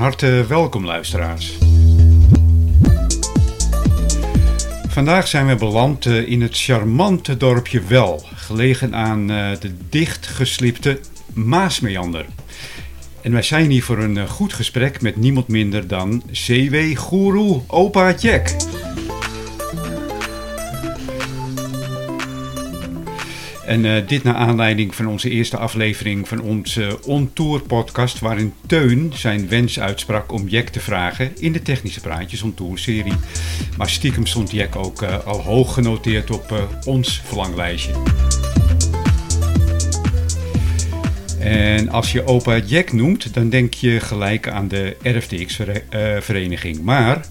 harte welkom luisteraars. Vandaag zijn we beland eh, in het charmante dorpje Wel, gelegen aan eh, de dichtgeslipte Maasmeander. En wij zijn hier voor een eh, goed gesprek met niemand minder dan CW-goeroe opa Jack. En uh, dit naar aanleiding van onze eerste aflevering van onze On-Tour podcast... waarin Teun zijn wens uitsprak om Jack te vragen in de Technische Praatjes On-Tour serie. Maar stiekem stond Jack ook uh, al hoog genoteerd op uh, ons verlanglijstje. En als je opa Jack noemt, dan denk je gelijk aan de RFTX-vereniging. Maar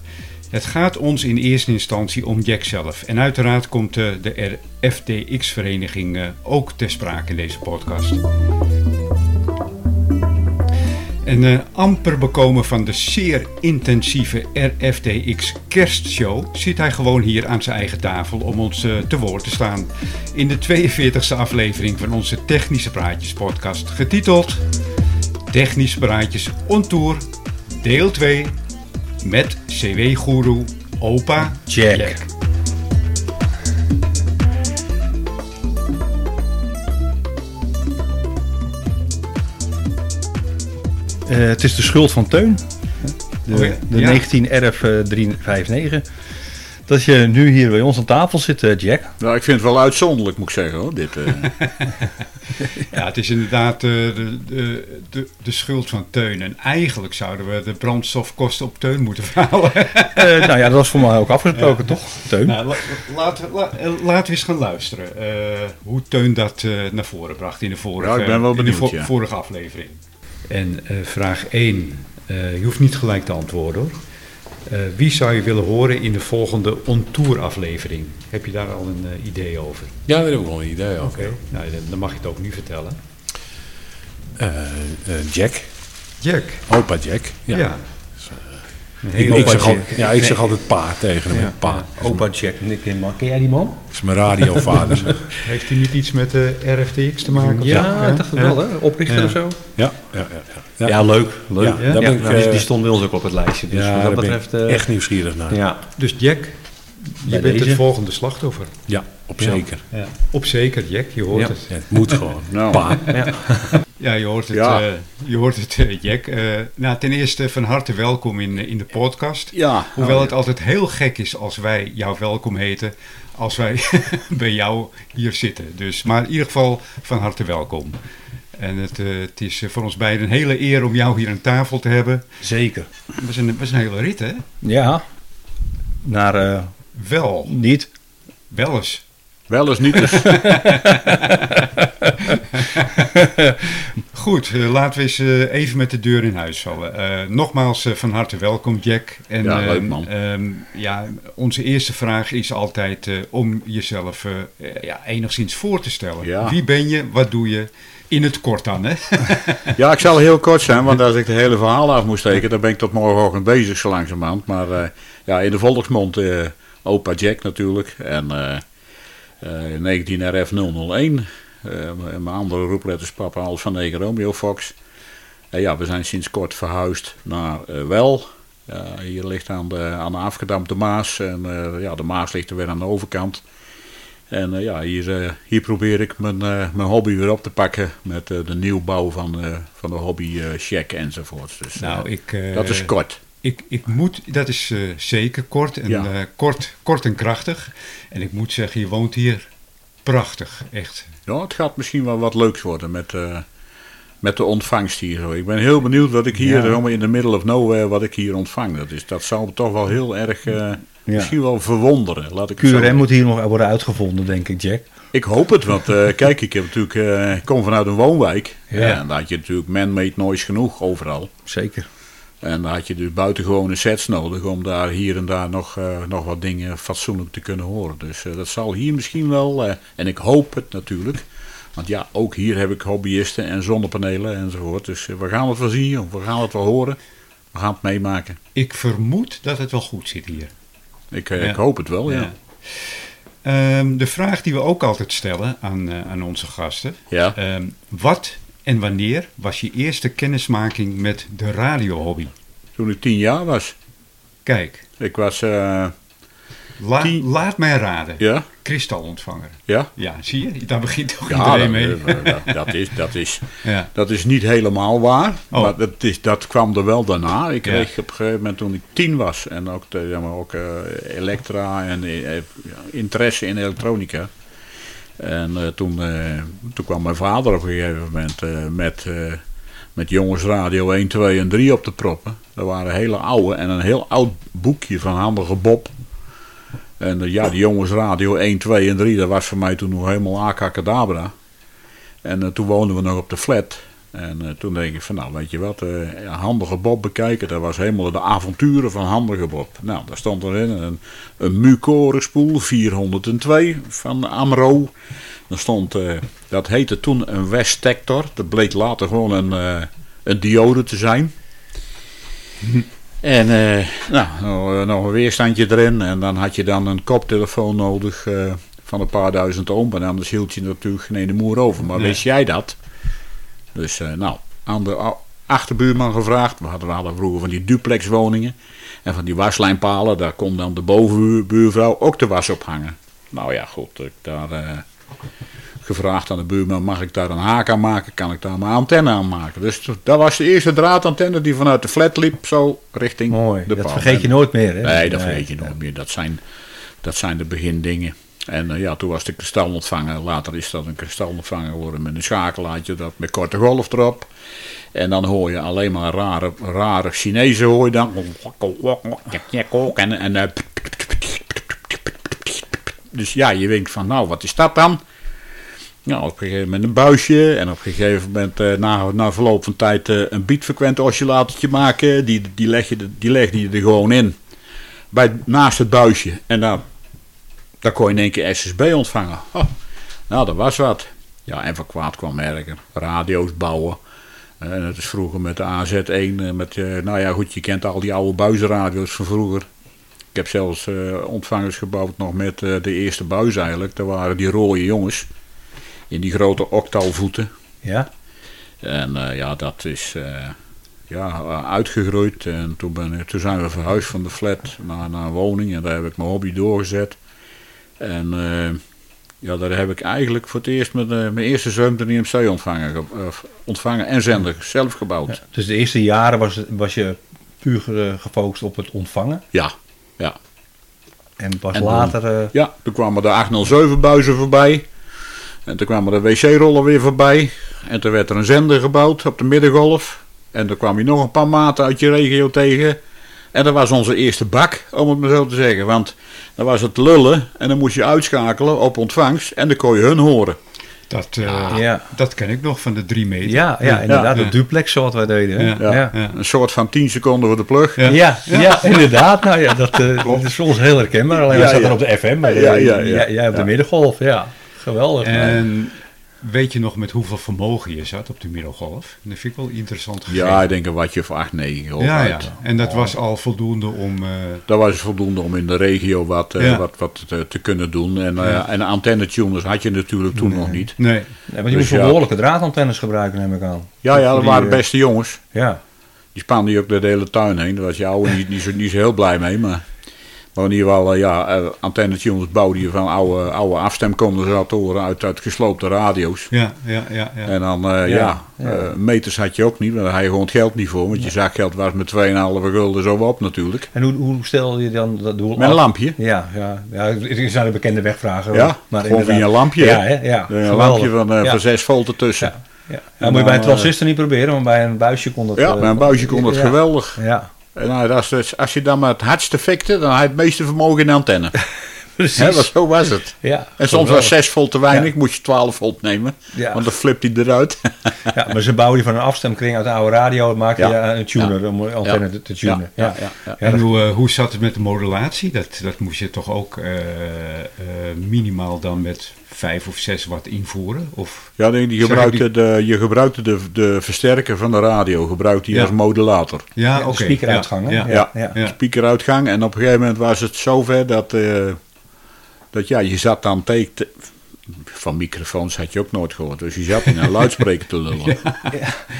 het gaat ons in eerste instantie om Jack zelf. En uiteraard komt de RFTX-vereniging ook ter sprake in deze podcast. En uh, amper bekomen van de zeer intensieve RFTX kerstshow zit hij gewoon hier aan zijn eigen tafel om ons te woord te staan. In de 42e aflevering van onze Technische Praatjes podcast, getiteld Technische Praatjes on Tour, deel 2 met CW-goeroe Opa Jack. Jack. Uh, het is de schuld van Teun. De, Oh ja, de ja. 19 RF 359. Dat je nu hier bij ons aan tafel zit, eh, Jack. Nou, ik vind het wel uitzonderlijk, moet ik zeggen hoor. Dit, eh. Ja, het is inderdaad eh, de, de, de, de schuld van Teun. En eigenlijk zouden we de brandstofkosten op Teun moeten verhouden. Eh, nou ja, dat was voor mij ook afgesproken, toch? Teun. nou, la- laten, la- laten we eens gaan luisteren eh, hoe Teun dat eh, naar voren bracht in de vorige, Ja, ik ben wel in de benieuwd, vo- ja. vorige aflevering. En eh, vraag 1, eh, je hoeft niet gelijk te antwoorden hoor. Eh, wie zou je willen horen in de volgende On-Tour aflevering? Heb je daar al een eh, idee over? Ja, daar heb ik wel een idee over. Oké, nou, dan- mag je het ook nu vertellen. Eh, Jack, Jack. opa Jack. Ja. Ja. Ik, zeg al, ja, ik zeg altijd pa tegen hem. Ja. Pa. Opa Jack. Ken ken jij die man? Dat is mijn radiovader. zeg. Heeft hij niet iets met de RFTX te maken? of zo? Ja, ik dacht het wel, hè? Oprichter Ja. of zo. ja, ja, ja, ja. Ja, leuk. leuk. Ja, Ja, daar ben ik, nou, die, eh, die stond bij ons ook op het lijstje. Dus ja, wat dat ben betreft... ik eh, echt nieuwsgierig naar. Ja, ja. Dus Jack, je Bij bent het volgende slachtoffer. Op Ja. zeker. Op zeker, Jack, je hoort Ja. het. Ja, het moet gewoon. nou, Pa. Ja, je hoort het, Ja. eh, je hoort het eh, Jack. Eh, nou, ten eerste van harte welkom in, in de podcast. ja. Hoewel nou, het altijd heel gek is als wij jou welkom heten, als wij bij jou hier zitten. Dus, maar in ieder geval van harte welkom. En het, eh, het is voor ons beiden een hele eer om jou hier aan tafel te hebben. Zeker. Het was een, was een hele rit, hè? Ja. Naar eh, Wel, niet. wel eens. Wel eens niet eens. Goed, eh, laten we eens eh, even met de deur in huis vallen. Eh, nogmaals van harte welkom, Jack. En, Ja, leuk, ehm, man. ehm, ja, onze eerste vraag is altijd om jezelf ja, enigszins voor te stellen. Ja. Wie ben je? Wat doe je? In het kort dan, hè? Ja, ik zal heel kort zijn, want als ik het hele verhaal af moest steken, dan ben ik tot morgenochtend bezig zo langzamerhand. Maar ja, in de volksmond opa Jack natuurlijk. En 19 RF 001. Eh, mijn andere roepletters papa Alf van Negen Romeo Fox. En ja, we zijn sinds kort verhuisd naar eh, Wel. Ja, hier ligt aan de, aan de afgedampte Maas. En eh, ja, de Maas ligt er weer aan de overkant. En eh, ja, hier, eh, hier probeer ik mijn, eh, mijn hobby weer op te pakken met eh, de nieuwbouw van, eh, van de hobby eh check enzovoorts. Dus eh, nou, ik, eh, dat is kort. Ik, ik moet, dat is eh, zeker kort en, Ja. eh, kort, kort en krachtig. En ik moet zeggen, je woont hier prachtig, echt. Ja, het gaat misschien wel wat leuks worden met, eh, met de ontvangst hier. Zo. Ik ben heel benieuwd wat ik hier, Ja. in the middle of nowhere, wat ik hier ontvang. Dat, is, dat zou me toch wel heel erg, Ja. misschien wel verwonderen. Laat ik QRM moet hier nog worden uitgevonden, denk ik, Jack. Ik hoop het, want kijk, ik heb natuurlijk, ik kom vanuit een woonwijk. Ja. En daar had je natuurlijk man-made noise genoeg overal. Zeker. En dan had je dus buitengewone sets nodig om daar hier en daar nog, eh, nog wat dingen fatsoenlijk te kunnen horen. Dus eh, dat zal hier misschien wel, eh, en ik hoop het natuurlijk. Want ja, ook hier heb ik hobbyisten en zonnepanelen enzovoort. Dus we gaan het wel zien, we gaan het wel horen. We gaan het meemaken. Ik vermoed dat het wel goed zit hier. Ik, Ja. ik hoop het wel, ja. Ja. Ehm, de vraag die we ook altijd stellen aan, aan onze gasten. Ja. Ehm, wat en wanneer was je eerste kennismaking met de radiohobby? toen ik tien jaar was. Kijk, Ik was, eh, la- Tien- laat mij raden. ja, Kristalontvanger. ja. Ja, zie je? Daar begint toch Ja, iedereen mee. dat, eh, dat, dat is, dat, is, Ja. dat is niet helemaal waar. Oh. Maar dat, is, dat kwam er wel daarna. Ik Ja. kreeg op een gegeven moment toen ik tien was. En ook, de, ja, maar ook eh, elektra en eh, interesse in elektronica. En eh, toen, eh, toen kwam mijn vader op een gegeven moment eh, met, met jongensradio 1, 2 en 3 op te proppen. Dat waren hele oude en een heel oud boekje van Handige Bob. En ja, die jongensradio 1, 2 en 3, dat was voor mij toen nog helemaal akakadabra. En toen woonden we nog op de flat. En eh, toen denk ik van, nou weet je wat, eh, Handige Bob bekijken. Dat was helemaal de avonturen van Handige Bob. Nou, daar stond erin een, een Mucorenspoel 402 van Amro. Er stond, eh, dat heette toen een West-Tector. Dat bleek later gewoon een, een diode te zijn. En eh, nou, nog, een weerstandje erin. En dan had je dan een koptelefoon nodig van een paar duizend ohm. En anders hield je natuurlijk geen ene moer over. Maar Nee. wist jij dat? Dus eh, nou, aan de achterbuurman gevraagd. We hadden, we hadden vroeger van die duplexwoningen. En van die waslijnpalen. Daar kon dan de bovenbuurvrouw ook de was op hangen. Nou ja, goed. Ik daar eh, gevraagd aan de buurman. Mag ik daar een haak aan maken? Kan ik daar mijn antenne aan maken? Dus dat was de eerste draadantenne die vanuit de flat liep. Zo richting Mooi. de Dat paal. vergeet je nooit meer, hè? Nee, dat vergeet je nooit meer. Dat zijn, dat zijn de begindingen. En eh, ja, toen was de kristalontvanger. Later is dat een kristalontvanger geworden met een schakelaartje dat met korte golf erop. En dan hoor je alleen maar rare, rare Chinezen hoor dan. En, eh, dus ja, je denkt van nou, wat is dat dan? Nou, op een gegeven moment een buisje. En op een gegeven moment, eh, na, na verloop van tijd, eh, een beatfrequent oscillatortje maken. Die, die, leg je, die legde je er gewoon in. Bij, naast het buisje. En dan, dan kon je in één keer SSB ontvangen. Oh, nou, dat was wat. Ja, en van kwaad kwam erger. Radio's bouwen. Eh, En dat is vroeger met de AZ1. eh, Met, eh, nou ja, goed, je kent al die oude buizenradio's van vroeger. Ik heb zelfs eh, ontvangers gebouwd nog met eh, de eerste buis eigenlijk. Dat waren die rode jongens. In die grote octalvoeten. Ja? En eh, ja, dat is eh, ja, eh, uitgegroeid. En toen, ben ik, toen zijn we verhuisd van de flat naar, naar een woning. En daar heb ik mijn hobby doorgezet. En eh, ja, daar heb ik eigenlijk voor het eerst met, eh, mijn eerste 17 IMC ontvangen, ge- eh, ontvangen en zender zelf gebouwd. Dus de eerste jaren was, was je puur gefocust op het ontvangen. Ja, ja. En pas En later... Ja, toen kwamen de 807 buizen voorbij. En toen kwamen de wc-rollen weer voorbij. En toen werd er een zender gebouwd op de middengolf. En toen kwam je nog een paar maten uit je regio tegen. En dat was onze eerste bak, om het maar zo te zeggen. Want dan was het lullen en dan moest je uitschakelen op ontvangst. En dan kon je hun horen. Dat, eh, ja. dat ken ik nog van de drie meter. Ja, ja, inderdaad. Ja. De duplex zoals wij deden. hè? Ja. Ja. Ja. Ja. Een soort van 10 seconden voor de plug. Ja. Ja, inderdaad. Nou ja, dat, eh, dat is voor ons heel herkenbaar. Alleen Ja, wij zaten ja. op de FM. Maar Ja, eh, ja, ja. jij- op de Ja. middengolf. Ja, geweldig. En weet je nog met hoeveel vermogen je zat op de middelgolf? Dat vind ik wel interessant gegeven. Ja, ik denk een watje of 8, 9 of ja, ja. En dat was al voldoende om... eh, Dat was voldoende om in de regio wat, eh, Ja. wat, wat te, te kunnen doen. En, eh Ja. en antenne-tuners had je natuurlijk toen nog niet. nee, Nee, want je Dus moest ja. behoorlijke draadantennes gebruiken, neem ik aan. Ja, ja, Voor dat die, waren beste jongens. Ja, Die spaande ook door de hele tuin heen. Daar was je oude niet, niet, zo, niet zo heel blij mee. Maar, maar in ieder geval, eh, ja, eh, antenne-tuners bouwde je van oude, oude afstemcondensatoren uit, uit gesloopte radio's. ja, ja, ja. ja. En dan, eh, ja, Ja, eh, meters had je ook niet. Want daar had je gewoon het geld niet voor. Want je zakgeld was met 2,5 gulden zo op natuurlijk. En hoe, hoe stel je dan dat doel Met een lampje. Ja, ja, ja, het is naar de bekende wegvragen. Ja, gewoon via een lampje. Ja, hè? ja, Een geweldig. lampje van, eh ja. van 6 volt ertussen. Ja, ja. Ja, moet je bij een transistor niet proberen, maar bij een buisje kon dat... Ja, met een buisje kon dat ja. geweldig. Ja, Nou, dus- als je dan met het hardste fikte, dan had je het meeste vermogen in de antenne. precies. Zo was het. ja, En soms was geweldig. 6 volt te weinig, moest je 12 volt nemen. Ja. Want dan flipt hij eruit. Ja, maar ze bouwden van een afstemkring uit de oude radio, maakte Ja. je een tuner om een antenne Ja. te, te tunen. Ja, Ja, ja, ja. Ja, en hoe, eh, hoe zat het met de modulatie? Dat, dat moest je toch ook eh, eh, minimaal dan met 5 of 6 watt invoeren? Of, Ja, nee, die gebruikte ik de, je gebruikte de, de versterker van de radio gebruikte Ja. als modulator. ja, oké. speakeruitgang, hè? Ja, ja. Ja. ja. ja. Speakeruitgang. En op een gegeven moment was het zover dat, eh, dat ja, je zat dan tegen, van microfoons had je ook nooit gehoord. Dus je zat in een luidspreker te lullen.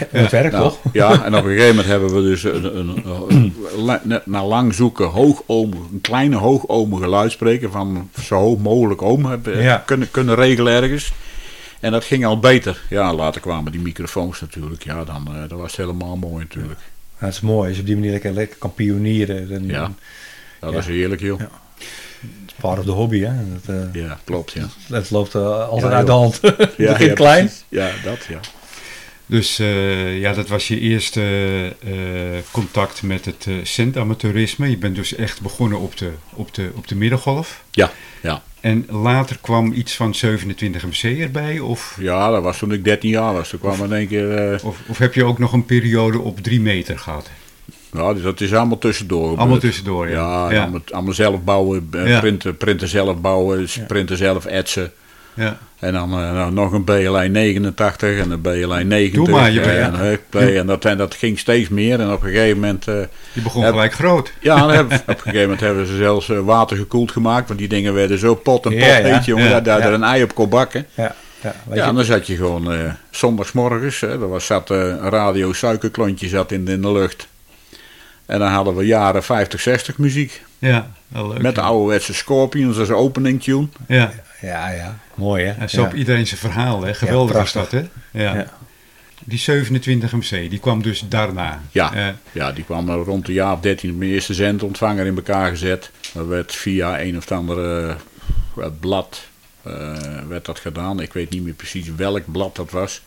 Het werkt Nou, toch? ja, en op een gegeven moment hebben we dus een, een, na lang zoeken hoogohmige, een kleine hoogohmige luidspreker van zo hoog mogelijk oom hebben, Ja. kunnen, kunnen regelen ergens. En dat ging al beter. Ja, later kwamen die microfoons natuurlijk. Ja, dan eh, dat was het helemaal mooi natuurlijk. Ja, het is mooi als je op die manier lekker, lekker kan pionieren. Dan, Ja. Dat Ja. is heerlijk, joh. Part of the hobby, hè. Dat, eh, Ja, klopt, ja. dat loopt eh, altijd Ja, uit de hand. Ja, ja, klein. precies. Ja, dat, ja. Dus eh, ja, dat was je eerste eh, contact met het eh centamateurisme. Je bent dus echt begonnen op de, op de, op de middengolf. Ja, ja. En later kwam iets van 27 MC erbij? Of, Ja, dat was toen ik 13 jaar was. Toen kwam in één keer... eh, of, of heb je ook nog een periode op 3 meter gehad? Ja, dus dat is allemaal tussendoor. gebeurd. Allemaal tussendoor, ja. Ja, Ja. Allemaal, allemaal zelf bouwen, eh, Ja. printen, printen zelf bouwen, printen zelf etsen. Ja. En dan eh, nou, nog een BLI 89 en een BLI 90. Doe maar, je en, Huckplay, en, dat, en dat ging steeds meer. En op een gegeven moment... eh, Je begon Heb- gelijk groot. ja, dan hebben- op een gegeven moment hebben ze zelfs eh, water gekoeld gemaakt. Want die dingen werden zo pot en pot Ja, ja. heet, jongen. Ja, dat daar ja. er een ei op kon bakken. Ja, ja, weet Ja, je, en dan zat je gewoon eh zondagsmorgens. Hè, er was, zat eh, een radio suikerklontje zat in, in de lucht. En dan hadden we jaren 50, 60 muziek. Ja, wel leuk. Met de ouderwetse Scorpions als opening tune. Ja, ja, ja, mooi hè. en zo op iedereen zijn verhaal, hè. Geweldig Ja, was dat, hè. Ja. Ja. Die 27 MC, die kwam dus daarna. Ja. Eh, Ja, die kwam er rond de jaar of 13 mijn eerste zendontvanger in elkaar gezet. Dat werd via een of andere eh, blad eh, werd dat gedaan. Ik weet niet meer precies welk blad dat was.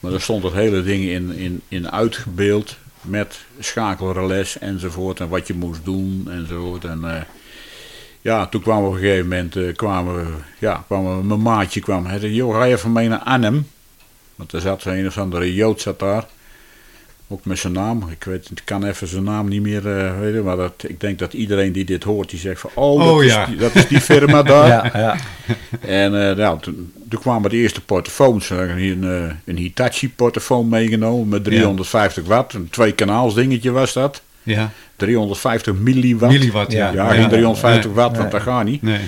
Maar daar stond het hele ding in, in, in uitgebeeld. Met schakelrelais enzovoort. En wat je moest doen enzovoort. En eh, ja, toen kwamen we op een gegeven moment, eh, kwamen ja, kwamen mijn maatje kwam. Hij zei, joh, ga even mee naar Arnhem. Want er zat een of andere Jood zat daar. Ook met zijn naam. Ik weet, ik kan even zijn naam niet meer eh, weten. Maar dat, ik denk dat iedereen die dit hoort, die zegt van... Oh, dat, Oh, is, ja. die, dat is die firma daar. Ja, ja. En eh, nou, toen, toen kwamen de eerste portofoons. Een, eh, een Hitachi portofoon meegenomen met 350 watt. Een twee kanaals dingetje was dat. ja, 350 milliwatt. milliwatt. Ja, Ja, Ja, geen 350 Nee, watt, nee. want dat gaat niet. Nee.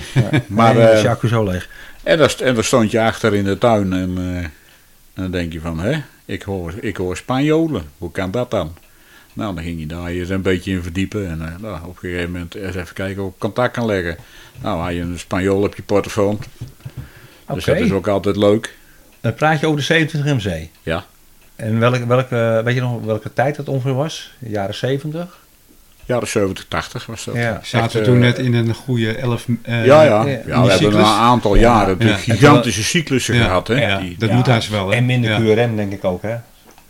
Maar, nee, eh, is Jacques zo leeg. En daar, st- en daar stond je achter in de tuin en, eh, en dan denk je van, hè, ik hoor, ik hoor Spanjolen. Hoe kan dat dan? Nou, dan ging je daar er een beetje in verdiepen. En eh, nou, op een gegeven moment eens even kijken of ik contact kan leggen. Nou, had je een Spanjool op je portofoon. Dus dat is ook altijd leuk. Dan praat je over de 27 MC. Ja. En welke, welke, weet je nog welke tijd dat ongeveer was? De jaren 70? Jaren 70, 80 was dat. Ja. Zaten we eh, toen net in een goede 11 eh, Ja, ja. ja, we hebben cyclus. een aantal Ja. jaren natuurlijk gigantische cyclussen Ja. gehad. Hè? Ja, Die, dat Ja, moet haast wel, hè. En minder Ja. QRM denk ik ook, hè?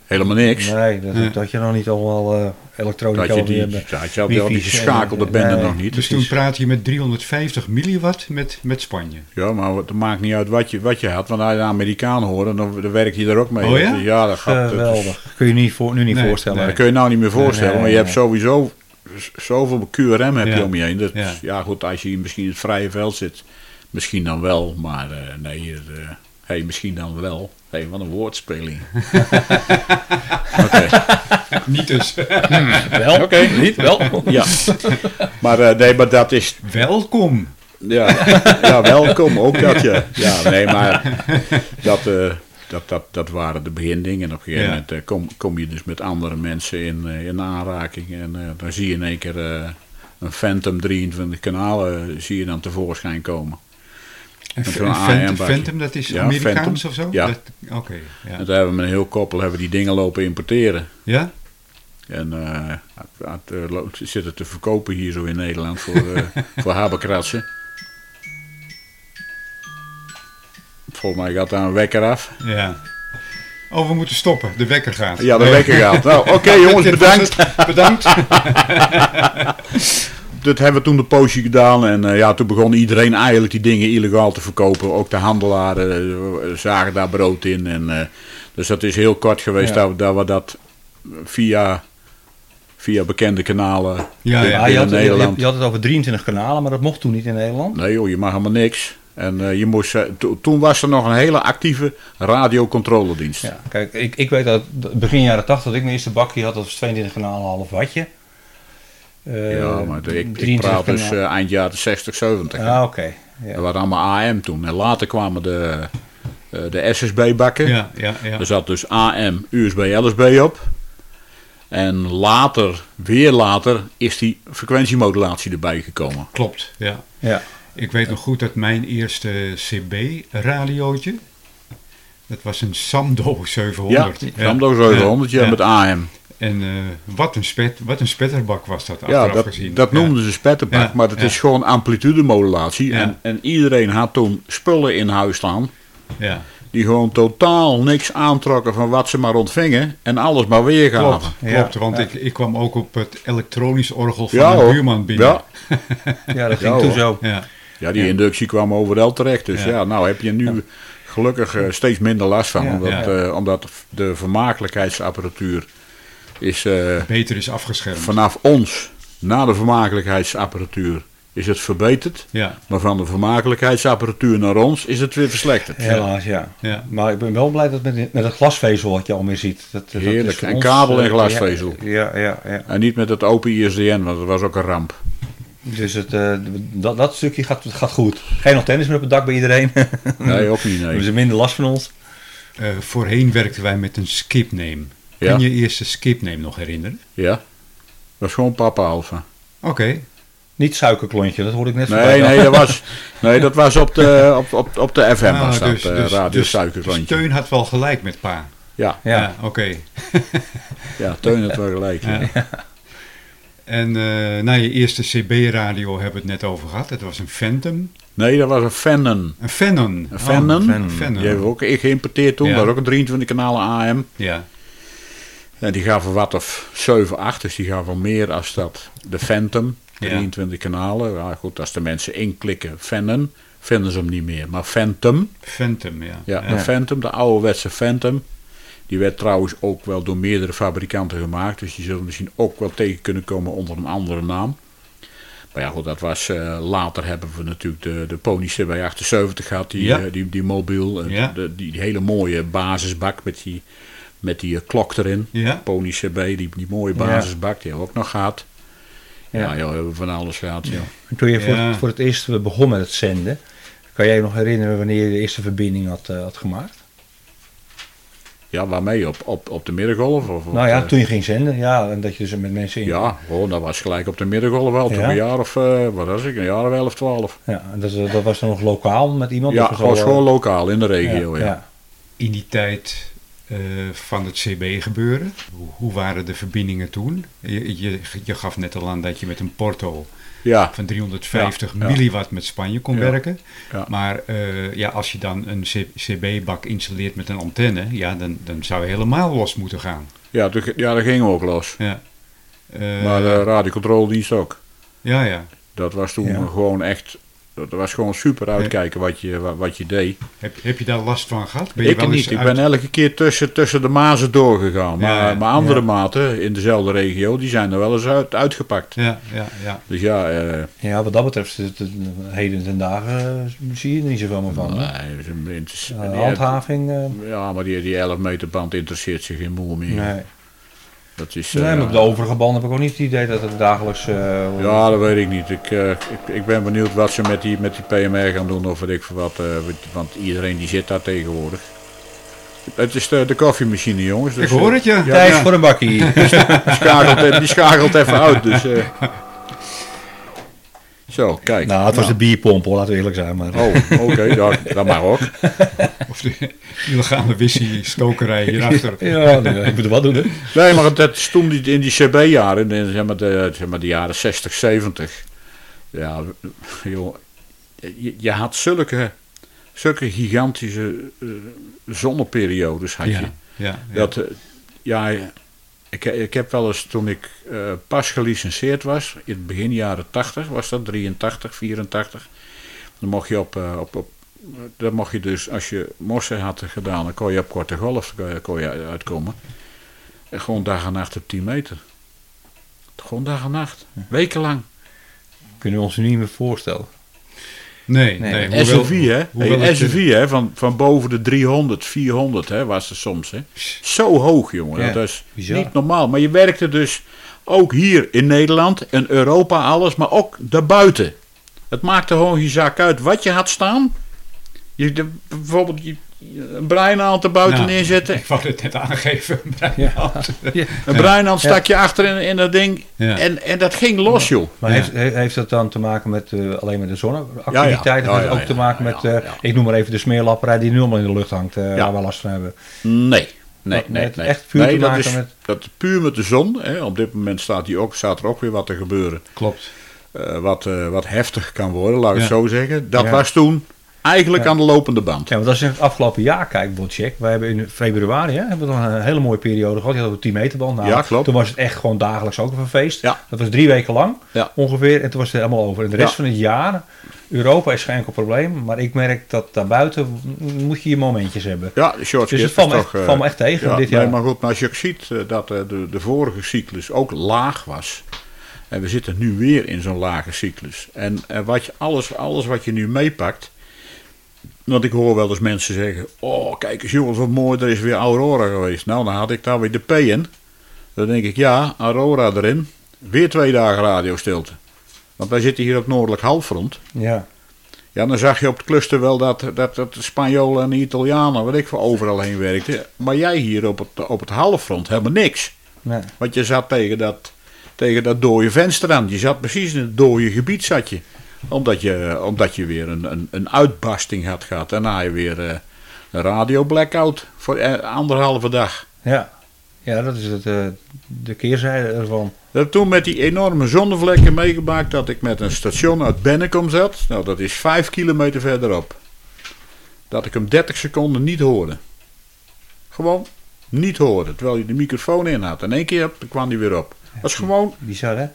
helemaal niks. Nee, dat, Ja. dat je nog niet allemaal eh elektronica Dat je die, hebt. dat je al die, wifi's en- geschakelde bende nee. nog niet. Dus toen praat je met 350 milliwatt met, met Spanje. Ja, maar het maakt niet uit wat je, wat je had. Want als je een Amerikaan hoort, dan, dan werk je er ook mee. Oh ja? Ja, dat gaat. dat is- Geweldig. Kun je niet voor, nu niet Nee, voorstellen. dat kun je nou niet meer voorstellen. Nee, maar je nee, hebt sowieso zoveel QRM heb Ja. je om je heen. Dat, Ja. ja. goed, als je misschien in het vrije veld zit, misschien dan wel. Maar eh, nee, hier, eh, hey, misschien dan wel. Hé, hey, wat een woordspeling. Oké, Niet dus. Wel? Oké, niet? Wel? ja. Maar eh, nee, maar dat is Welkom. Ja, ja, welkom, ook dat ja. Ja, nee, maar dat, eh, dat, dat, dat waren de begindingen. En op een gegeven moment eh, kom, kom je dus met andere mensen in, eh, in aanraking. En eh, dan zie je in één keer een Phantom 23 kanalen zie je dan tevoorschijn komen. En Phantom, dat is Ja, Amerikaans Phantom. of zo? Ja. Oké, ja. En toen hebben we met een heel koppel hebben die dingen lopen importeren. Ja? En het, het, lo- ze zitten te verkopen hier zo in Nederland voor, voor haberkratsen. Volgens mij gaat daar een wekker af. Ja. Oh, we moeten stoppen. De wekker gaat. Ja, de wekker gaat. Nou, oké jongens, bedankt. Bedankt. Dat hebben we toen een poosje gedaan. En eh, ja, toen begon iedereen eigenlijk die dingen illegaal te verkopen. Ook de handelaren eh, zagen daar brood in. En, eh, dus dat is heel kort geweest Ja. dat, we- dat we dat via, via bekende kanalen Ja, in, ja. Ah, je, in had, je, Nederland. je had het over 23 kanalen, maar dat mocht toen niet in Nederland. Nee joh, je mag helemaal niks. En eh, je moest, eh, to- toen was er nog een hele actieve radiocontroledienst. Ja, kijk, ik, ik weet dat begin jaren 80 dat ik mijn eerste bakje had, dat was 22 kanalen, half wattje. Eh, Ja, maar de- ik, ik 23 praat dus eind jaren 60, 70. hè. Ja, oké. Ja. Dat waren allemaal AM toen. En later kwamen de, eh, de SSB-bakken. Ja, ja, ja. Er zat dus AM, USB, LSB op. En later, weer later, is die frequentiemodulatie erbij gekomen. Klopt, ja. Ja. Ik weet nog goed dat mijn eerste CB-radiootje, dat was een Samdo 700. Ja, Samdo 700, ja, Ja. met AM. En eh, wat, een spet, wat een spetterbak was dat, Ja, achteraf dat, gezien. dat Ja. noemden ze spetterbak, Ja, maar het ja. is gewoon amplitudemodulatie. Ja. En, en iedereen had toen spullen in huis staan Ja, die gewoon totaal niks aantrokken van wat ze maar ontvingen en alles maar weergaven. klopt, Ja, klopt want ja. Ik, ik kwam ook op het elektronisch orgel van Ja, een hoor. buurman binnen. Ja, ja, dat ging Ja, toen zo. Ja, ja, die inductie kwam overal terecht. Dus Ja. ja, nou heb je nu gelukkig eh, steeds minder last van. Ja. Omdat, Ja. eh, omdat de vermakelijkheidsapparatuur is eh, beter is afgeschermd. vanaf ons naar de vermakelijkheidsapparatuur is het verbeterd. Ja, Maar van de vermakelijkheidsapparatuur naar ons is het weer verslechterd. Helaas, ja. ja. Maar ik ben wel blij dat met, met het glasvezel wat je al meer ziet. Dat, dat Heerlijk. En ons, kabel en glasvezel. Ja, ja, ja. En niet met het open ISDN, want dat was ook een ramp. Dus het, eh, dat, dat stukje gaat, gaat goed. Geen antennes meer op het dak bij iedereen. Nee, ook niet. Hebben Nee. ze minder last van ons. Eh, voorheen werkten wij met een skipname. Ja. Kun je je eerste skipname nog herinneren? Ja. Dat was gewoon Papa Alpha. Oké, Niet suikerklontje, dat hoorde ik net. Nee, nee, dat was, nee, dat was op de, op, op, op de FM Ah, was dat, dus, eh, dus, Radio dus Suikerklontje. Steun had wel gelijk met pa. Ja, Ja. Ja, oké. ja, Teun had wel gelijk. ja. Ja. En eh nou, je eerste CB-radio hebben we het net over gehad. Dat was een Phantom. Nee, dat was een Fanon. Een Fanon. Een Fanon? Oh. Fanon. Die hebben we ook geïmporteerd toen. Ja. Dat was ook een 23 kanalen AM. Ja, En die gaven wat of 7, 8. Dus die gaven meer als dat. De Phantom. Ja. 23 kanalen. Ja, goed, als de mensen inklikken Fanon, vinden ze hem niet meer. Maar Phantom. Phantom, ja. Ja, ja. de Phantom, de ouderwetse Phantom. Die werd trouwens ook wel door meerdere fabrikanten gemaakt. Dus die zullen misschien ook wel tegen kunnen komen onder een andere naam. Maar ja, goed, dat was. eh, later hebben we natuurlijk de, de Pony CB78 gehad, die, Ja. eh, die, die mobiel. eh, Ja. de, die, die hele mooie basisbak met die, met die klok erin. Ja. Pony CB, die, die mooie Ja. basisbak, die hebben we ook nog gehad. Ja, Ja. ja, we hebben van alles gehad. En Toen je voor, Ja. het, voor het eerst begon met het zenden, kan jij je nog herinneren wanneer je de eerste verbinding had, eh, had gemaakt? Ja, waarmee? Op, op, op de middengolf? Of nou ja, eh, toen je ging zenden, ja, en dat je dus met mensen in. Ja, oh, dat was gelijk op de middengolf wel. Toen Ja. een jaar of, eh, wat was ik, een jaar of 11, 12. Ja, en dat, dat was dan nog lokaal met iemand? Ja, was gewoon, al, eh, gewoon lokaal in de regio. Ja, ja. In die tijd eh, van het CB-gebeuren, hoe, hoe waren de verbindingen toen? Je, je, je gaf net al aan dat je met een porto ja. van 350 Ja, milliwatt met Spanje kon Ja, werken. ja. Maar eh, ja, als je dan een CB-bak installeert met een antenne, ja, dan, dan zou je helemaal los moeten gaan. Ja, ja, daar gingen we ook los. Ja, Eh, maar de radiocontroledienst ook. ja, ja. Dat was toen Ja. gewoon echt, dat was gewoon super uitkijken wat je, wat, je deed. Heb, heb je daar last van gehad? Ben je Ik wel eens niet, ik ben elke keer tussen, tussen de mazen doorgegaan. Maar, Ja, ja. maar andere Ja. maten in dezelfde regio, die zijn er wel eens uit, uitgepakt. Ja, ja, ja. Dus ja, eh, Ja, wat dat betreft, het, het, heden ten dagen eh, zie je er niet zoveel meer van. nee, dat is een Eh, handhaving, Ja, maar die, die 11 meter band interesseert zich geen moer meer. nee. Dat is, Nee, eh, maar op de overige band heb ik ook niet het idee dat het dagelijks... eh, Ja, dat weet ik niet. Ik, eh, ik, ik ben benieuwd wat ze met die, met die PMR gaan doen of weet ik wat. eh, want iedereen die zit daar tegenwoordig. Het is de, de koffiemachine, jongens. Dus, Ik hoor het, ja. Ja, Tijd ja. voor een bakkie. Die schakelt, even- die schakelt even uit. Dus, eh. Zo, kijk. nou, het was de bierpomp hoor, laten we eerlijk zijn. Maar, Oh, oké, ja, dat mag ook. Of de illegale whisky-stokerij hierachter. Ja, nee, ik moet er wat doen hè. Nee, maar dat is toen die, in die CB-jaren, in, zeg maar, de, zeg maar de jaren 60, 70. Ja, joh, je, je had zulke, zulke gigantische eh, zonneperiodes. Had je. Ja, ja, ja. Dat, eh, ja, ik, ik heb wel eens toen ik eh, pas gelicenseerd was, in het begin jaren 80 was dat, 83, 84. Dan mocht je op, eh, op, op dan mocht je dus, als je morsen had gedaan, dan kon je op korte golf kon je, kon je uitkomen. En gewoon dag en nacht op 10 meter. Gewoon dag en nacht. Wekenlang. Kunnen we ons nu niet meer voorstellen. Nee, Nee. nee. SUV, hè? Hey, SUV, hè? Van, van boven de 300, 400, hè? Was er soms, hè? Zo hoog, jongen. Ja, dat is bizar. niet normaal. Maar je werkte dus ook hier in Nederland, in Europa, alles, maar ook daarbuiten. Het maakte gewoon je zak uit wat je had staan. Je, de, bijvoorbeeld je, een breinaald er buiten Nou, neerzetten. Ik wou het net aangeven. Brian. Ja. Een breinaald stak je achter in, in dat ding. Ja. En, en dat ging los, joh. Maar Ja. heeft, he- heeft dat dan te maken met eh, alleen met de zonneactiviteit? Ja, ja. Of Ja, heeft ook ja, te maken ja, met, ja, eh, ik noem maar even de smeerlapperij die nu allemaal in de lucht hangt, eh, Ja. waar we last van hebben? Nee. Nee, nee, met nee. echt puur nee te dat, maken is, met- dat is puur met de zon. Hè. Op dit moment staat, die ook, staat er ook weer wat te gebeuren. Klopt. eh, wat, eh, wat heftig kan worden, laat ik het zo zeggen. Dat Ja. was toen eigenlijk Ja. aan de lopende band. Ja, want als je het afgelopen jaar kijkt, Botcheck, wij hebben in februari hè, hebben we nog een hele mooie periode gehad. Je had een 10 meter band. Nou, Ja, klopt. Toen was het echt gewoon dagelijks ook een feest. Ja. Dat was drie weken lang Ja. ongeveer en toen was het helemaal over. En de rest van het jaar, Europa is geen enkel probleem, maar ik merk dat daarbuiten moet je je momentjes hebben. Ja, de short Dus het valt me, toch... echt, valt me echt tegen ja, dit nee, jaar. maar goed, maar als je ook ziet eh, dat eh, de, de vorige cyclus ook laag was. En we zitten nu weer in zo'n lage cyclus. En eh, wat je, alles, alles wat je nu meepakt. Want ik hoor wel eens mensen zeggen: Oh, kijk eens jongens, wat mooi, er is weer Aurora geweest. Nou, dan had ik daar weer de P in. Dan denk ik: Ja, Aurora erin. Weer twee dagen radiostilte. Want wij zitten hier op Noordelijk Halfrond. Ja. Ja, dan zag je op het cluster wel dat, dat, dat de Spanjolen en de Italianen, wat ik voor overal heen werkte. Maar jij hier op het, op het halfrond helemaal niks. Nee. Want je zat tegen dat, tegen dat dode venster aan. Je zat precies in het dode gebied, zat je. Omdat je, omdat je weer een, een, een uitbarsting had gehad. Daarna je weer eh, een radio blackout voor eh, anderhalve dag. Ja. ja, dat is het, eh, de keerzijde ervan. Dat heb toen met die enorme zonnevlekken meegemaakt dat ik met een station uit Bennekom zat. Nou, dat is vijf kilometer verderop. Dat ik hem 30 seconden niet hoorde. Gewoon niet hoorde. Terwijl je de microfoon in had. En één keer kwam hij weer op. Dat is gewoon Bizar, hè?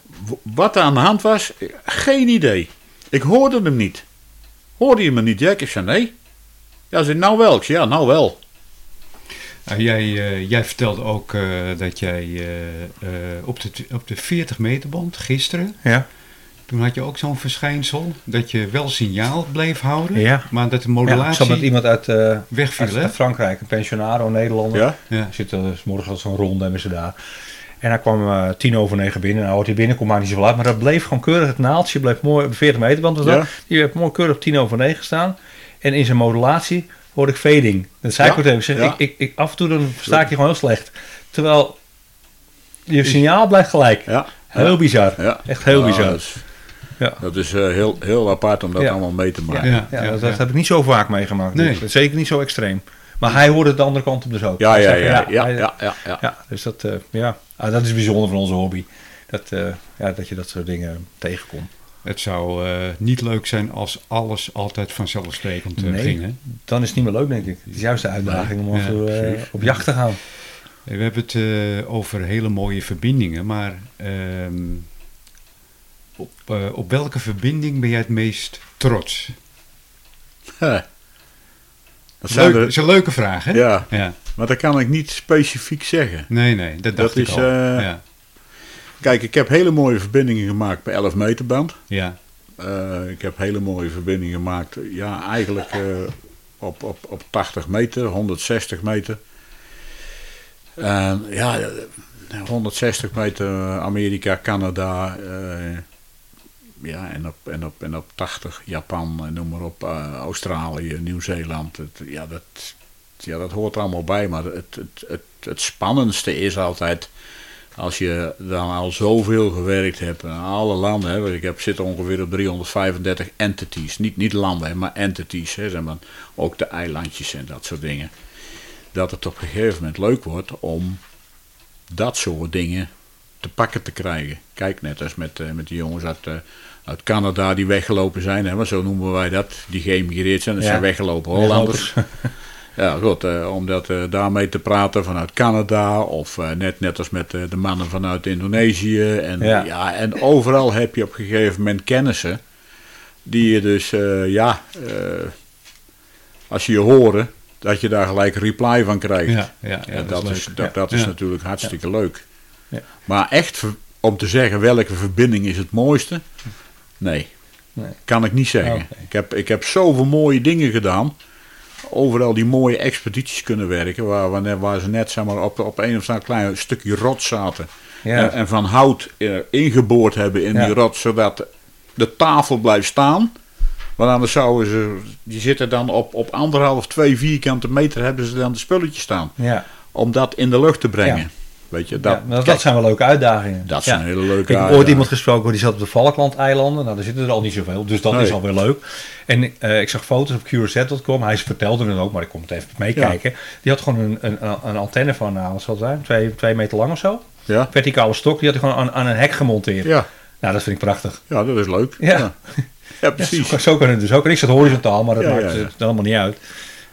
wat er aan de hand was. Geen idee. Ik hoorde hem niet. Hoorde je me niet, Jack? Ik zei nee. Ja, zei nou wel. Ik zei ja, nou wel. Nou, jij, eh, jij vertelde ook eh, dat jij eh, eh, op, de, op de 40 meter band gisteren, Ja. toen had je ook zo'n verschijnsel dat je wel signaal bleef houden, Ja. maar dat de ja ik modulatie zat met iemand uit, eh, wegviel. uit, uit Frankrijk, een pensionaro, een Nederlander. Ja? Ja. Zitten s morgens al zo'n ronde hebben ze daar. En hij kwam eh, tien over negen binnen. Nou, wat hij binnenkomt maakt niet zoveel uit. Maar dat bleef gewoon keurig. Het naaldje bleef mooi op 40 meter. Want. Ja. Die heeft mooi keurig op tien over negen staan. En in zijn modulatie hoorde ik fading. Dat zei ik Ja, tegen. Ik zeg, ja. ik, ik, ik, af en toe dan versta ik je gewoon heel slecht. Terwijl je signaal blijft gelijk. Ja. Heel Ja. bizar. Ja. Echt heel bizar. Dat is, Ja. dat is eh, heel, heel apart om dat Ja. allemaal mee te maken. Ja, Ja, ja, ja, dat, ja. dat heb ik niet zo vaak meegemaakt. Nee. Dus Zeker niet zo extreem. Maar hij hoorde het de andere kant op dus ook. Ja, ja, ja, ja, hij- ja, ja, ja. Ja, dus dat, eh, ja. Ah, dat is bijzonder van onze hobby. Dat, eh, ja, dat je dat soort dingen tegenkomt. Het zou eh, niet leuk zijn als alles altijd vanzelfsprekend Nee. ging. Hè? Dan is het niet meer leuk, denk ik. Het is juist de uitdaging om Ja, eh, precies. op jacht te gaan. We hebben het eh, over hele mooie verbindingen, maar ehm, op, eh, op welke verbinding ben jij het meest trots? Dat Leuk, is een leuke vraag, hè? ja, ja. maar dat kan ik niet specifiek zeggen. Nee, nee, dat dacht Dat ik is, al. eh, ja, Kijk, ik heb hele mooie verbindingen gemaakt bij 11 meter band. ja, Eh, ik heb hele mooie verbindingen gemaakt, ja, eigenlijk eh, op, op, op 80 meter, 160 meter. Ja, eh, 160 meter Amerika, Canada. Eh, ja, en op, en, op, en op 80 Japan, en noem maar op, eh, Australië, Nieuw-Zeeland. Ja dat, ja, dat hoort allemaal bij. Maar het, het, het, het spannendste is altijd als je dan al zoveel gewerkt hebt in alle landen. Hè, want ik heb, zit ongeveer op 335 entities. Niet, niet landen, maar entities. Hè, zeg maar, ook de eilandjes en dat soort dingen. Dat het op een gegeven moment leuk wordt om dat soort dingen te pakken te krijgen. Kijk, net als met, eh, met die jongens uit, eh, uit Canada die weggelopen zijn. Hè, maar zo noemen wij dat. Die geëmigreerd zijn. Dat Ja. zijn weggelopen Hollanders. Ja, goed. eh, om dat, eh, daarmee te praten vanuit Canada. Of eh, net, net als met eh, de mannen vanuit Indonesië. En, Ja. ja. en overal heb je op een gegeven moment kennissen. Die je dus, ja, als je je horen, dat je daar gelijk reply van krijgt. ja, ja, ja, En dat, dat, is dat, dat is natuurlijk hartstikke leuk. Ja. Maar echt om te zeggen welke verbinding is het mooiste? Nee, Nee. kan ik niet zeggen. Oké. Ik, heb, ik heb zoveel mooie dingen gedaan. Overal die mooie expedities kunnen werken. Waar, waar, waar ze net zeg maar, op, op een of ander klein stukje rots zaten. Ja. En, en van hout eh, ingeboord hebben in Ja. die rots. Zodat de tafel blijft staan. Want anders zouden ze, die zitten dan op, op anderhalf, twee vierkante meter hebben ze dan de spulletjes staan. Ja, Om dat in de lucht te brengen. Ja. Weet je, dat, ja, maar dat kijk, zijn wel leuke uitdagingen. dat Ja. zijn hele leuke Ik heb ooit iemand gesproken die zat op de Falklandeilanden. Nou, daar zitten er al niet zoveel, dus dat Nee. is alweer leuk. En eh, ik zag foto's op QRZ.com. Hij vertelde het ook, maar ik kon het even meekijken. Die had gewoon een, een, een antenne van, nou, wat zal het zijn? Twee, twee meter lang of zo. Ja, Verticale stok, die had hij gewoon aan, aan een hek gemonteerd. ja, Nou, dat vind ik prachtig. ja, dat is leuk. Ja. ja. Precies. Zo, zo kan het dus ook. En ik zat horizontaal, maar dat maakt het dan allemaal niet uit.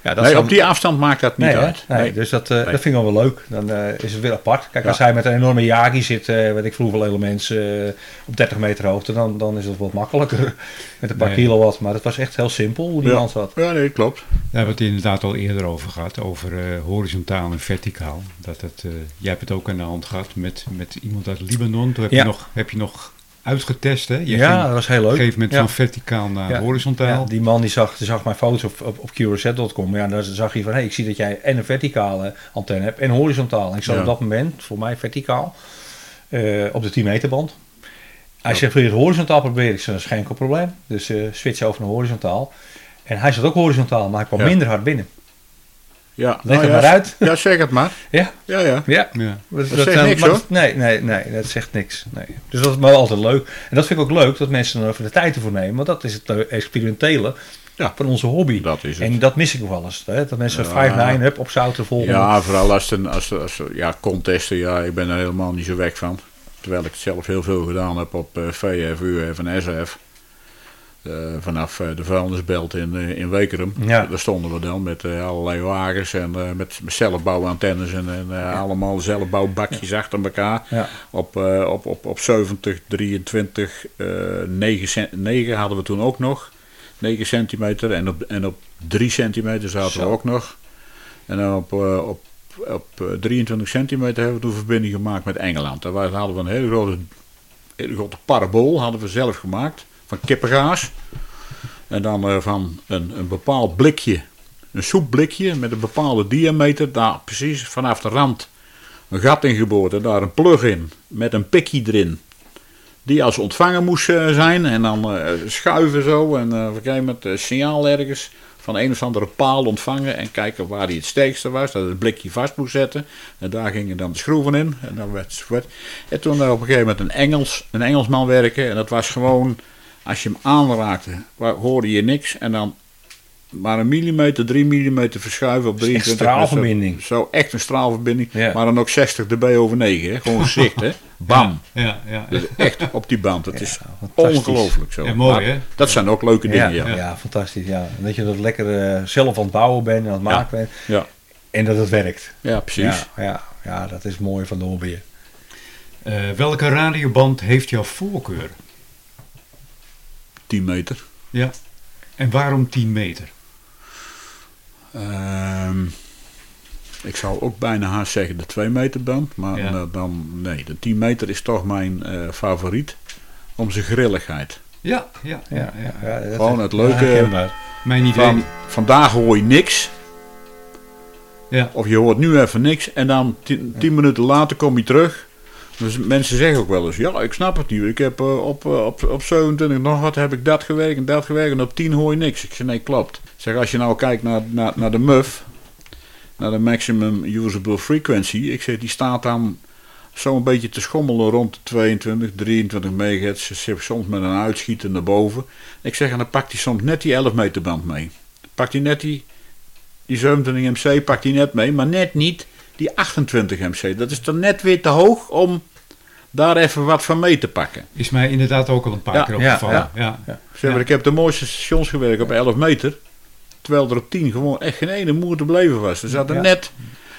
Ja, dat Nee, op die afstand maakt dat niet Nee, uit. nee, Nee. dus dat, eh, Nee. dat vind ik wel leuk. Dan eh, is het weer apart. Kijk, Ja. als hij met een enorme Yagi zit, eh weet ik veel hoeveel elements eh, op 30 meter hoogte, dan, dan is het wat makkelijker. Met een paar Nee. kilowatt. Maar het was echt heel simpel hoe die Ja. man zat. Ja, nee, klopt. Daar hebben we het inderdaad al eerder over gehad, over eh, horizontaal en verticaal. Dat het, eh, jij hebt het ook aan de hand gehad met, met iemand uit Libanon. Toen heb, Ja. je, nog, heb je nog uitgetest, hè? Je ja, dat was heel op leuk. een gegeven moment ja. van verticaal naar Ja. horizontaal. Ja, die man die zag, die zag mijn foto's op, op, op QRZ.com. Ja, daar zag hij van, hey, ik zie dat jij en een verticale antenne hebt en horizontaal. En ik zat op dat moment, voor mij verticaal, eh, op de 10 meter band. Hij zegt, wil je het horizontaal proberen? Ik zei, dat is geen probleem. Dus eh switch over naar horizontaal. En hij zat ook horizontaal, maar hij kwam minder hard binnen. Ja, Leg nou het ja, maar uit. Ja, zeg het maar. Ja, Ja, ja. ja. Ja. Dat, zegt niks, hoor. dat- nee, nee, nee, dat zegt niks. Nee. Dus dat is maar altijd leuk. En dat vind ik ook leuk, dat mensen er even de tijd ervoor nemen. Want dat is het eh, experimentele Ja. van onze hobby. Dat is het. En dat mis ik nog wel eens. Hè? Dat mensen Ja. 5-9 up op zouten volgen. Ja, vooral als het, als, als, ja, contesten, ja, ik ben er helemaal niet zo weg van. Terwijl ik het zelf heel veel gedaan heb op eh, VF, UF en SF. Eh, vanaf eh, de vuilnisbelt in, eh, in Wekerum. Ja. Daar stonden we dan met allerlei wagens en eh, met zelfbouwantennes en, en allemaal zelfbouwbakjes achter elkaar. Ja. Op, op, op, op 70, 23, eh 9, cent- 9 hadden we toen ook nog. 9 centimeter en op, en op 3 centimeter zaten Zo. we ook nog. En dan op, op, op eh, 23 centimeter hebben we toen verbinding gemaakt met Engeland. Daar hadden we een hele grote, hele grote parabool, hadden we zelf gemaakt, van kippengaas. En dan eh, van een, een bepaald blikje, een soepblikje met een bepaalde diameter, daar precies vanaf de rand een gat ingeboord en daar een plug in met een pikje erin. Die als ontvanger moest eh, zijn en dan eh, schuiven zo en op een gegeven moment signaal ergens van een of andere paal ontvangen en kijken waar die het sterkste was, dat het blikje vast moest zetten. En daar gingen dan de schroeven in en dan werd het. En toen op een gegeven moment een, Engels, een Engelsman werken en dat was gewoon, als je hem aanraakte, hoorde je niks en dan maar een millimeter, drie millimeter verschuiven op is echt 23 met zo- straalverbinding. Zo, echt een straalverbinding, Ja. maar dan ook 60 dB over 9, hè? gewoon gezicht, hè? Bam. Ja, ja, ja. Dus echt op die band. Het is ongelooflijk zo. Ja, mooi, Maar hè? Dat zijn ook leuke dingen, ja. ja. fantastisch. Ja. En dat je dat lekker eh, zelf aan het bouwen bent en aan het maken bent. Ja, En dat het werkt. ja precies. Ja, ja, ja, dat is mooi van de hobby. Eh, welke radioband heeft jouw voorkeur? 10 meter. Ja. En waarom 10 meter? Ehm, ik zou ook bijna haast zeggen de 2 meter band. Maar Ja. eh, dan, nee, de 10 meter is toch mijn eh, favoriet. Om zijn grilligheid. Ja, ja, ja. Ja, ja. Gewoon het leuke-. Mijn idee. Van, vandaag hoor je niks. Ja. Of je hoort nu even niks. En dan 10 minuten later kom je terug. Dus mensen zeggen ook wel eens, ja, ik snap het niet. Ik heb eh, op, eh, op, op 27 nog wat heb ik dat gewerkt en dat gewerkt. En op 10 hoor je niks. Ik zeg, nee, klopt. Zeg, als je nou kijkt naar, naar, naar de MUF, naar de Maximum Usable Frequency. Ik zeg, die staat dan zo'n beetje te schommelen rond de 22, 23 megahertz. Soms met een uitschieter naar boven. Ik zeg, en dan pakt hij soms net die 11 meter band mee. Pakt hij net die, die 27 MC, pakt hij net mee, maar net niet die 28 MC. Dat is dan net weer te hoog om daar even wat van mee te pakken. Is mij inderdaad ook al een paar Ja, keer opgevallen. Ja, ja. Zeg maar, Ik heb de mooiste stations gewerkt op 11 meter. Terwijl er op 10 gewoon echt geen ene moer te beleven was. Er zat er net.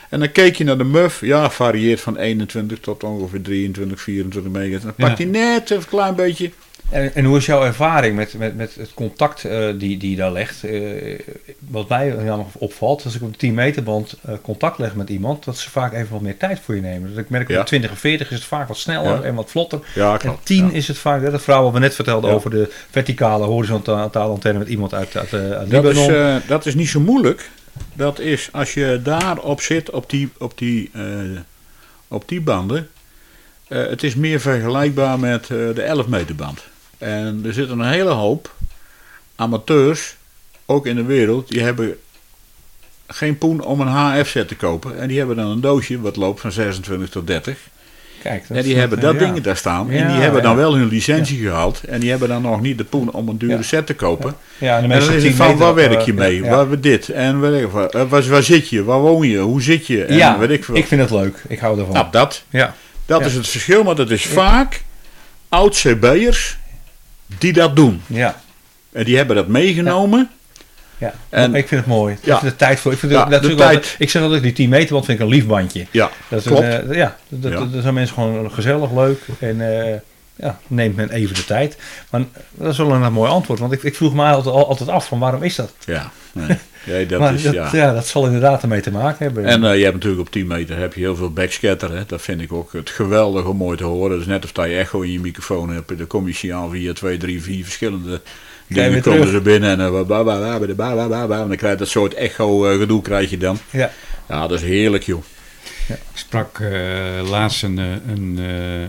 En dan keek je naar de MUF. Ja, varieert van 21 tot ongeveer 23, 24 megahertz. Dan pakt hij net even een klein beetje. En, en hoe is jouw ervaring met, met, met het contact eh, die, die je daar legt? Eh, wat mij opvalt, als ik op de 10 meter band eh, contact leg met iemand, dat ze vaak even wat meer tijd voor je nemen. Dus ik merk op Ja. de 20 en 40 is het vaak wat sneller Ja. en wat vlotter. Ja, En klopt. 10 Ja. is het vaak, hè, dat verhaal wat we net vertelden Ja. over de verticale, horizontale antenne met iemand uit, uit, uit Dat is, Libanon. eh, dat is niet zo moeilijk. Dat is als je daarop zit, op die, op die, eh, op die banden. eh, het is meer vergelijkbaar met eh, de 11 meter band. En er zitten een hele hoop amateurs, ook in de wereld, die hebben geen poen om een HF-set te kopen. En die hebben dan een doosje wat loopt van 26 tot 30. Kijk, dat En die hebben dat ding daar staan. en Ja, die hebben dan ja. wel hun licentie gehaald. En die hebben dan nog niet de poen om een dure set te kopen. Ja, en, En dan is het 10 van, waar werk eh, je mee? Waar we dit? En weet ik. Eh, waar, waar zit je? Waar woon je? Hoe zit je? En ja, weet ik veel. ik vind het leuk. Ik hou ervan. Nou, dat, ja. dat is het verschil. Maar dat is vaak oud-CB'ers die dat doen. Ja. En die hebben dat meegenomen. Ja, En- ik vind het mooi. Ik Ja. vind de tijd voor. Ik, vind Ja, dat de tijd. ik zeg altijd, die 10 meter band vind ik een lief bandje. Ja, Dat klopt. Een, eh, ja, dat, Ja. dat- dat zijn mensen gewoon gezellig, leuk. En eh, ja, neemt men even de tijd. Maar dat is wel een mooi antwoord. Want ik, ik vroeg me altijd, altijd af van waarom is dat? ja. Nee. ja dat is, ja. dat zal inderdaad ermee te maken hebben. En eh, je hebt natuurlijk op 10 meter heb je heel veel backscatter. Hè. Dat vind ik ook het geweldig om mooi te horen. Dus net of dat je echo in je microfoon hebt. Dan kom je aan via 2, 3, 4 verschillende dingen komen ze binnen. En eh, dan en dan krijg je dat soort echo eh, gedoe krijg je dan. Ja. ja, dat is heerlijk joh. Ik sprak laatst een, een,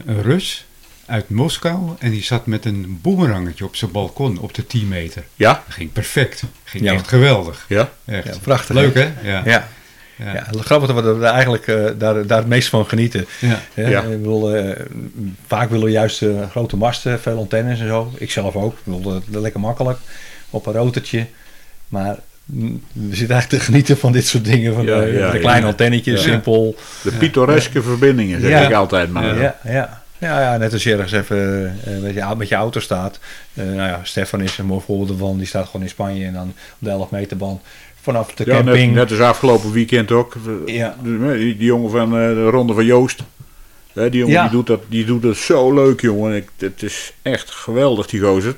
een Rus uit Moskou en die zat met een boemerangetje op zijn balkon op de 10 meter. Ja? Dat ging perfect. Ging Ja. echt geweldig. Ja? Echt. Ja, prachtig, Leuk hè? Ja. Ja. Ja. Ja, grappig dat we er eigenlijk eh, daar, daar het meest van genieten. Ja. Hè? Ja. Ik bedoel, eh, vaak willen we juist eh, grote masten, veel antennes en zo. Ik zelf ook. Ik bedoel, lekker makkelijk op een rotertje. Maar mm, we zitten eigenlijk te genieten van dit soort dingen. Van Ja, de, ja, de ja. kleine antennetjes, Ja. simpel. De pittoreske verbindingen zeg Ja. ik altijd maar. Ja, ja. Ja, ja, net als je ergens even eh, met, je, met je auto staat. Eh, nou ja, Stefan is een mooi voorbeeld ervan. Die staat gewoon in Spanje en dan op de 11 meter band. Vanaf de Ja, net, camping. net als afgelopen weekend ook. Ja. Die, jongen van eh, de Ronde van Joost. Hè, die jongen Ja. die doet, dat, die doet dat zo leuk, jongen. Ik, het is echt geweldig, die gozer.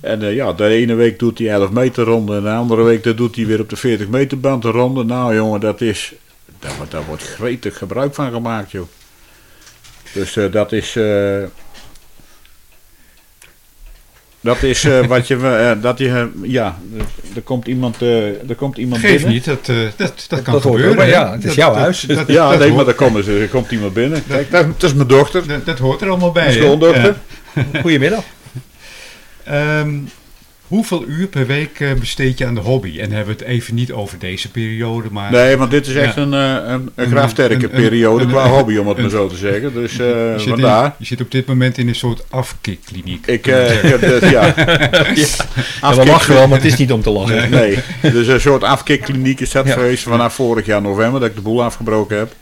En ja, de ene week doet hij 11 meter ronde. En de andere week dat doet hij weer op de 40 meter band een ronde. Nou, jongen, dat is... Daar, wordt- daar wordt gretig gebruik van gemaakt, joh. Dus eh, dat is... eh, dat is eh, wat je... dat je ja, er komt iemand, eh, er komt iemand Geef binnen. niet, dat, eh, dat, dat kan dat hoort gebeuren. ook bij- hè? ja, het is Dat- jouw dat- huis. dat- Ja, dat nee, maar hoort- dan komen ze, er komt iemand binnen. Kijk, dat, dat is mijn dochter. dat, dat hoort er allemaal bij. Mijn schoondochter. Ja. Goedemiddag. Ehm, hoeveel uur per week eh, besteed je aan de hobby? En hebben we het even niet over deze periode, maar... Nee, want dit is echt Ja. een, eh, een, een Een- een- periode een- qua hobby, om het maar zo te zeggen. Dus eh, je, zit in- vandaar. je zit op dit moment in een soort afkikkliniek. Ik, eh, ik heb dus, ja. Ja, we lachen wel, maar het is niet om te lachen. Nee, dus een soort afkikkliniek is dat Ja. geweest vanaf vorig jaar november, dat ik de boel afgebroken heb.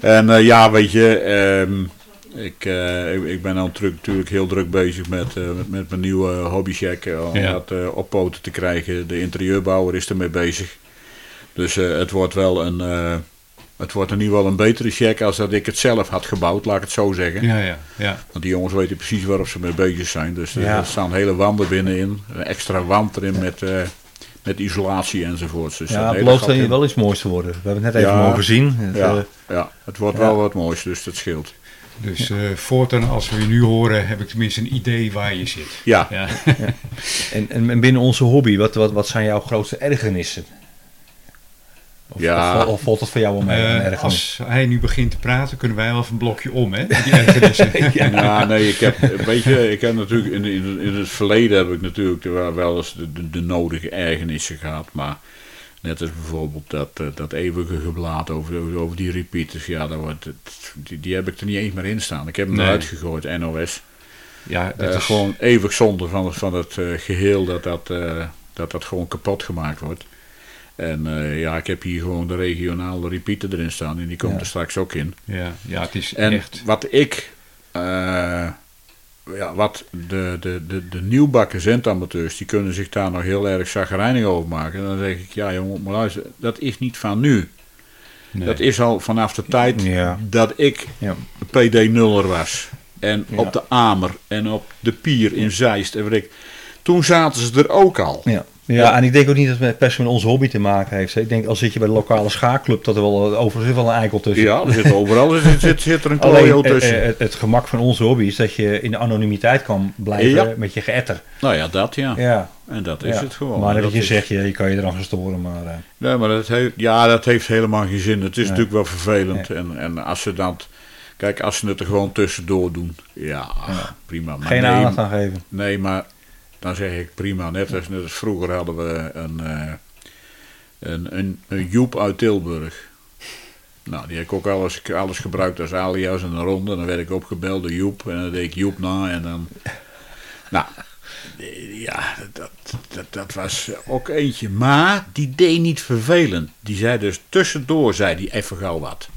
En eh, ja, weet je, ehm, ik, eh, ik, ik ben dan druk, natuurlijk heel druk bezig met, eh, met, met mijn nieuwe hobbycheck, eh, om Ja. dat eh, op poten te krijgen. De interieurbouwer is ermee bezig. Dus eh, het wordt wel een, eh, het wordt in ieder geval een betere check als dat ik het zelf had gebouwd, laat ik het zo zeggen. Ja, ja, ja. Want die jongens weten precies waarop ze mee bezig zijn. Dus Ja. er staan hele wanden binnenin. Een extra wand erin met, eh, met isolatie enzovoorts. Dus Ja, dat het belooft wel iets moois te worden. We hebben het net even Ja. mogen zien. Het, Ja, ja, het wordt ja. wel wat moois, dus dat scheelt. Dus eh, voortaan, als we je nu horen, heb ik tenminste een idee waar je zit. Ja, Ja. en, en en binnen onze hobby, wat, wat, wat zijn jouw grootste ergernissen? Of, Ja. of, of valt dat voor jou wel mee? een ergernis? als hij nu begint te praten, kunnen wij wel even een blokje om, hè? Die ergernissen. ja. nee, ik heb, weet je, ik heb natuurlijk in, in, in het verleden heb ik natuurlijk wel, wel eens de, de, de nodige ergernissen gehad, maar net als bijvoorbeeld dat, eh, dat eeuwige geblaat over, over, die repeaters, ja, dat wordt, het- die, die heb ik er niet eens meer in staan. Ik heb hem Nee. eruit gegooid, NOS. Ja, dat Eh, is gewoon eeuwig zonde van, van het eh, geheel dat dat, dat dat gewoon kapot gemaakt wordt. En ja, ik heb hier gewoon de regionale repeater erin staan en die komt Ja. er straks ook in. Ja, ja, het is En echt. wat ik, ja, wat de, de, de, de nieuwbakken zendamateurs, die kunnen zich daar nog heel erg zagrijnig over maken. En dan zeg ik, ja jongen, maar luister, dat is niet van nu. nee. Dat is al vanaf de tijd Ja. dat ik Ja. PD Nuller was. En Ja. op de Amer en op de Pier in Zeist en weet ik. Toen zaten ze er ook al. Ja. Ja, en ik denk ook niet dat het met met onze hobby te maken heeft. Ik denk, als zit je bij de lokale schaakclub, dat er wel overigens wel een eikel tussen. Ja, er zit overal zit, zit, zit er een klojo eh, tussen. eh, het, het gemak van onze hobby is dat je in de anonimiteit kan blijven Ja. met je geëtter. nou ja, dat ja. Ja, En dat is ja. het gewoon. Maar dat je is- zegt, je, je kan je eraan gaan storen, maar... eh, Nee, maar dat heeft, ja, dat heeft helemaal geen zin. Het is Nee. natuurlijk wel vervelend. En, en als ze dat Kijk, als ze het er gewoon tussendoor doen, ja, Ja. prima. Maar Geen nee, aandacht aan geven. Nee, maar dan zeg ik prima. Net als, net als vroeger hadden we een, eh, een, een, een Joep uit Tilburg. Nou, die heb ik ook alles, alles gebruikt als alias en een ronde. Dan werd ik opgebeld door Joep en dan deed ik Joep na en dan... Nou, ja, dat, dat, dat was ook eentje. Maar die deed niet vervelend. Die zei dus tussendoor, zei die even gauw wat.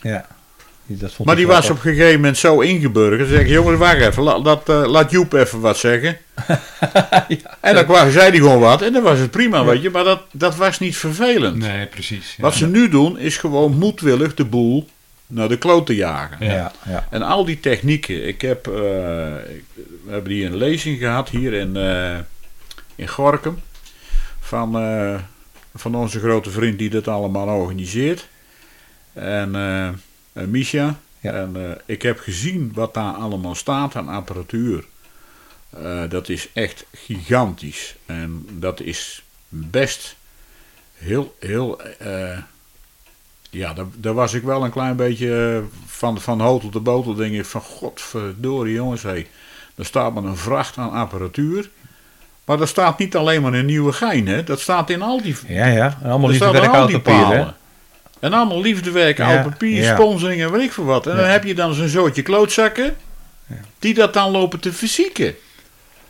Ja. Dat vond Maar die was op een gegeven moment zo ingeburgerd. Dan zeg ik, jongens, wacht even, laat, laat, eh, laat Joep even wat zeggen. En dan kwam, zei hij gewoon wat en dan was het prima, weet je. Maar dat, dat was niet vervelend. Nee, precies. Ja. Wat ze nu doen, is gewoon moedwillig de boel naar de kloot te jagen. Ja. Ja, ja. En al die technieken. Ik heb, eh, we hebben hier een lezing gehad hier in, eh, in Gorkum. Van, eh, van onze grote vriend die dat allemaal organiseert. En Misha. Ja. En eh, ik heb gezien wat daar allemaal staat aan apparatuur. Eh, dat is echt gigantisch. En dat is best heel, heel. eh, ja, daar, daar was ik wel een klein beetje eh, van, van hotel te botel. Denk ik van godverdorie jongens. Hey, er staat maar een vracht aan apparatuur. Maar dat staat niet alleen maar in Nieuwegein. Hè? Dat staat in al die Ja, ja. Allemaal liefde staan werk papier, palen. En allemaal liefdewerk, Ja, oud papier, ja. sponsoring en weet ik veel wat. En dan heb je dan zo'n zootje klootzakken. Die dat dan lopen te fysieken.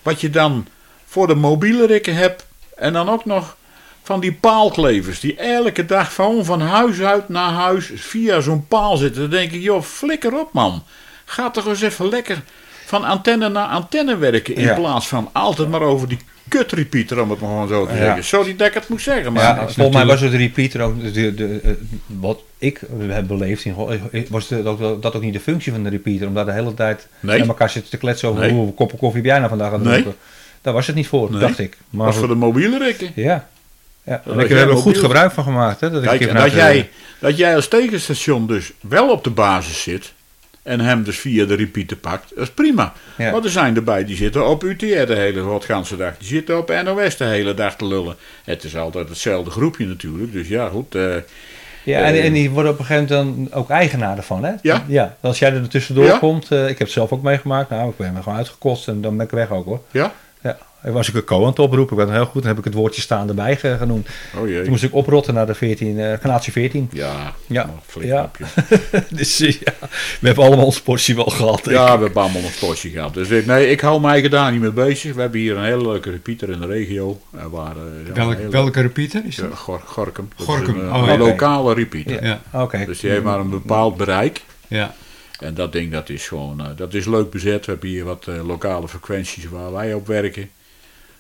Wat je dan voor de mobiele rikken hebt. En dan ook nog van die paalklevers. Die elke dag gewoon van huis uit naar huis via zo'n paal zitten. Dan denk ik, joh, flikker op man. Ga toch eens even lekker van antenne naar antenne werken. In Ja. plaats van altijd maar over die kutrepeater, om het maar gewoon zo te zeggen. Sorry dat ik het moet zeggen, maar... Ja, volgens mij was het repeater ook, de, de, de, eh, wat ik heb beleefd, in, was het ook, dat ook niet de functie van de repeater, om daar de hele tijd Nee. met elkaar zitten te kletsen over Nee. hoeveel koppen koffie heb jij nou vandaag aan Nee. dronken. Daar was het niet voor, Nee. dacht ik. Maar was voor de mobiele rikken. ja. ja. En Dat ik heb er goed gebruik van gemaakt. Hè, dat ik Kijk, dat jij, dat jij als tegenstation dus wel op de basis zit. En hem dus via de repeater pakt. Dat is prima. Ja. Maar er zijn erbij die zitten op UTR de hele wat ganse dag. Die zitten op NOS de hele dag te lullen. Het is altijd hetzelfde groepje natuurlijk. Dus ja, goed. eh, Ja, en, en die worden op een gegeven moment dan ook eigenaar ervan, hè? Ja. ja. Als jij er tussendoor Ja. komt, eh, ik heb het zelf ook meegemaakt, nou, ik ben er gewoon uitgekost en dan ben ik weg ook hoor. ja? Was ik een co aan het oproepen, ik ben heel goed, dan heb ik het woordje staan erbij ge- genoemd. Oh Toen moest ik oprotten naar de 14, eh gradatie 14. Ja, Ja. oh, flikker Ja. dus eh, ja, we hebben allemaal ons portie wel gehad. Ja, ik. we hebben allemaal een potje gehad. Dus ik, nee, ik hou mij daar niet mee bezig. We hebben hier een hele leuke repeater in de regio. Eh, waar, eh, Welk, hele- welke repeater is Ja, dat? Gor- Gorkum. Dat Gorkum, Is een, oh, eh, een lokale repeater. Ja. Ja, Oké. Dus die heeft maar een bepaald bereik. ja. En dat ding dat is gewoon eh, dat is leuk bezet. We hebben hier wat eh, lokale frequenties waar wij op werken.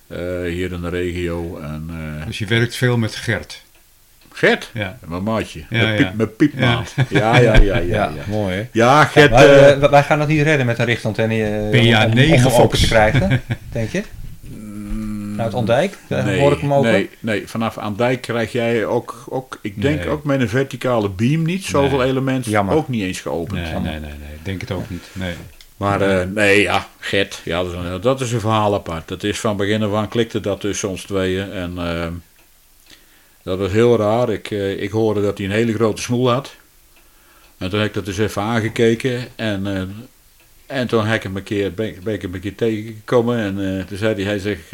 Eh, hier in de regio. En, eh, Dus je werkt veel met Gert. Gert, Ja. mijn maatje. Ja, mijn, piep, ja. mijn piepmaat. Ja, ja, ja, ja. Ja, ja. mooi hè. Ja, Gert. Maar, eh, wij gaan dat niet redden met een richtantenne eh, PA om, om, 9 om hem open Fox. te krijgen, denk je? Naar het Ondijk? Eh, nee, hoor ik hem open? nee, nee, vanaf aan dijk krijg jij ook, ook ik denk Nee. ook met een verticale beam niet, zoveel Nee. elementen, ook niet eens geopend. Nee, nee, nee, nee. Ik denk het ook niet. Nee. Maar eh, nee, ja, Gert, ja, dat, is een, dat is een verhaal apart. Dat is van begin af aan klikte dat tussen ons tweeën. En eh, dat was heel raar. Ik, eh, ik hoorde dat hij een hele grote smoel had. En toen heb ik dat dus even aangekeken. En, en toen heb ik hem een keer, ben, ik- hem een keer tegengekomen. En toen zei hij, hij zegt,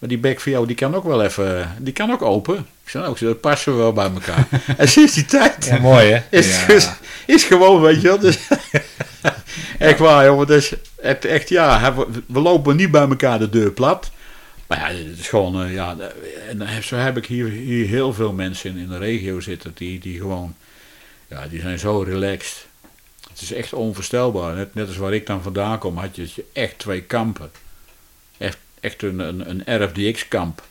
maar die bek voor jou, die kan ook wel even, die kan ook open. Ik zei, nou, zei, dat passen we wel bij elkaar. en sinds die tijd Ja, mooi hè? is, Ja. is, is gewoon, weet je wel. Dus, echt waar, jongen. Dus, het, echt, ja, we lopen niet bij elkaar de deur plat. Maar ja, het is gewoon, eh, ja. En dan heb- zo heb ik hier, hier heel veel mensen in, in de regio zitten die, die gewoon, ja, die zijn zo relaxed. Het is echt onvoorstelbaar. Net, net als waar ik dan vandaan kom, had je echt twee kampen. Echt, een, een, een RFDX-kamp.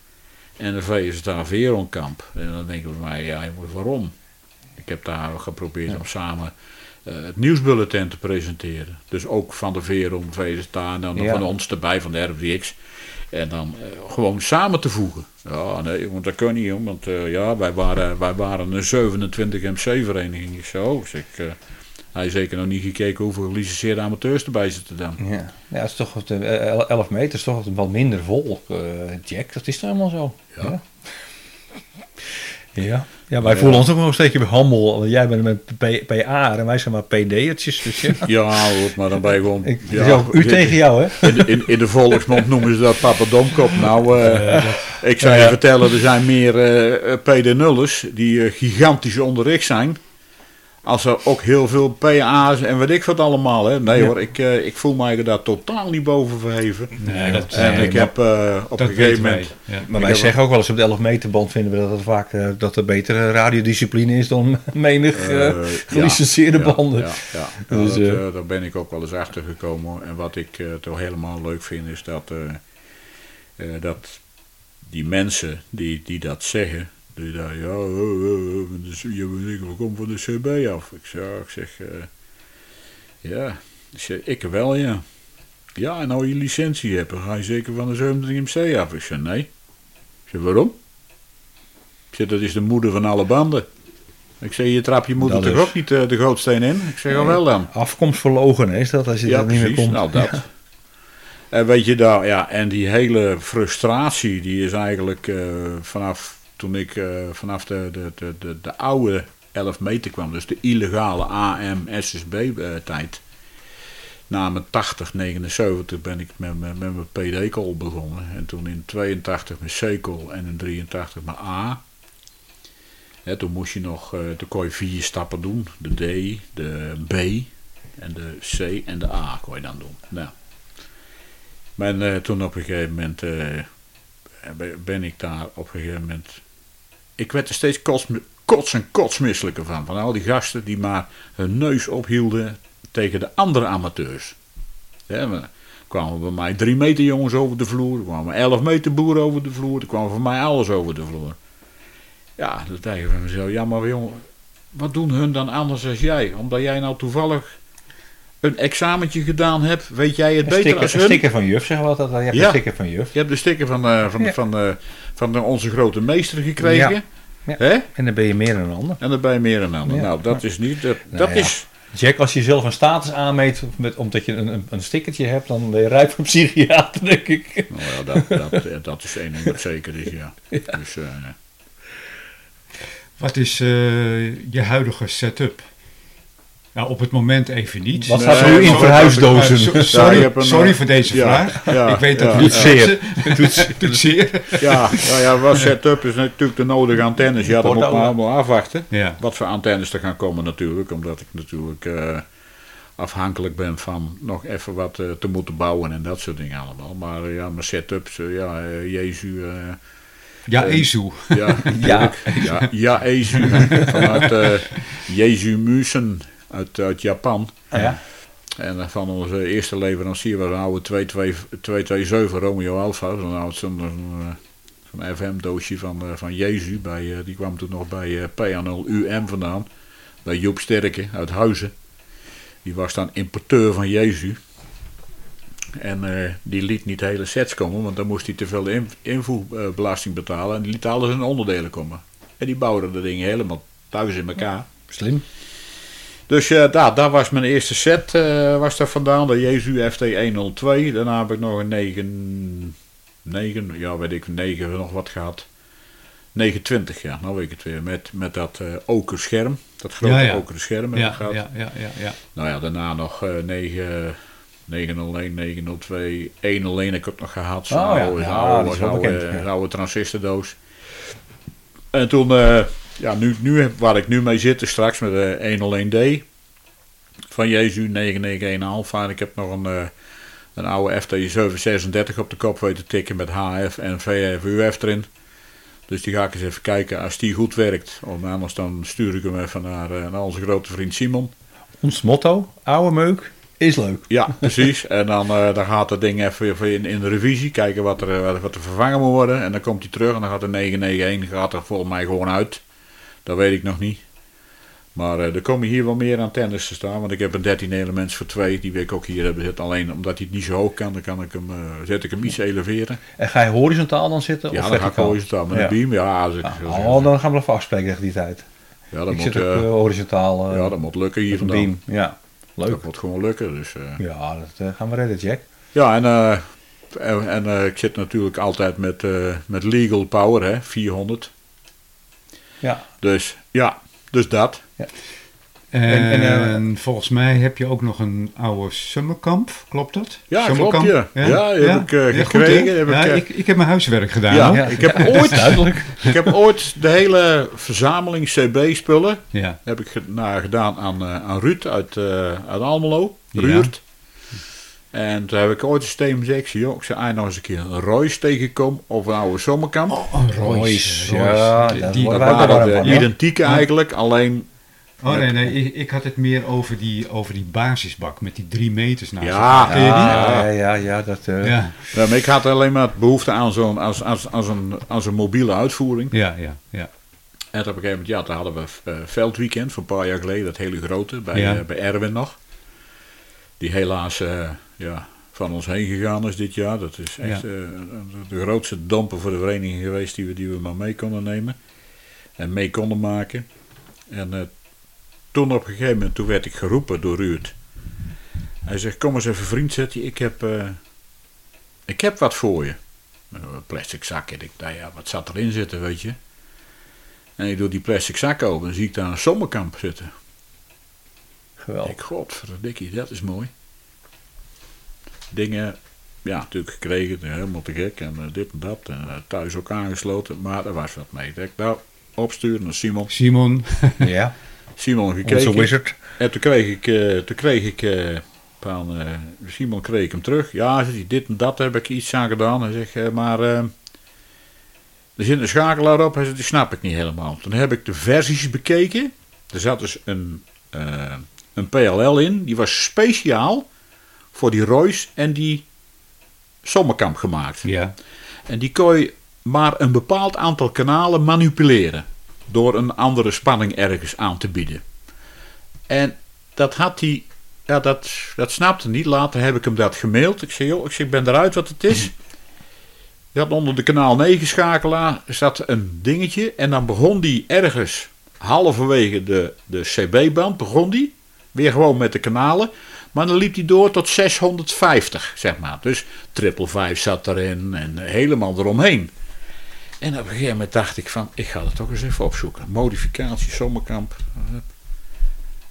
En een VSTA Veron-kamp. En dan denk ik bij mij, ja, waarom? Ik heb daar geprobeerd om samen eh, het nieuwsbulletin te presenteren. Dus ook van de Veron, VSTA en dan nog Ja. van ons erbij, van de RFDX. En dan eh, gewoon samen te voegen. Ja, nee, want dat kan niet, want eh, ja, wij waren, wij waren een 27 MC-vereniging. Ik oh, zeg, eh, hij heeft zeker nog niet gekeken hoeveel gelicenseerde amateurs erbij zitten dan. Ja, ja het is toch wat, eh, 11 meter is toch wat minder volk, eh, Jack. Dat is toch helemaal zo. Ja. Ja, Ja, ja wij voelen ons ook nog een steekje bij handel. Want Jij bent met PA en wij zijn maar PD'ertjes. Dus ja. Ja, hoor, maar dan ben je gewoon... Ik, ja, is ook u tegen jou, hè? In de, in, in de volksmond noemen ze dat Papa Domkop. Nou, eh, ik zou je vertellen, er zijn meer eh PD-nullers die eh, gigantisch onderricht zijn. Als er ook heel veel PA's en weet ik wat allemaal. Hè. Nee Ja. hoor, ik, eh, ik voel mij daar totaal niet boven verheven. Nee, dat, En nee, ik maar heb eh, op een gegeven wij. moment... Ja. Maar wij heb zeggen ook wel eens op de 11 meter band vinden we dat het vaak eh, dat er betere radiodiscipline is dan menig gelicenseerde ja, banden. Ja, ja. Dus, Nou, dat, daar ben ik ook wel eens achter gekomen. En wat ik eh, toch helemaal leuk vind is dat, eh, eh, dat die mensen die, die dat zeggen, die daar, ja, eh, eh, dus je ik kom van de CB af. Ik zeg, ja, ik zeg, eh, ja, ik, zeg, ik wel, ja. Ja, en nou je licentie hebt, dan ga je zeker van de 27 MC af. Ik zeg, nee. Ik zeg, waarom? Ik zeg, dat is de moeder van alle banden. Ik zeg, je trap je moeder toch is- ook niet eh, de gootsteen in? Ik zeg, ja wel dan. Afkomst verlogen is dat als je Ja, dat niet meer komt. Nou, dat. En weet je daar, ja, en die hele frustratie, die is eigenlijk eh, vanaf toen ik eh, vanaf de, de, de, de, de oude 11 meter kwam, dus de illegale AM-SSB-tijd. Na mijn 80, 79 ben ik met, met, met mijn PD-call begonnen. En toen in 82 mijn C-call en in 83 mijn A. Hè, toen moest je nog, eh je vier stappen doen. De D, de B en de C en de A kon je dan doen. Nou. Maar eh, toen op een gegeven moment eh, ben ik daar op een gegeven moment... Ik werd er steeds kots, kots en kotsmisselijker van. Van al die gasten die maar hun neus ophielden tegen de andere amateurs. Er kwamen bij mij drie meter jongens over de vloer. Er kwamen elf meter boeren over de vloer. Er kwam voor mij alles over de vloer. Ja, dan denk ik van mezelf, ja maar jongen, wat doen hun dan anders als jij? Omdat jij nou toevallig een examentje gedaan hebt, weet jij het Een beter sticker, als een hun? sticker van juf, zeggen we altijd. Je hebt Ja. een sticker van juf. Je hebt de sticker van, eh, van, Ja. van, eh, van de- onze grote meester gekregen. Ja. Ja. Hè? En dan ben je meer dan een ander. En dan ben je meer een ander. Ja. Nou, dat is niet. Dat, Nou dat ja. is. Jack, als je zelf een status aanmeet met, omdat je een, een, een stickertje hebt, dan ben je rijp voor psychiater, denk ik. Nou ja, dat, dat, eh, dat is één ding dat zeker is, ja. Dus, eh, Wat is eh, je huidige setup? Nou, op het moment even niet. Wat staat er nu in sorry, verhuisdozen? eh, Ja, sorry, een, sorry eh, voor deze ja, vraag. ja, ik weet dat ja, het ja. zeer. Zeer. ja, ja, ja, wat setup is natuurlijk de nodige antennes. Ja, dat moet maar allemaal afwachten. Ja. Wat voor antennes er gaan komen natuurlijk. Omdat ik natuurlijk eh, afhankelijk ben van nog even wat eh, te moeten bouwen en dat soort dingen allemaal. Maar eh, ja, mijn setups, eh, ja, eh, Jezu... eh, Ja, Eh, Ezu. Ja, Ja. ja, ja Ezu. Vanuit eh Jezu Musen uit, uit Japan. Ja. En eh, van onze eerste leverancier was een oude 22 227 Romeo Alpha. Zo'n oud zo'n zo'n, eh, FM-doosje van, eh, van Jezu. Bij, die kwam toen nog bij eh PA0UM vandaan. Bij Joep Sterke uit Huizen. Die was dan importeur van Jezu. En die liet niet hele sets komen, want dan moest hij te veel in, invoerbelasting betalen. En die liet alles in onderdelen komen. En die bouwden de dingen helemaal thuis in elkaar. Slim. Dus eh, daar, daar was mijn eerste set eh, was daar vandaan, de Jezu FT 102. Daarna heb ik nog een 9, 9 ja weet ik, 9 nog wat gehad. 29, ja, nou weet ik het weer. Met, met dat eh oker scherm, dat grote Ja, ja. okeren scherm heb ik Ja, gehad. ja, ja, ja, ja. Nou ja, daarna nog eh 9, 901, 902, 101 heb ik ook nog gehad. Zo'n Oh ja, oude, oude, oude, oude transistordoos. En toen, ja, nu, nu, heb- waar ik nu mee zit, is straks met de 101D van Jezu 991 Alpha. En ik heb nog een, eh, een oude FT 736 op de kop weten tikken met HF en VFUF erin. Dus die ga ik eens even kijken als die goed werkt. Of anders dan stuur ik hem even naar, eh, naar onze grote vriend Simon. Ons motto, oude meuk, is leuk. Ja, precies. En dan, eh, dan gaat dat ding even, in, in de revisie, kijken wat er, wat, wat er vervangen moet worden. En dan komt hij terug en dan gaat de 991 gaat er volgens mij gewoon uit. Dat weet ik nog niet. Maar eh, er komen hier wel meer antennes te staan, want ik heb een 13 elements voor 2, die wil ik ook hier hebben zitten. Alleen omdat hij het niet zo hoog kan, dan kan ik hem, eh, zet ik hem iets eleveren. En ga je horizontaal dan zitten Ja, of dan ga ik horizontaal met Ja. een beam. Ja, als ik, Ja, als ik- oh, dan gaan we even afspreken tegen die tijd. ja, dat, ik moet, zit ook eh, eh, horizontaal ja, dat moet lukken hier vandaan. beam. Ja, leuk. Dat moet gewoon lukken. Dus. Ja, dat gaan we redden, Jack. Ja, en, en, en, ik zit natuurlijk altijd met, met legal power, hè, 400. Ja. Dus ja, dus dat. En, En- en, eh, volgens mij heb je ook nog een oude summerkamp, klopt dat? Ja, Summerkamp? klopt, ja. Ja, die heb ik, eh, goed, hè? gekregen. Heb ja, ik, eh, ik, ik heb mijn huiswerk gedaan. Ja, ik heb ooit- duidelijk. Ik heb ooit de hele verzameling CB-spullen ja. heb ik gedaan aan, eh, aan Ruud uit, eh, uit Almelo. Ja. Ruurt. En toen heb ik ooit een systeem gezegd, ik zei, joh, ik zei, "Ai, nog eens een keer een Royce tegenkom of een oude zomerkamp. Oh, een Royce. Royce, Royce. ja, Die- dat die- waren de ja. identieke eigenlijk, alleen Oh nee, nee, ik, ik had het meer over die, over die basisbak met die drie meters naast Ja. je die? Ja, ja, ja, ja, dat... eh, Ja, Ja, maar ik had alleen maar behoefte aan zo'n als, als, als een, als een mobiele uitvoering. ja, ja. ja. En op een gegeven moment, ja, daar hadden we eh, veldweekend van een paar jaar geleden, dat hele grote, bij, Ja. eh, bij Erwin nog. Die helaas eh, ja, van ons heen gegaan is dit jaar. Dat is echt Ja. eh, de grootste domper voor de vereniging geweest die we, die we maar mee konden nemen. En mee konden maken. En eh, toen op een gegeven moment, toen werd ik geroepen door Ruud. Hij zegt, kom eens even vriend, zet je, ik heb, eh, ik heb wat voor je. Een plastic zak. En ik dacht, ja, wat zat erin zitten, weet je. En ik doe die plastic zak open en zie ik daar een sommerkamp zitten. Geweldig. Ik, godverdikkie, dat is mooi. Dingen, ja, natuurlijk gekregen, helemaal te gek en eh, dit en dat. En eh, thuis ook aangesloten, maar er was wat mee. Ik nou, opsturen naar Simon. Simon. Ja, Simon onze gekeken. wizard. En toen kreeg ik, eh, toen kreeg ik eh, van eh, Simon kreeg ik hem terug. Ja, zegt hij, dit en dat heb ik iets aan gedaan. Hij zegt, eh, maar eh, er zit een schakelaar op. Hij zegt, die snap ik niet helemaal. Toen heb ik de versies bekeken. Er zat dus een, eh, een PLL in. Die was speciaal voor die Royce en die Sommerkamp gemaakt. Ja. En die kon je maar een bepaald aantal kanalen manipuleren. Door een andere spanning ergens aan te bieden. En dat had hij. Ja, dat, dat snapte niet. Later heb ik hem dat gemaild. Ik zei, joh, ik, zeg, ik ben eruit wat het is. Je had onder de kanaal 9 schakelaar zat een dingetje. En dan begon die ergens halverwege de, de CB-band. Begon die weer gewoon met de kanalen. Maar dan liep hij door tot 650, zeg maar. Dus triple 5 zat erin en helemaal eromheen. En op een gegeven moment dacht ik van, ik ga het toch eens even opzoeken. Modificatie, zomerkamp.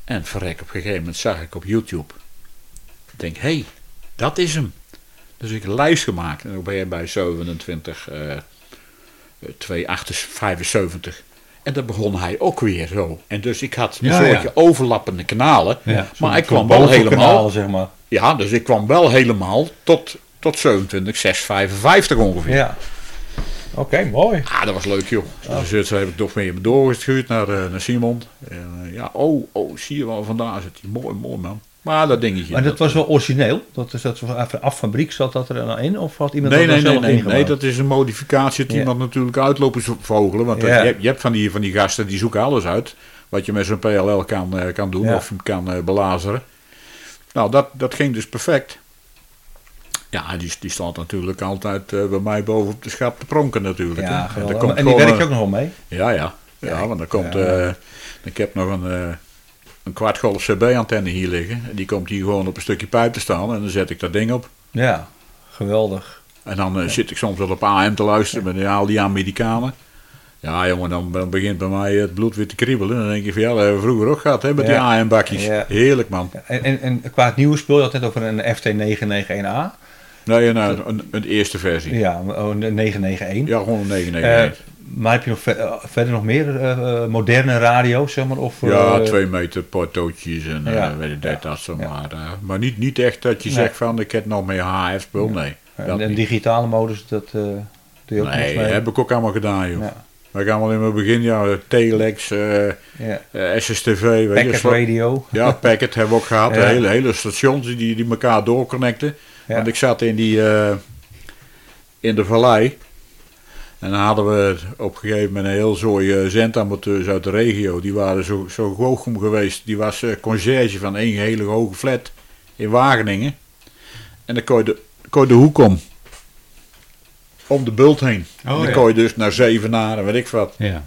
En verrek, op een gegeven moment zag ik op YouTube. Ik denk, hé, hey, dat is hem. Dus ik een lijst gemaakt. En dan ben je bij 27, eh 275. En dan begon hij ook weer zo. En dus ik had een Ja, ja. soortje overlappende kanalen. Ja, maar ik kwam wel helemaal. zeg maar. Ja, dus ik kwam wel helemaal tot, tot 27, 655 ongeveer. Ja. Oké, mooi. Ah, dat was leuk joh. Dus toen heb ik toch mee doorgestuurd naar, eh, naar Simon. En, eh, ja, oh, oh, zie je wel, vandaar zit hij. Mooi, mooi man. Maar dat dingetje. Maar dat was wel origineel? Dat is dat af fabriek zat dat er dan in? Of had iemand Nee, dat nee, nee, zelf nee, ingemaakt? nee, dat is een modificatie dat Ja. iemand natuurlijk uitlopen vogelen. Want Ja. je, hebt- je hebt van die, van die gasten die zoeken alles uit. Wat je met zo'n PLL kan, eh, kan doen Ja. of kan eh, belazeren. Nou, dat, dat ging dus perfect. Ja, die, die staat natuurlijk altijd eh, bij mij boven op de schap te pronken natuurlijk. Ja, En komt En die werkt eh, ook nog wel mee? Ja, ja. Ja, want dan komt... ik heb nog een, een kwartgolf CB-antenne hier liggen. En die komt hier gewoon op een stukje pijp te staan. En dan zet ik dat ding op. Ja, geweldig. En dan eh, zit ik soms wel op AM te luisteren met al die Amerikanen. Ja, jongen, dan, dan begint bij mij het bloed weer te kriebelen. Dan denk je van ja, dat hebben we vroeger ook gehad hè, met die Ja. AM-bakjes. Ja. Heerlijk, man. En, en, en qua het nieuwe spul, je had net over een FT991A. Nee, nou, een, een eerste versie. Ja, Ja, oh, een 991. gewoon een 991. Eh, maar heb je nog ver- eh, verder nog meer eh, eh, moderne radio's, zeg maar? Of, ja, twee meter portootjes en Ja. weet ik dat, dat. Maar, maar niet, niet echt dat je Nee. zegt van ik heb nog meer HF-spul. Nee, en, digitale modus, dat doe je ook Nee, mee? heb ik ook allemaal gedaan, joh. Maar ik allemaal in mijn begin, ja, Telex, eh ja. SSTV, weet. Packet radio. Ja, Packet hebben we ook gehad. Ja. Hele, hele stations die, die elkaar doorconnecten. Ja. Want ik zat in die in de vallei. En dan hadden we op een gegeven moment een heel zooi eh, zendamateurs uit de regio. Die waren zo, zo Goochem geweest. Die was eh, conciërge van één hele hoge flat in Wageningen. En dan kon je de, kon je de hoek om. Om de bult heen. en dan ja. kon je dus naar Zevenaar en weet ik wat. Ja.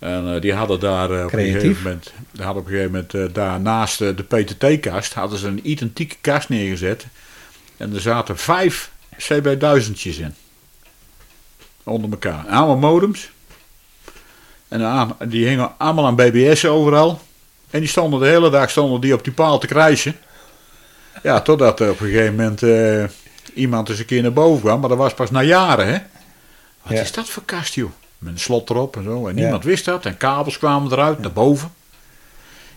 En eh, die hadden daar op een gegeven moment, die hadden op een gegeven moment eh, daar naast de PTT-kast, hadden ze een identieke kast neergezet. En er zaten vijf CB1000'tjes in. Onder elkaar. Allemaal modems. En aan, die hingen allemaal aan BBS overal. En die stonden de hele dag stonden die op die paal te krijsen. Ja, totdat er op een gegeven moment eh, iemand eens een keer naar boven kwam. Maar dat was pas na jaren, hè. Wat Ja. is dat voor kast, joh? Met een slot erop en zo. En Ja. niemand wist dat. En kabels kwamen eruit naar boven.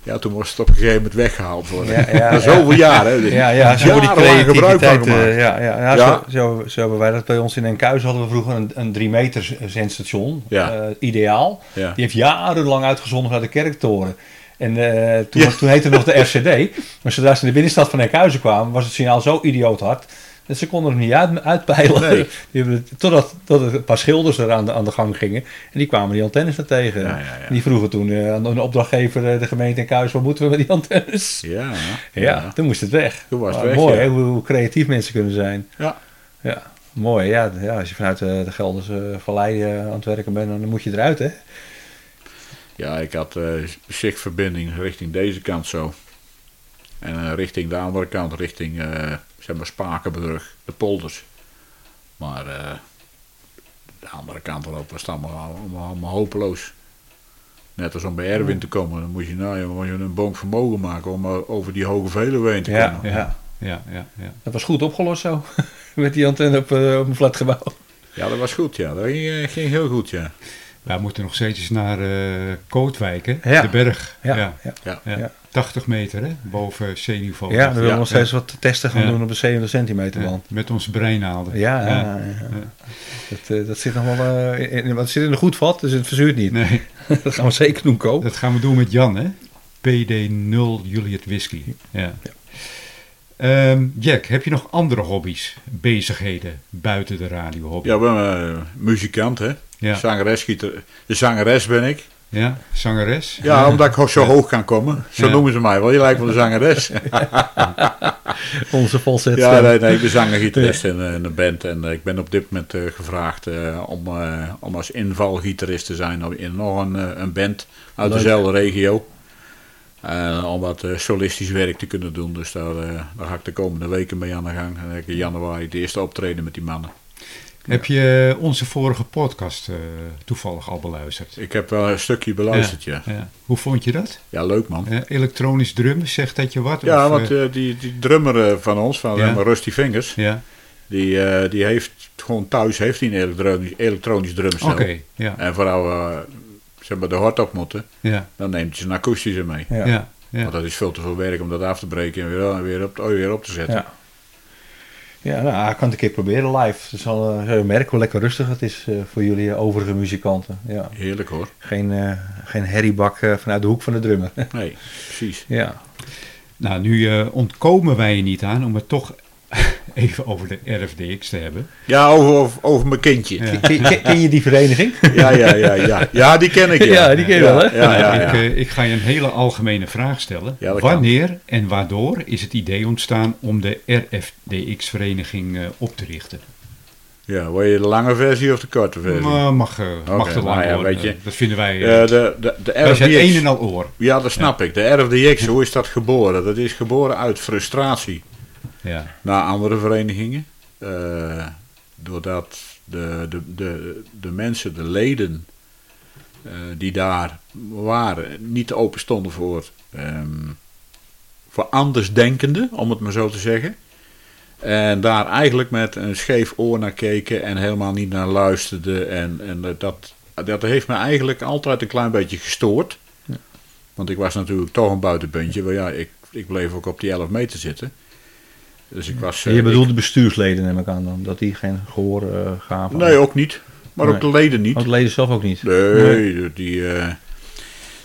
Ja, toen was het op een gegeven moment weggehaald worden. Ja, ja, zoveel jaren, hè. Ja, ja, zo die gebruik van creativiteit. gemaakt. eh, ja, ja. Zo, zo, zo hebben wij dat bij ons in Enkhuizen hadden we vroeger een, een 3 meter zendstation. Ja. eh, ideaal. Die heeft jarenlang uitgezonden naar de kerktoren. En eh, toen, toen heette het nog de RCD. Maar zodra ze in de binnenstad van Enkhuizen kwamen, was het signaal zo idioot hard. Dat ze konden er niet uit, uitpeilen. Nee. Die totdat, totdat een paar schilders er aan de, aan de gang gingen. En die kwamen die antennes er tegen. Ja, ja, ja. En die vroegen toen eh, aan de opdrachtgever, eh, de gemeente Enkhuizen, wat moeten we met die antennes? Ja, Ja, toen moest het weg. Toen was het weg, Mooi hoe, hoe creatief mensen kunnen zijn. Ja. Ja, mooi. Ja, ja als je vanuit de, de Gelderse Vallei eh, aan het werken bent, dan moet je eruit hè. Ja, ik had eh zichtverbinding richting deze kant zo. En eh, richting de andere kant, richting eh, zeg maar Spakenburg, de polders. Maar eh, de andere kant erop was het allemaal, allemaal, allemaal hopeloos. Net als om bij Erwin te komen, dan moet je, nou, moet je een bonk vermogen maken om eh, over die hoge Veluwe heen te Ja, komen. ja. Ja, ja, ja. Dat was goed opgelost zo. Met die antenne op, eh, op een flatgebouw. Ja, dat was goed, ja. Dat ging, ging heel goed, ja. Wij moeten nog steeds naar eh Kootwijk, hè? Ja. De berg. Ja, Ja. ja. Ja. Ja. Ja. 80 meter, hè? Boven zeeniveau. Ja, we willen Ja, nog steeds wat testen gaan Ja. doen op de 700 centimeter Ja, band. Met onze breinaalden. Ja, ja, ja. Dat, eh, dat zit nog wel eh, in, wat zit in een goed vat, dus het verzuurt niet. Nee, Dat gaan we zeker doen, Ko. dat gaan we doen met Jan, hè? PD0 Juliet Whisky. Ja. Ehm, Jack, heb je nog andere hobby's, bezigheden buiten de radiohobby? Ja, ik ben eh, muzikant, hè. Ja. Zangeres, gitar- de zangeres ben ik. Ja, zangeres? Ja, omdat ik zo hoog kan komen. Zo Ja. noemen ze mij wel. Je lijkt wel de zangeres. Onze falset ja, nee, nee, ik ben zanger-gitarist in, eh, in een band. En eh, ik ben op dit moment eh, gevraagd eh, om, eh, om als invalgitarist te zijn in nog een, een band uit Leuk. dezelfde regio. Om wat solistisch werk te kunnen doen. Dus daar, eh, daar ga ik de komende weken mee aan de gang. En dan heb ik in januari het eerste optreden met die mannen. Heb je onze vorige podcast eh, toevallig al beluisterd? Ik heb wel een stukje beluisterd, ja. Ja. Hoe vond je dat? Ja, leuk man. Eh, elektronisch drummen, zegt dat je wat? Ja, Of, want eh, die, die drummer van ons, van Ja. eh, Rusty Fingers, ja, die, eh, die heeft gewoon thuis heeft hij een elektronisch, elektronisch drumstel. oké. ja, En vooral uh, zeg maar de hort op moeten, ja, dan neemt hij zijn akoestische mee. Ja. ja, ja. Want dat is veel te veel werk om dat af te breken en weer, weer, op, weer op te zetten. Ja. Ja, nou, ik kan het een keer proberen live. Dus zal, uh, je merken hoe lekker rustig het is uh, voor jullie uh, overige muzikanten. Ja. Heerlijk hoor. Geen, uh, geen herriebak vanuit de hoek van de drummer. nee, precies. Ja. Nou, nu uh, ontkomen wij er niet aan om het toch even over de RFDX te hebben. Ja, over, over, over mijn kindje. Ja. Ken, je die vereniging? ja, ja, ja, ja. Ja, die ken ik. Ja, ja die ken je ja, wel, hè? Ja, ja, ik, uh, ik, ga je een hele algemene vraag stellen. Wanneer kan. en waardoor is het idee ontstaan om de RFDX-vereniging uh, op te richten? Ja, wil je de lange versie of de korte versie? Maar mag, uh, okay, mag de lange nou ja, worden. weet je, dat vinden wij... Uh, de, de, de wij zijn een en al oor. Ja, dat snap ja. ik. De RFDX, hoe is dat geboren? Dat is geboren uit frustratie ja. naar andere verenigingen. Uh, doordat de, de, de, de mensen, de leden uh, die daar waren, niet open stonden voor, um, voor andersdenkenden, om het maar zo te zeggen. En daar eigenlijk met een scheef oor naar keken en helemaal niet naar luisterden. En, en dat, dat heeft me eigenlijk altijd een klein beetje gestoord. Ja. Want ik was natuurlijk toch een buitenpuntje. Maar ja, ik, ik bleef ook op die 11 meter zitten. Dus ik was, je bedoelt de bestuursleden, neem ik aan dan, dat die geen gehoor uh, gaven? Nee, ook niet. Maar nee. ook de leden niet. Ook de leden zelf ook niet? Nee, nee. die, uh,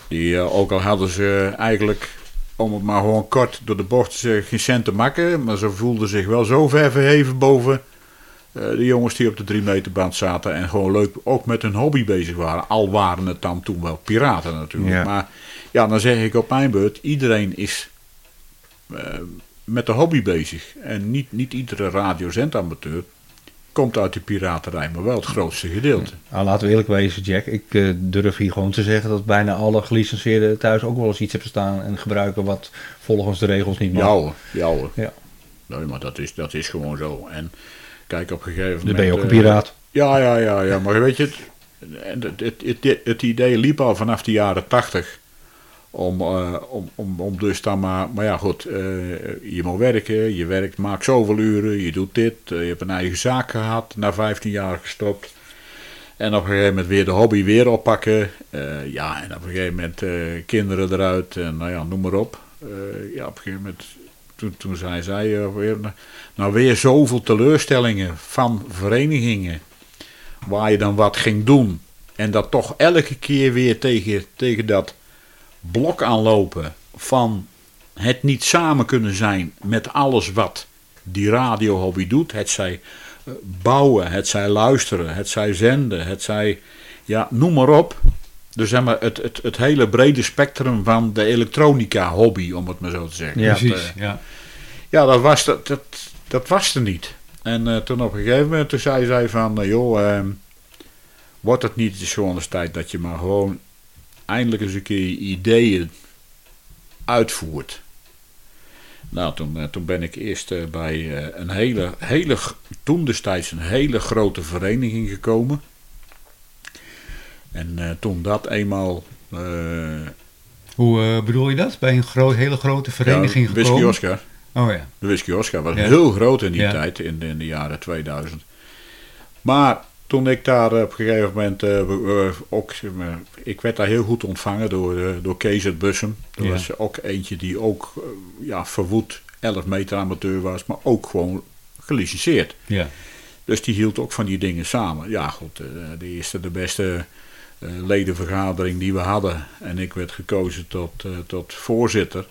die uh, ook al hadden ze eigenlijk, om het maar gewoon kort door de bocht te zeggen, geen cent te makken. Maar ze voelden zich wel zo ver verheven boven de jongens die op de drie meter band zaten. En gewoon leuk ook met hun hobby bezig waren. Al waren het dan toen wel piraten natuurlijk. Ja. Maar ja, dan zeg ik op mijn beurt, iedereen is met de hobby bezig. En niet, niet iedere radiozendamateur komt uit die piraterij, maar wel het grootste gedeelte. Nou, laten we eerlijk wezen, Jack. Ik uh, durf hier gewoon te zeggen dat bijna alle gelicenseerden thuis ook wel eens iets hebben staan en gebruiken wat volgens de regels niet mag. Jouw, jouw. Ja. Nee, maar dat is, dat is gewoon zo. En kijk, op een gegeven moment... Dan ben je ook een piraat. Uh, ja, ja, ja, ja. Maar weet je, het, het, het, het idee liep al vanaf de jaren tachtig. Om, eh, om, om, om dus dan maar, maar ja goed, eh, je moet werken, je werkt, maakt zoveel uren, je doet dit, eh, je hebt een eigen zaak gehad, na 15 jaar gestopt. En op een gegeven moment weer de hobby weer oppakken. Ja, en op een gegeven moment kinderen eruit en nou ja, noem maar op. Ja, op een gegeven moment, toen, toen zei zij weer, nou weer zoveel teleurstellingen van verenigingen. Waar je dan wat ging doen. En dat toch elke keer weer tegen, tegen dat blok aanlopen van het niet samen kunnen zijn met alles wat die radiohobby doet. Het zij eh, bouwen, het zij luisteren, het zij zenden, het zij, ja, noem maar op. Dus zeg maar het, het, het hele brede spectrum van de elektronica hobby, om het maar zo te zeggen. Ja. Dat, eh, ja. ja, dat was, dat, dat, dat was er niet. En eh, toen op een gegeven moment toen zei zij van, eh, joh, ehm, wordt het niet eens gewoon eens tijd dat je maar gewoon eindelijk eens een keer je ideeën uitvoert. Nou, toen, eh, toen ben ik eerst eh, bij eh, een hele, hele, toen destijds een hele grote vereniging gekomen. En toen dat eenmaal... Hoe bedoel je dat? Bij een gro hele grote vereniging ja, Whisky gekomen? Oscar. Oh ja. De Whisky Oscar was Ja. heel groot in die Ja. tijd, in, in de jaren 2000. Maar toen ik daar op een gegeven moment eh, ook, ik werd daar heel goed ontvangen door, eh, door Kees uit Bussum. Dat Ja. was ook eentje die ook eh, ja, verwoed 11 meter amateur was, maar ook gewoon gelicenseerd. Ja. Dus die hield ook van die dingen samen. Ja, goed, de eerste, de beste ledenvergadering die we hadden. En ik werd gekozen tot, tot voorzitter.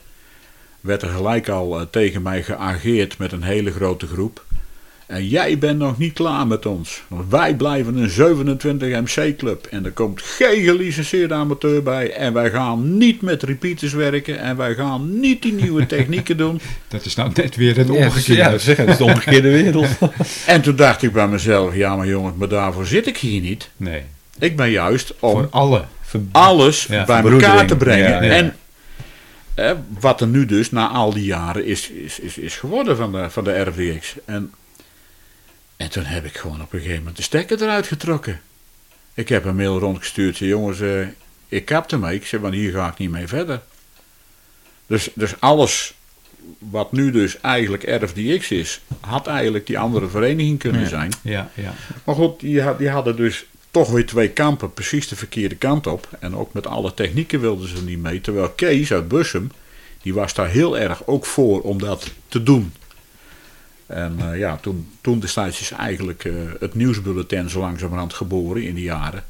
Werd er gelijk al tegen mij geageerd met een hele grote groep. En jij bent nog niet klaar met ons. Want wij blijven een 27 MC-club. En er komt geen gelicenseerde amateur bij. En wij gaan niet met repeaters werken. En wij gaan niet die nieuwe technieken doen. Dat is nou net weer het omgekeerde. ja, zeggen, het is de omgekeerde wereld. En toen dacht ik bij mezelf: ja, maar jongens, maar daarvoor zit ik hier niet. Nee, Ik ben juist om voor alle. alles Ja, bij elkaar te brengen. Ja, ja. En eh, wat er nu dus na al die jaren is, is, is, is geworden van de, van de RVX. En, en toen heb ik gewoon op een gegeven moment de stekker eruit getrokken. Ik heb een mail rondgestuurd. zei, Jongens, eh, ik kap ermee. Ik zeg, want hier ga ik niet mee verder. Dus, dus alles wat nu dus eigenlijk RFDX is, had eigenlijk die andere vereniging kunnen Ja. zijn. Ja, ja. Maar goed, die, die hadden dus toch weer twee kampen precies de verkeerde kant op. En ook met alle technieken wilden ze niet mee. Terwijl Kees uit Bussum, die was daar heel erg ook voor om dat te doen. En eh, ja, toen, toen destijds is eigenlijk eh, het nieuwsbulletin zo langzamerhand geboren in die jaren.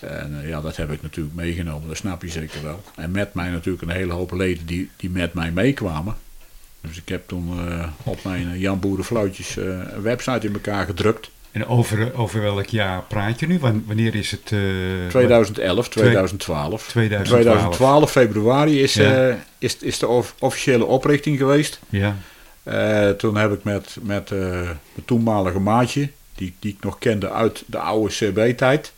En eh, ja, dat heb ik natuurlijk meegenomen, dat snap je zeker wel. En met mij natuurlijk een hele hoop leden die, die met mij meekwamen. Dus ik heb toen op mijn Jan Boerenfluitjes een website in elkaar gedrukt. En over, over welk jaar praat je nu? Wan- Wanneer is het? eh, 2011, 2012. 2012. 2012 februari is, Ja. is, is de of- officiële oprichting geweest. Ja, Eh, toen heb ik met, met eh, mijn toenmalige maatje, die, die ik nog kende uit de oude CB-tijd.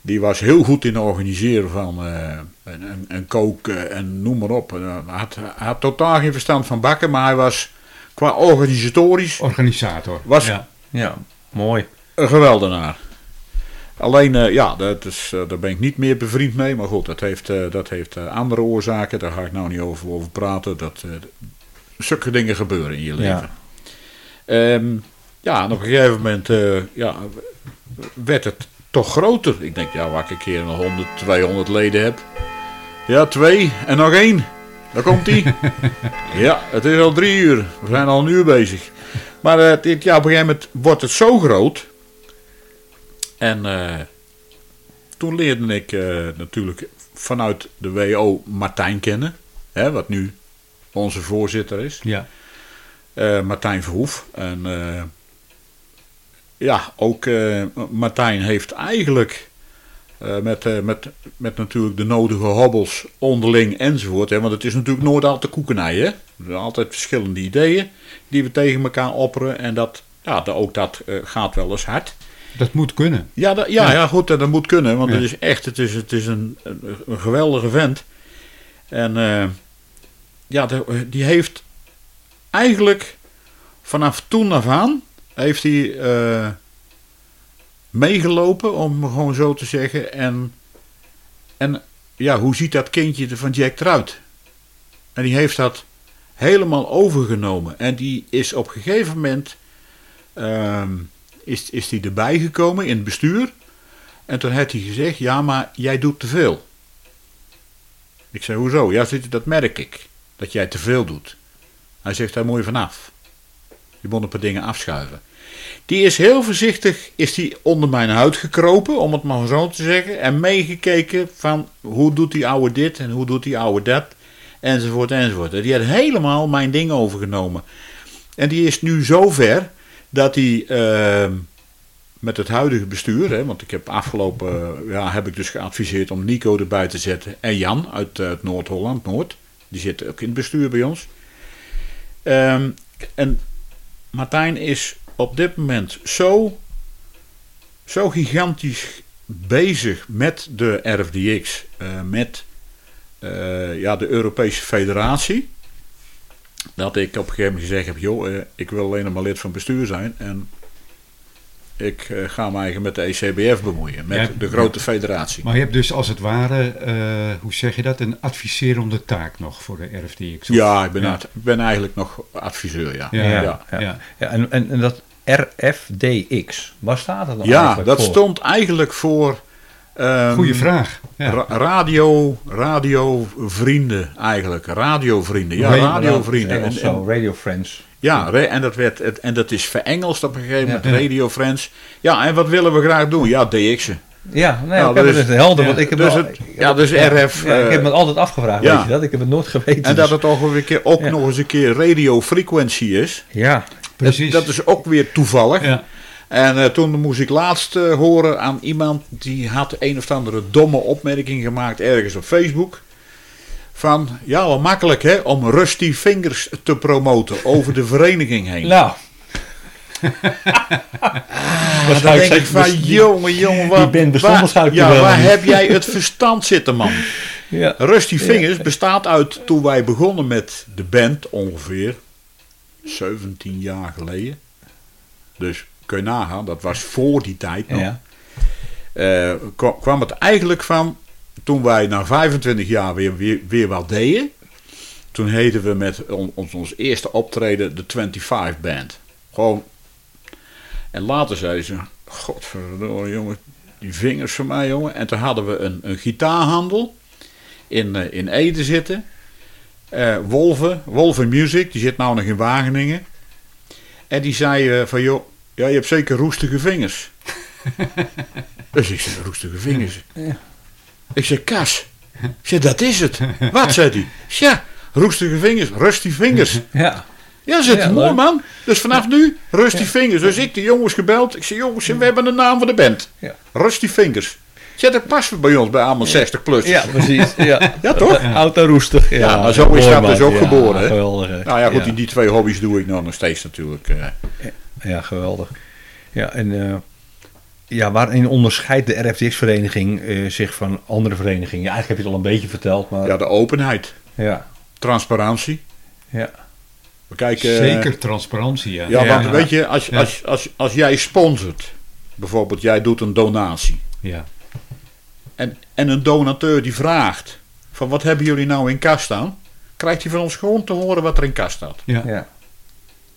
Die was heel goed in het organiseren van eh, en, en, en koken en noem maar op. Hij, had, hij had totaal geen verstand van bakken, maar hij was qua organisatorisch organisator. Was- ja. Ja, mooi. een geweldenaar. Alleen, eh, ja, dat is, eh, daar ben ik niet meer bevriend mee. Maar goed, dat heeft, eh, dat heeft andere oorzaken. Daar ga ik nou niet over, over praten. Dat, eh, zulke dingen gebeuren in je leven. Ja. Ehm, ja, en op een gegeven moment eh, ja, werd het toch groter. Ik denk, ja, waar ik een keer nog 100, 200 leden heb. Ja, twee en nog één. Daar komt hij. ja, het is al drie uur. We zijn al een uur bezig. Maar eh, dit, ja, op een gegeven moment wordt het zo groot. En eh, toen leerde ik natuurlijk vanuit de WO Martijn kennen. Hè, wat nu onze voorzitter is. Ja. Eh, Martijn Verhoef. En eh, ja, ook eh, Martijn heeft eigenlijk met, met, met natuurlijk de nodige hobbels onderling enzovoort. Hè, want het is natuurlijk nooit altijd koekenij. Hè? Er zijn altijd verschillende ideeën die we tegen elkaar opperen. En dat, ja, dat, ook dat gaat wel eens hard. Dat moet kunnen. Ja, dat, ja, ja. goed, dat, dat moet kunnen. Want Ja. het is echt het is, het is een, een, een geweldige vent. En eh, ja, die heeft eigenlijk vanaf toen af aan... heeft hij eh, meegelopen, om gewoon zo te zeggen. En, en ja, hoe ziet dat kindje van Jack eruit? En die heeft dat helemaal overgenomen. En die is op een gegeven moment ehm, is, is die erbij gekomen in het bestuur. En toen heeft hij gezegd, ja, maar jij doet te veel. Ik zei, hoezo? Ja, dat merk ik. Dat jij te veel doet. Hij zegt, daar je vanaf. Je moet een paar dingen afschuiven. Die is heel voorzichtig is die onder mijn huid gekropen, om het maar zo te zeggen. En meegekeken van hoe doet die oude dit en hoe doet die oude dat. Enzovoort, enzovoort. En die had helemaal mijn ding overgenomen. En die is nu zover dat hij ehm, met het huidige bestuur, hè, want ik heb afgelopen eh, ja, heb ik dus geadviseerd om Nico erbij te zetten en Jan uit, eh, uit Noord-Holland, Noord. Die zit ook in het bestuur bij ons. Ehm, en Martijn is op dit moment zo, zo gigantisch bezig met de RFDX, eh, met eh, ja, de Europese Federatie. Dat ik op een gegeven moment gezegd heb: joh, eh, ik wil alleen maar lid van bestuur zijn. En ik eh, ga me eigenlijk met de ECBF bemoeien, met de grote federatie. Maar je hebt dus als het ware, eh, hoe zeg je dat, een adviserende taak nog voor de RFDX. of- Ja, ik ben, Ja. uit- ik ben eigenlijk nog adviseur, ja. Ja, ja. ja. ja. Ja. Ja, en, en, en dat RFDX, waar staat het dan Ja, eigenlijk dat voor? stond eigenlijk voor. ehm, Goeie vraag. Ja. ra- radio, radiovrienden eigenlijk. Radiovrienden. Ja, Radio- radiovrienden. Engels En, zo, Radio Friends. Ja, en dat, werd, het- en dat is verengeld op een gegeven moment. Ja. Radio Friends. Ja, en wat willen we graag doen? Ja, DX'en. Ja, nee, Ja, ik heb dus- het helder, ja, want ik heb dus ik- ja, dus RF, Ja, ik heb eh, me altijd afgevraagd, ja. weet je dat? Ik heb het nooit geweten. En dat dus- het ook Ja. nog eens een keer radio frequency is. Ja, Precies. Dat, dat is ook weer toevallig. Ja. En eh, toen moest ik laatst eh, horen aan iemand die had een of andere domme opmerking gemaakt ergens op Facebook. Van ja, wel makkelijk hè, om Rusty Fingers te promoten over de vereniging heen. nou. dan denk ik van jongen, jongen, wat, Die band bestond waar, waarschijnlijk ja, waar heb jij het verstand zitten man? Ja. Rusty Fingers bestaat uit toen wij begonnen met de band ongeveer 17 jaar geleden. Dus kun je nagaan, dat was voor die tijd nog. Ja. eh, kwa- kwam het eigenlijk van toen wij na 25 jaar weer, weer, weer wat deden. Toen heten we met on- ons, ons eerste optreden de 25 Band. Gewoon. En later zeiden ze: Godverdomme, jongen, die vingers van mij, jongen. En toen hadden we een, een gitaarhandel in, eh, in Ede zitten. Eh Wolven, Wolven Music, die zit nou nog in Wageningen. En die zei eh, van joh, ja, je hebt zeker roestige vingers. dus ik zeg, roestige vingers. Ik zeg, Kas. Ik zeg, dat is het. Wat, zei hij? Ja, roestige vingers, rusty vingers. Ja. Ja, zit Ja, mooi leuk. man. Dus vanaf nu, Rusty Fingers. Dus ik de jongens gebeld. Ik zei, jongens, we hebben een naam voor de band. Ja. Rusty Fingers. Zet dat past bij ons bij allemaal 60 plus. ja, precies. Ja, Ja, toch? Auto roestig. Ja, Ja, maar zo is dat dus ook Ja, geboren, hè? Geweldig. hè. Nou ja, goed, ja. Die, die twee hobby's doe ik nou nog steeds natuurlijk. eh. Ja, geweldig. Ja, en eh, ja, waarin onderscheidt de RFTX-vereniging eh, zich van andere verenigingen? Ja, eigenlijk heb je het al een beetje verteld, maar Ja, de openheid, ja, transparantie. ja, We kijken, eh, Zeker transparantie, ja. Ja, Ja. want weet je, als, Ja. als, als, als jij sponsort, bijvoorbeeld jij doet een donatie. Ja. En, en een donateur die vraagt, van wat hebben jullie nou in kast staan? Krijgt hij van ons gewoon te horen wat er in kast staat. Ja. ja,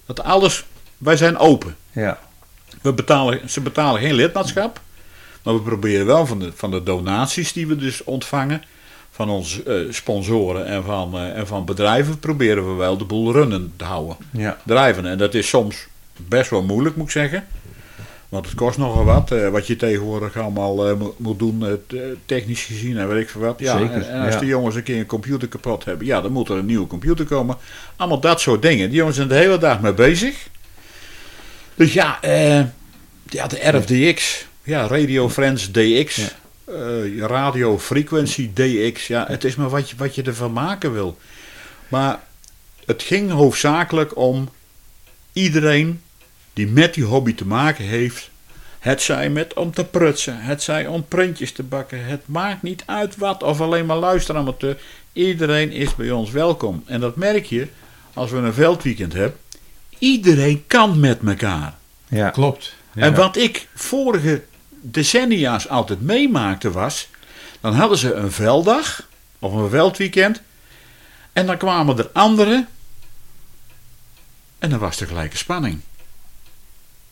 Dat alles, wij zijn open. ja, We betalen, ze betalen geen lidmaatschap. Maar we proberen wel van de, van de donaties die we dus ontvangen. Van onze eh, sponsoren en van, eh, en van bedrijven. Proberen we wel de boel runnen te houden. ja, Drijven. En dat is soms best wel moeilijk moet ik zeggen. Want het kost nogal wat. eh, wat je tegenwoordig allemaal moet, doen. te- technisch gezien en weet ik veel wat. Ja, Zeker, en, en als ja. de jongens een keer een computer kapot hebben. Ja, dan moet er een nieuwe computer komen. Allemaal dat soort dingen. Die jongens zijn de hele dag mee bezig. Dus ja, eh, ja de RFDX. Ja, Radio Friends DX. Ja. eh, radio Frequency DX. Ja, het is maar wat je, wat je ervan maken wil. Maar het ging hoofdzakelijk om iedereen die met die hobby te maken heeft. Het zij met om te prutsen, het zij om printjes te bakken. Het maakt niet uit wat, of alleen maar luisteramateur. Iedereen is bij ons welkom. En dat merk je als we een veldweekend hebben. Iedereen kan met elkaar. ja, Klopt. Ja. En wat ik vorige decennia's altijd meemaakte was, dan hadden ze een velddag of een veldweekend en dan kwamen er anderen en dan was er gelijke spanning.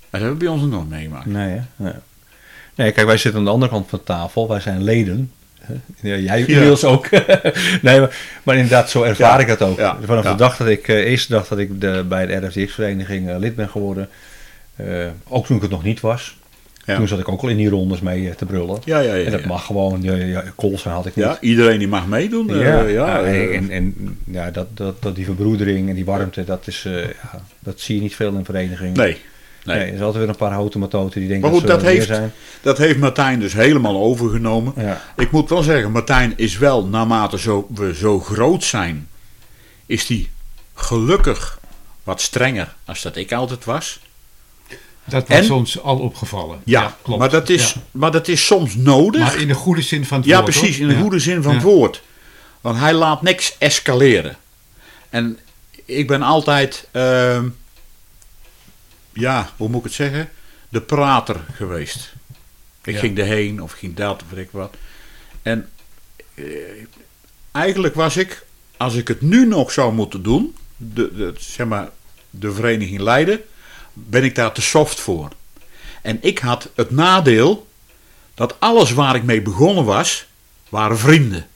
Dat hebben we bij ons nog nooit meegemaakt. Nee, hè? nee. Nee, kijk, wij zitten aan de andere kant van de tafel. Wij zijn leden. Ja, jij inmiddels ook. nee, maar, maar inderdaad, zo ervaar ik dat ook. Vanaf de dag dat ik, eh, eerste dag dat ik de, bij de RFDX-vereniging eh, lid ben geworden. eh, ook toen ik het nog niet was. Ja. Toen zat ik ook al in die rondes mee te brullen. Ja, ja, ja. en dat ja. mag gewoon. Ja, had ik niet. Ja, iedereen die mag meedoen. Ja, ja, ja, en, en ja, dat, dat, dat die verbroedering en die warmte, dat, is, dat zie je niet veel in verenigingen. nee, nee. Nee, er is altijd weer een paar houten matoten die denken Maar goed, dat ze dat heeft- zijn. Dat heeft Martijn dus helemaal overgenomen. Ja. Ik moet wel zeggen, Martijn is wel, naarmate zo, we zo groot zijn, is die gelukkig wat strenger als dat ik altijd was. Dat was En? ons al opgevallen. Ja, klopt. maar, dat is, Ja. maar dat is soms nodig. Maar in de goede zin van het ja, woord. precies, hoor. in de Ja. goede zin van Ja. het woord. Want hij laat niks escaleren. En ik ben altijd, ehm, ja, hoe moet ik het zeggen? De prater geweest. Ik Ja. ging erheen of ging dat of weet ik wat. En eh, eigenlijk was ik, als ik het nu nog zou moeten doen, de, de, zeg maar, de vereniging leiden, ben ik daar te soft voor. En ik had het nadeel dat alles waar ik mee begonnen was, waren vrienden.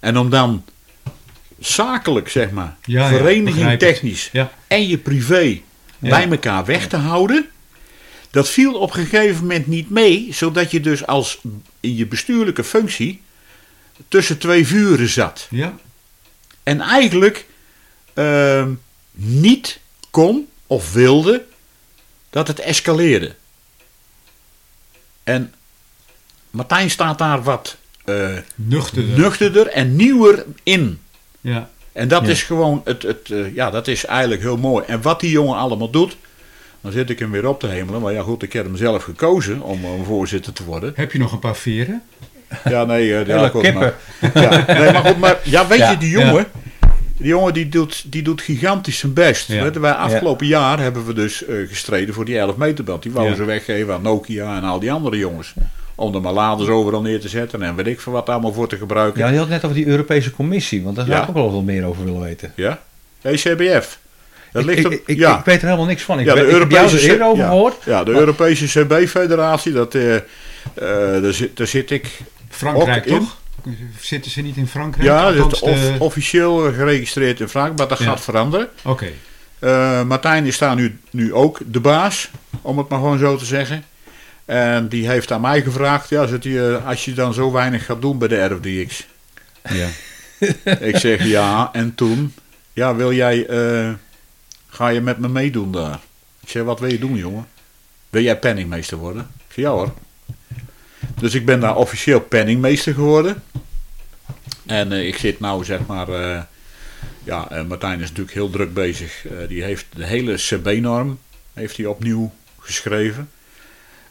En om dan zakelijk, zeg maar, Ja, ja, vereniging ik. technisch Ja. en je privé Ja. bij elkaar weg te houden, dat viel op een gegeven moment niet mee, zodat je dus als in je bestuurlijke functie tussen twee vuren zat. Ja, En eigenlijk ehm, niet kon of wilde dat het escaleerde. En Martijn staat daar wat eh nuchterder. nuchterder en nieuwer in. ja. En dat Ja. is gewoon, het, het, eh, ja, dat is eigenlijk heel mooi. En wat die jongen allemaal doet, dan zit ik hem weer op te hemelen. Maar ja, goed, ik heb hem zelf gekozen om, om voorzitter te worden. Heb je nog een paar veren? Ja, nee, ja, goed, kippen. maar, ja, nee, maar goed, maar ja, weet Ja, je, die jongen, die jongen die doet, die doet gigantisch zijn best. Weet wij afgelopen jaar hebben we dus eh, gestreden voor die 11 meter band. Die wouden ze weggeven aan Nokia en al die andere jongens. Om er maar laders overal neer te zetten en weet ik veel wat allemaal voor te gebruiken. Ja, je had het net over die Europese commissie, want daar zou Ja. ik ook wel wat meer over willen weten. Ja? ECBF. Dat ligt ik, op, ik, ik, ja. ik weet er helemaal niks van. Ik, Ja, weet, de heb jou er Europese ja. gehoord. Ja, de Maar- Europese CB-federatie, dat, eh, eh, daar, zit, daar zit ik. Frankrijk Ook in. toch? Zitten ze niet in Frankrijk? Ja, dat Althans, is of- de- officieel geregistreerd in Frankrijk, maar dat Ja. gaat veranderen. Oké. Eh, Martijn is daar nu, nu ook de baas, om het maar gewoon zo te zeggen. En die heeft aan mij gevraagd, ja, zit hij, eh, als je dan zo weinig gaat doen bij de RFDX. Ja. ik zeg ja, en toen, ja, wil jij, eh, ga je met me meedoen daar? Ik zeg, wat wil je doen, jongen? Wil jij penningmeester worden? Ik zeg, ja hoor. Dus ik ben daar officieel penningmeester geworden. En eh, ik zit nou, zeg maar, eh, ja, Martijn is natuurlijk heel druk bezig. Die heeft de hele CB-norm heeft hij opnieuw geschreven.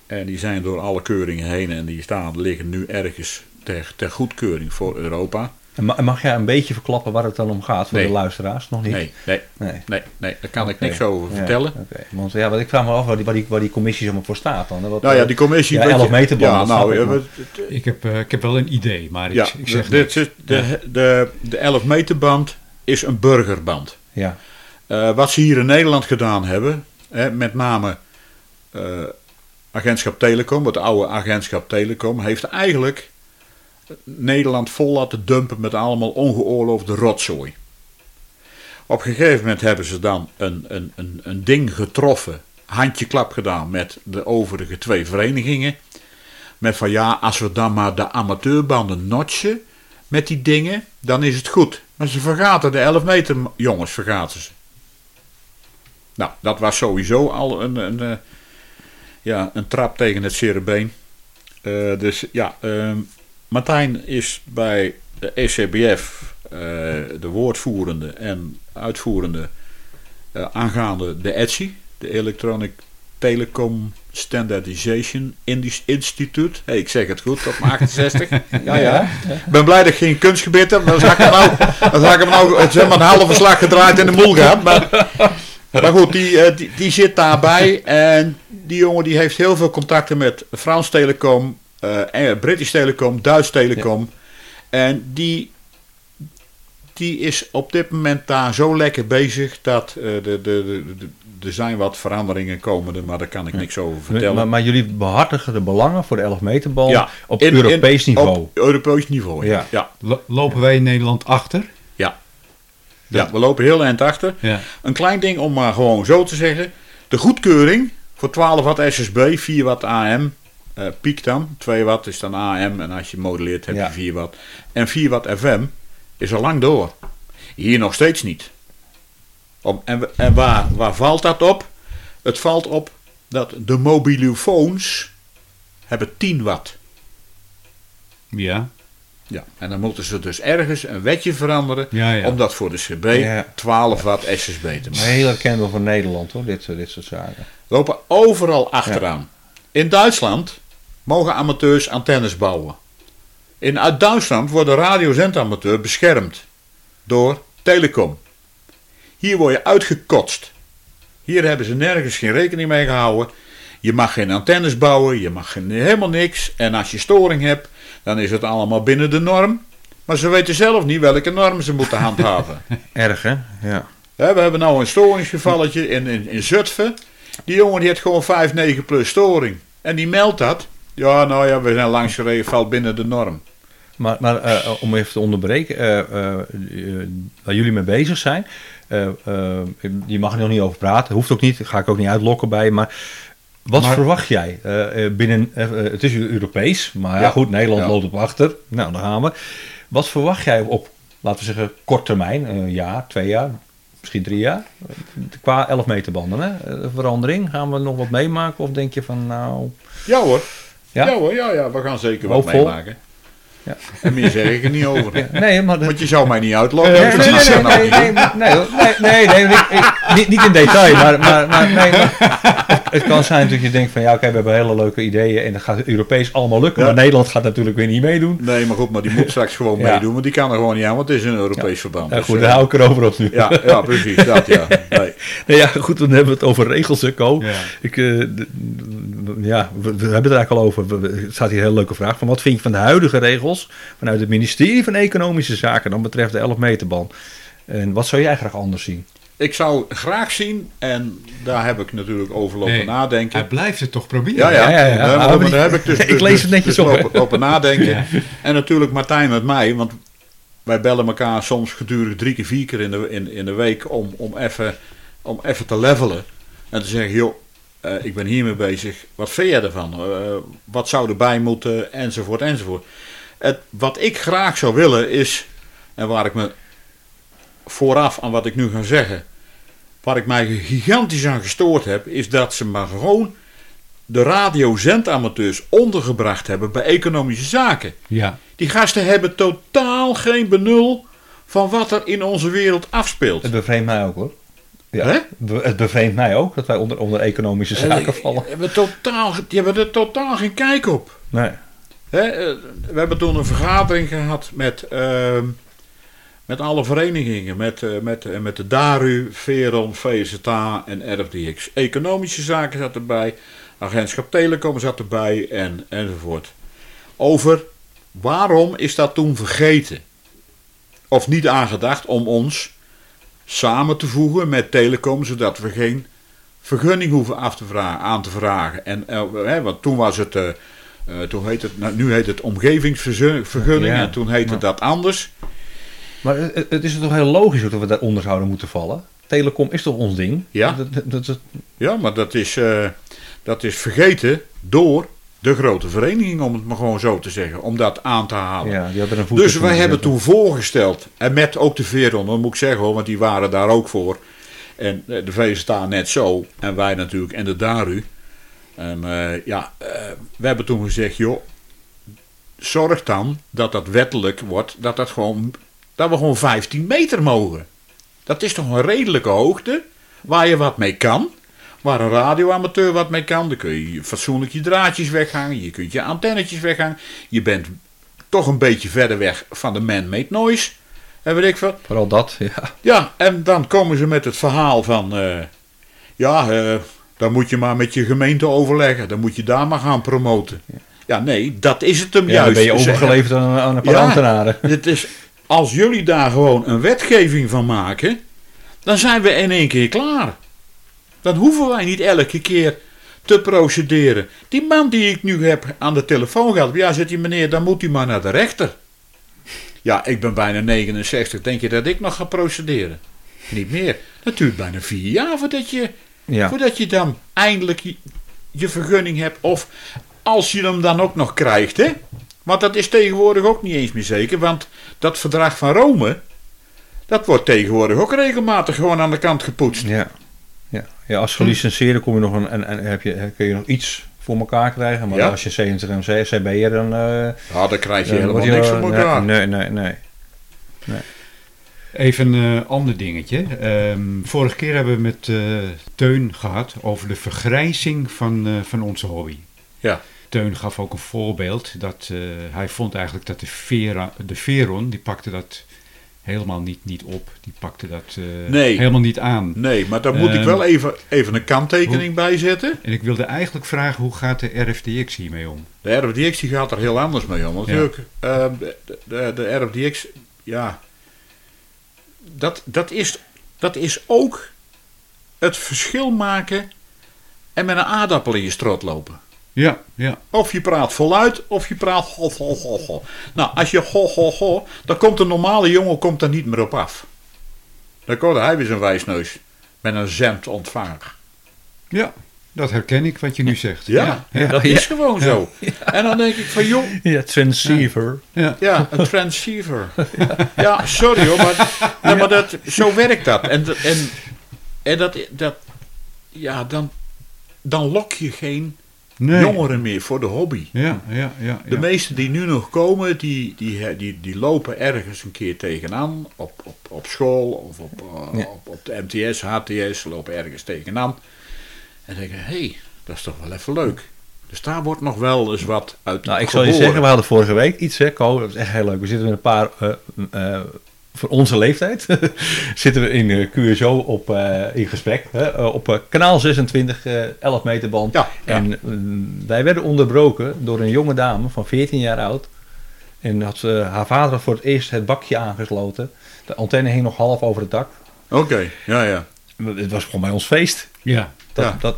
En die zijn door alle keuringen heen en die staan, liggen nu ergens ter, ter goedkeuring voor Europa. En Mag jij een beetje verklappen waar het dan om gaat voor Nee. de luisteraars? Nog niet? Nee, nee, Nee. nee, nee, daar kan ik niks over Ja, vertellen. oké. Want ja, wat ik vraag me af waar die, waar die, waar die commissie zeg maar voor staat dan. Wat, Nou ja, eh, die commissie... Ja, weet 11 je- meter band, Ja, nou, ik, eh, maar- we- Ik, heb, ik heb wel een idee, maar ja, ik, ik zeg de, niks. de, de, de, de 11 meter band is een burgerband. ja. Eh, wat ze hier in Nederland gedaan hebben, hè, met name eh, agentschap Telecom, het oude agentschap Telecom, heeft eigenlijk Nederland vol laten dumpen met allemaal ongeoorloofde rotzooi. Op een gegeven moment hebben ze dan een, een, een, een ding getroffen, handje klap gedaan met de overige twee verenigingen. Met van ja, als we dan maar de amateurbanden notchen met die dingen, dan is het goed. Maar ze vergaten de 11 meter jongens, vergaten ze. Nou, dat was sowieso al een, een, eh, ja, een trap tegen het cerebeen. Eh, dus ja, ehm, Martijn is bij de ECBF eh, de woordvoerende en uitvoerende eh, aangaande de ETSI, de Electronic Telecom Standardization Institute. Hey, ik zeg het goed, op mijn 68. Ja, ja. Ik ben blij dat ik geen kunstgebied heb, dan zag ik hem nou, dan zag ik hem nou eh, zeg maar, een halve slag gedraaid in de moel gehad. Maar, maar goed, die, eh, die, die zit daarbij en die jongen die heeft heel veel contacten met Frans Telecom, eh, eh, British Telecom, Duits Telecom. En die, die is op dit moment daar zo lekker bezig dat eh, de, de, de, de- er zijn wat veranderingen komende, maar daar kan ik niks over vertellen. Maar, maar jullie behartigen de belangen voor de 11 meter bal Ja, op in- in- Europees niveau. Op Europees niveau, ja. Ja. ja. Lo- Lopen wij in Nederland achter? Ja. We lopen heel eind achter. Ja. Een klein ding om maar gewoon zo te zeggen. De goedkeuring voor 12 watt SSB, 4 watt AM, eh, piek dan. 2 watt is dan AM en als je modelleert heb je 4 watt. En 4 watt FM is al lang door. Hier nog steeds niet. Om, en en waar, waar valt dat op? Het valt op dat de mobielefoons hebben 10 watt. Ja. Ja, en dan moeten ze dus ergens een wetje veranderen Ja, ja. om dat voor de CB Ja. 12 watt SSB te maken. Maar heel herkenbaar voor Nederland hoor, dit, soort- dit soort zaken. lopen overal achteraan. In Duitsland mogen amateurs antennes bouwen. In uit Duitsland wordt de radiozendamateur beschermd door telecom. Hier word je uitgekotst. Hier hebben ze nergens geen rekening mee gehouden. Je mag geen antennes bouwen, je mag geen, helemaal niks. En als je storing hebt, dan is het allemaal binnen de norm. Maar ze weten zelf niet welke norm ze moeten handhaven. Erg hè? Ja. We hebben nou een storingsgevalletje in, in, in Zutphen. Die jongen die heeft gewoon 5,9 plus storing. En die meldt dat. Ja, nou ja, we zijn langs gereden, valt binnen de norm. Maar, maar eh, om even te onderbreken, eh, eh, eh, waar jullie mee bezig zijn, eh, eh, je mag er nog niet over praten, hoeft ook niet, ga ik ook niet uitlokken bij je, maar wat Maar- verwacht jij eh, eh, binnen, eh, eh, het is Europees, maar ja, goed, Nederland Ja. loopt op achter, nou daar gaan we. Wat verwacht jij op, laten we zeggen, kort termijn, een jaar, twee jaar, misschien drie jaar, eh, qua 11 meter banden, hè? Eh, verandering, gaan we nog wat meemaken of denk je van nou, Ja hoor. Ja? Ja, hoor, ja, ja, we gaan zeker wat Hoopvol. meemaken. Ja. En meer zeg ik er niet over. nee, maar... Want je zou mij niet uitlokken. Nee, nee, nee, nee, nee, nou nee, nee, nee, nee, nee, niet, niet in detail, maar, maar, maar, nee, maar het, kan zijn dat je denkt van ja, oké, we hebben hele leuke ideeën en dat gaat Europees allemaal lukken, Ja. maar Nederland gaat natuurlijk weer niet meedoen. Nee, maar goed, maar die moet straks gewoon Ja. meedoen. Want die kan er gewoon niet aan, want het is een Europees verband. Ja, Dus, goed, eh, daar hou ik erover op nu. ja, ja, precies. Dat ja. Nee. Nee, ja, goed, dan hebben we het over regels, hè, Co. Ja. Ik, eh, ja, we, we hebben het er eigenlijk al over. Het staat hier een hele leuke vraag van wat vind je van de huidige regels vanuit het ministerie van Economische Zaken dan betreft de 11 meterband? En wat zou jij graag anders zien? Ik zou graag zien, en daar heb ik natuurlijk over lopen Nee, nadenken. Hij blijft het toch proberen? Ja, ja. Ja, ja, ja. maar Maar daar heb ik dus, ik dus- lees het dus- netjes dus op, lopen nadenken. En natuurlijk Martijn met mij, want wij bellen elkaar soms gedurende drie keer, vier keer in de, in, in de week om, om even om even te levelen. En te zeggen, joh, eh, ik ben hiermee bezig. Wat vind jij ervan? Eh, wat zou erbij moeten? Enzovoort, enzovoort. Het, wat ik graag zou willen is, en waar ik me vooraf aan wat ik nu ga zeggen, waar ik mij gigantisch aan gestoord heb, is dat ze maar gewoon de radiozendamateurs ondergebracht hebben bij economische zaken. Ja. Die gasten hebben totaal geen benul van wat er in onze wereld afspeelt. Het bevreemdt mij ook hoor. Ja, Hè? Het bevreemdt mij ook dat wij onder, onder economische zaken Die vallen. hebben, totaal, die hebben er totaal geen kijk op. Nee. Hè, eh, we hebben toen een vergadering gehad met, ehm, met alle verenigingen. Met, eh, met, eh, met de DARU, Veron, VZA en RFDX. Economische zaken zat erbij. Agentschap Telecom zat erbij en, enzovoort. Over waarom is dat toen vergeten? Of niet aangedacht om ons samen te voegen met Telecom, zodat we geen vergunning hoeven af te vragen, aan te vragen. En, eh, hè, want toen was het, toen heet het, nou, nu heet het omgevingsvergunning Ja. en toen heette Ja. dat anders. Maar het, is toch heel logisch dat we daaronder zouden moeten vallen? Telecom is toch ons ding? Ja. Dat, dat, Ja, maar dat is, eh, dat is vergeten door de grote vereniging, om het maar gewoon zo te zeggen, om dat aan te halen. ja, die een Dus wij hebben toen voorgesteld, en met ook de Veron, dat moet ik zeggen hoor, want die waren daar ook voor. En eh, de VSTA net zo, en wij natuurlijk, en de DARU. En eh, ja, eh, we hebben toen gezegd, joh, zorg dan dat dat wettelijk wordt, dat, dat, gewoon, dat we gewoon 15 meter mogen. Dat is toch een redelijke hoogte, waar je wat mee kan. Waar een radioamateur wat mee kan, dan kun je fatsoenlijk je draadjes weghangen, je kunt je antennetjes weghangen. Je bent toch een beetje verder weg van de man-made noise. En weet ik wat. Vooral dat, ja. Ja, en dan komen ze met het verhaal van. eh, ja, eh, Dan moet je maar met je gemeente overleggen. Dan moet je daar maar gaan promoten. Ja, nee, dat is het hem Ja, juist. dan ben je overgeleverd aan, aan een paar Ja. ambtenaren. Het is, als jullie daar gewoon een wetgeving van maken, dan zijn we in één keer klaar. Dan hoeven wij niet elke keer te procederen. Die man die ik nu heb aan de telefoon gehad, ja, zegt die meneer, dan moet hij maar naar de rechter. Ja, ik ben bijna 69. Denk je dat ik nog ga procederen? Niet meer. Dat duurt bijna vier jaar voordat je, Ja. voordat je dan eindelijk je, je vergunning hebt. Of als je hem dan ook nog krijgt, hè? Want dat is tegenwoordig ook niet eens meer zeker. Want dat verdrag van Rome, dat wordt tegenwoordig ook regelmatig gewoon aan de kant gepoetst. Ja. Ja. ja, als gelicenseerde kom je nog een, en, en heb je, kun je nog iets voor elkaar krijgen. Maar Ja. als je 27 en CB'er dan... eh Ja, dan krijg je dan helemaal je niks van elkaar. Nee, nee, nee. Even een eh, ander dingetje. Ehm, vorige keer hebben we met eh, Teun gehad over de vergrijzing van, eh, van onze hobby. Ja. Teun gaf ook een voorbeeld dat eh, hij vond eigenlijk dat de, Vera, de Veron, die pakte dat helemaal niet, niet op. Die pakte dat eh, Nee. helemaal niet aan. Nee, maar daar moet ik Ehm, wel even, even een kanttekening bij zetten. En ik wilde eigenlijk vragen, hoe gaat de RFDX hiermee om? De RFDX die gaat er heel anders mee om. Natuurlijk, ehm, de, de, de RFDX, ja, dat, dat, is, dat is ook het verschil maken en met een aardappel in je strot lopen. Ja, ja. Of je praat voluit, of je praat ho, ho, ho, ho. Nou, als je ho, ho, ho, dan komt een normale jongen komt er niet meer op af. Dan komt hij weer zijn wijsneus met een zend ontvanger. Ja, dat herken ik wat je nu zegt. Ja, ja, dat is gewoon zo. En dan denk ik van, joh, Ja, transceiver. ja. Ja, een transceiver. Ja, sorry hoor, maar, ja, maar dat, zo werkt dat. En, en, en dat, dat, ja, dan, dan lok je geen Nee. jongeren meer voor de hobby. Ja, ja, ja. De meesten die nu nog komen, die, die, die, die lopen ergens een keer tegenaan. Op, op, op school of op, eh, Ja. op, op de MTS, HTS, lopen ergens tegenaan. En denken, hé, hey, dat is toch wel even leuk. Dus daar wordt nog wel eens wat uit Nou, ik zal je zeggen, we hadden vorige week iets, hè, Ko, dat is echt heel leuk. We zitten met een paar, eh, eh, voor onze leeftijd, zitten we in eh, QSO op, eh, in gesprek, hè, eh, op eh, kanaal 26, eh 11 meter band. Ja, ja. En eh, wij werden onderbroken door een jonge dame van 14 jaar oud. En had, ze haar vader had voor het eerst het bakje aangesloten. De antenne hing nog half over het dak. Oké, ja, ja. Het was gewoon bij ons feest. Ja, Dat, Ja. dat,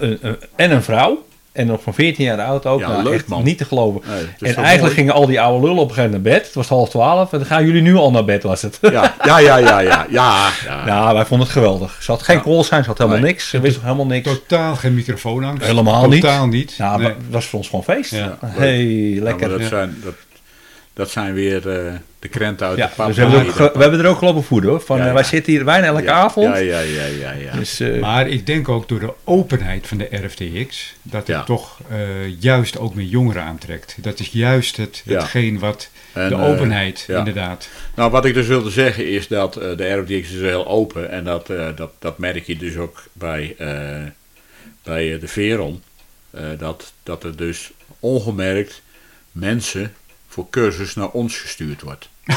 eh, eh, en een vrouw. En nog van 14 jaar oud ook. Ja, Nou, leuk, echt man. niet te geloven. Nee, en eigenlijk mooi? gingen al die oude lullen op een gegeven moment naar bed. Het was half twaalf. En dan gaan jullie nu al naar bed, was het. Ja, ja, ja, ja, ja, ja. ja. Ja, wij vonden het geweldig. Ze had geen Ja. call zijn, ze had helemaal Nee. niks. Ze wist helemaal niks. totaal geen microfoonangst. Helemaal niet. Totaal niet. Nou, Nee. maar het was voor ons gewoon feest. Ja. Hey, Ja, lekker. maar dat, Ja. zijn, dat, dat zijn weer eh, de krenten uit Ja, de pap. dus we hebben, er ook, ge- we hebben er ook gelopen voeden hoor. Van, Ja, eh, ja. Wij zitten hier bijna elke ja, avond. Ja, ja, ja, ja, ja. Dus, eh, Maar ik denk ook door de openheid van de RFTX dat het Ja. toch eh, juist ook meer jongeren aantrekt. Dat is juist het, Ja. hetgeen wat En, de openheid ja. inderdaad. Nou, wat ik dus wilde zeggen is dat eh, de RFDX is heel open. En dat, eh, dat, dat merk je dus ook bij, eh, bij de Veron. Eh, dat, dat er dus ongemerkt mensen voor cursus naar ons gestuurd wordt.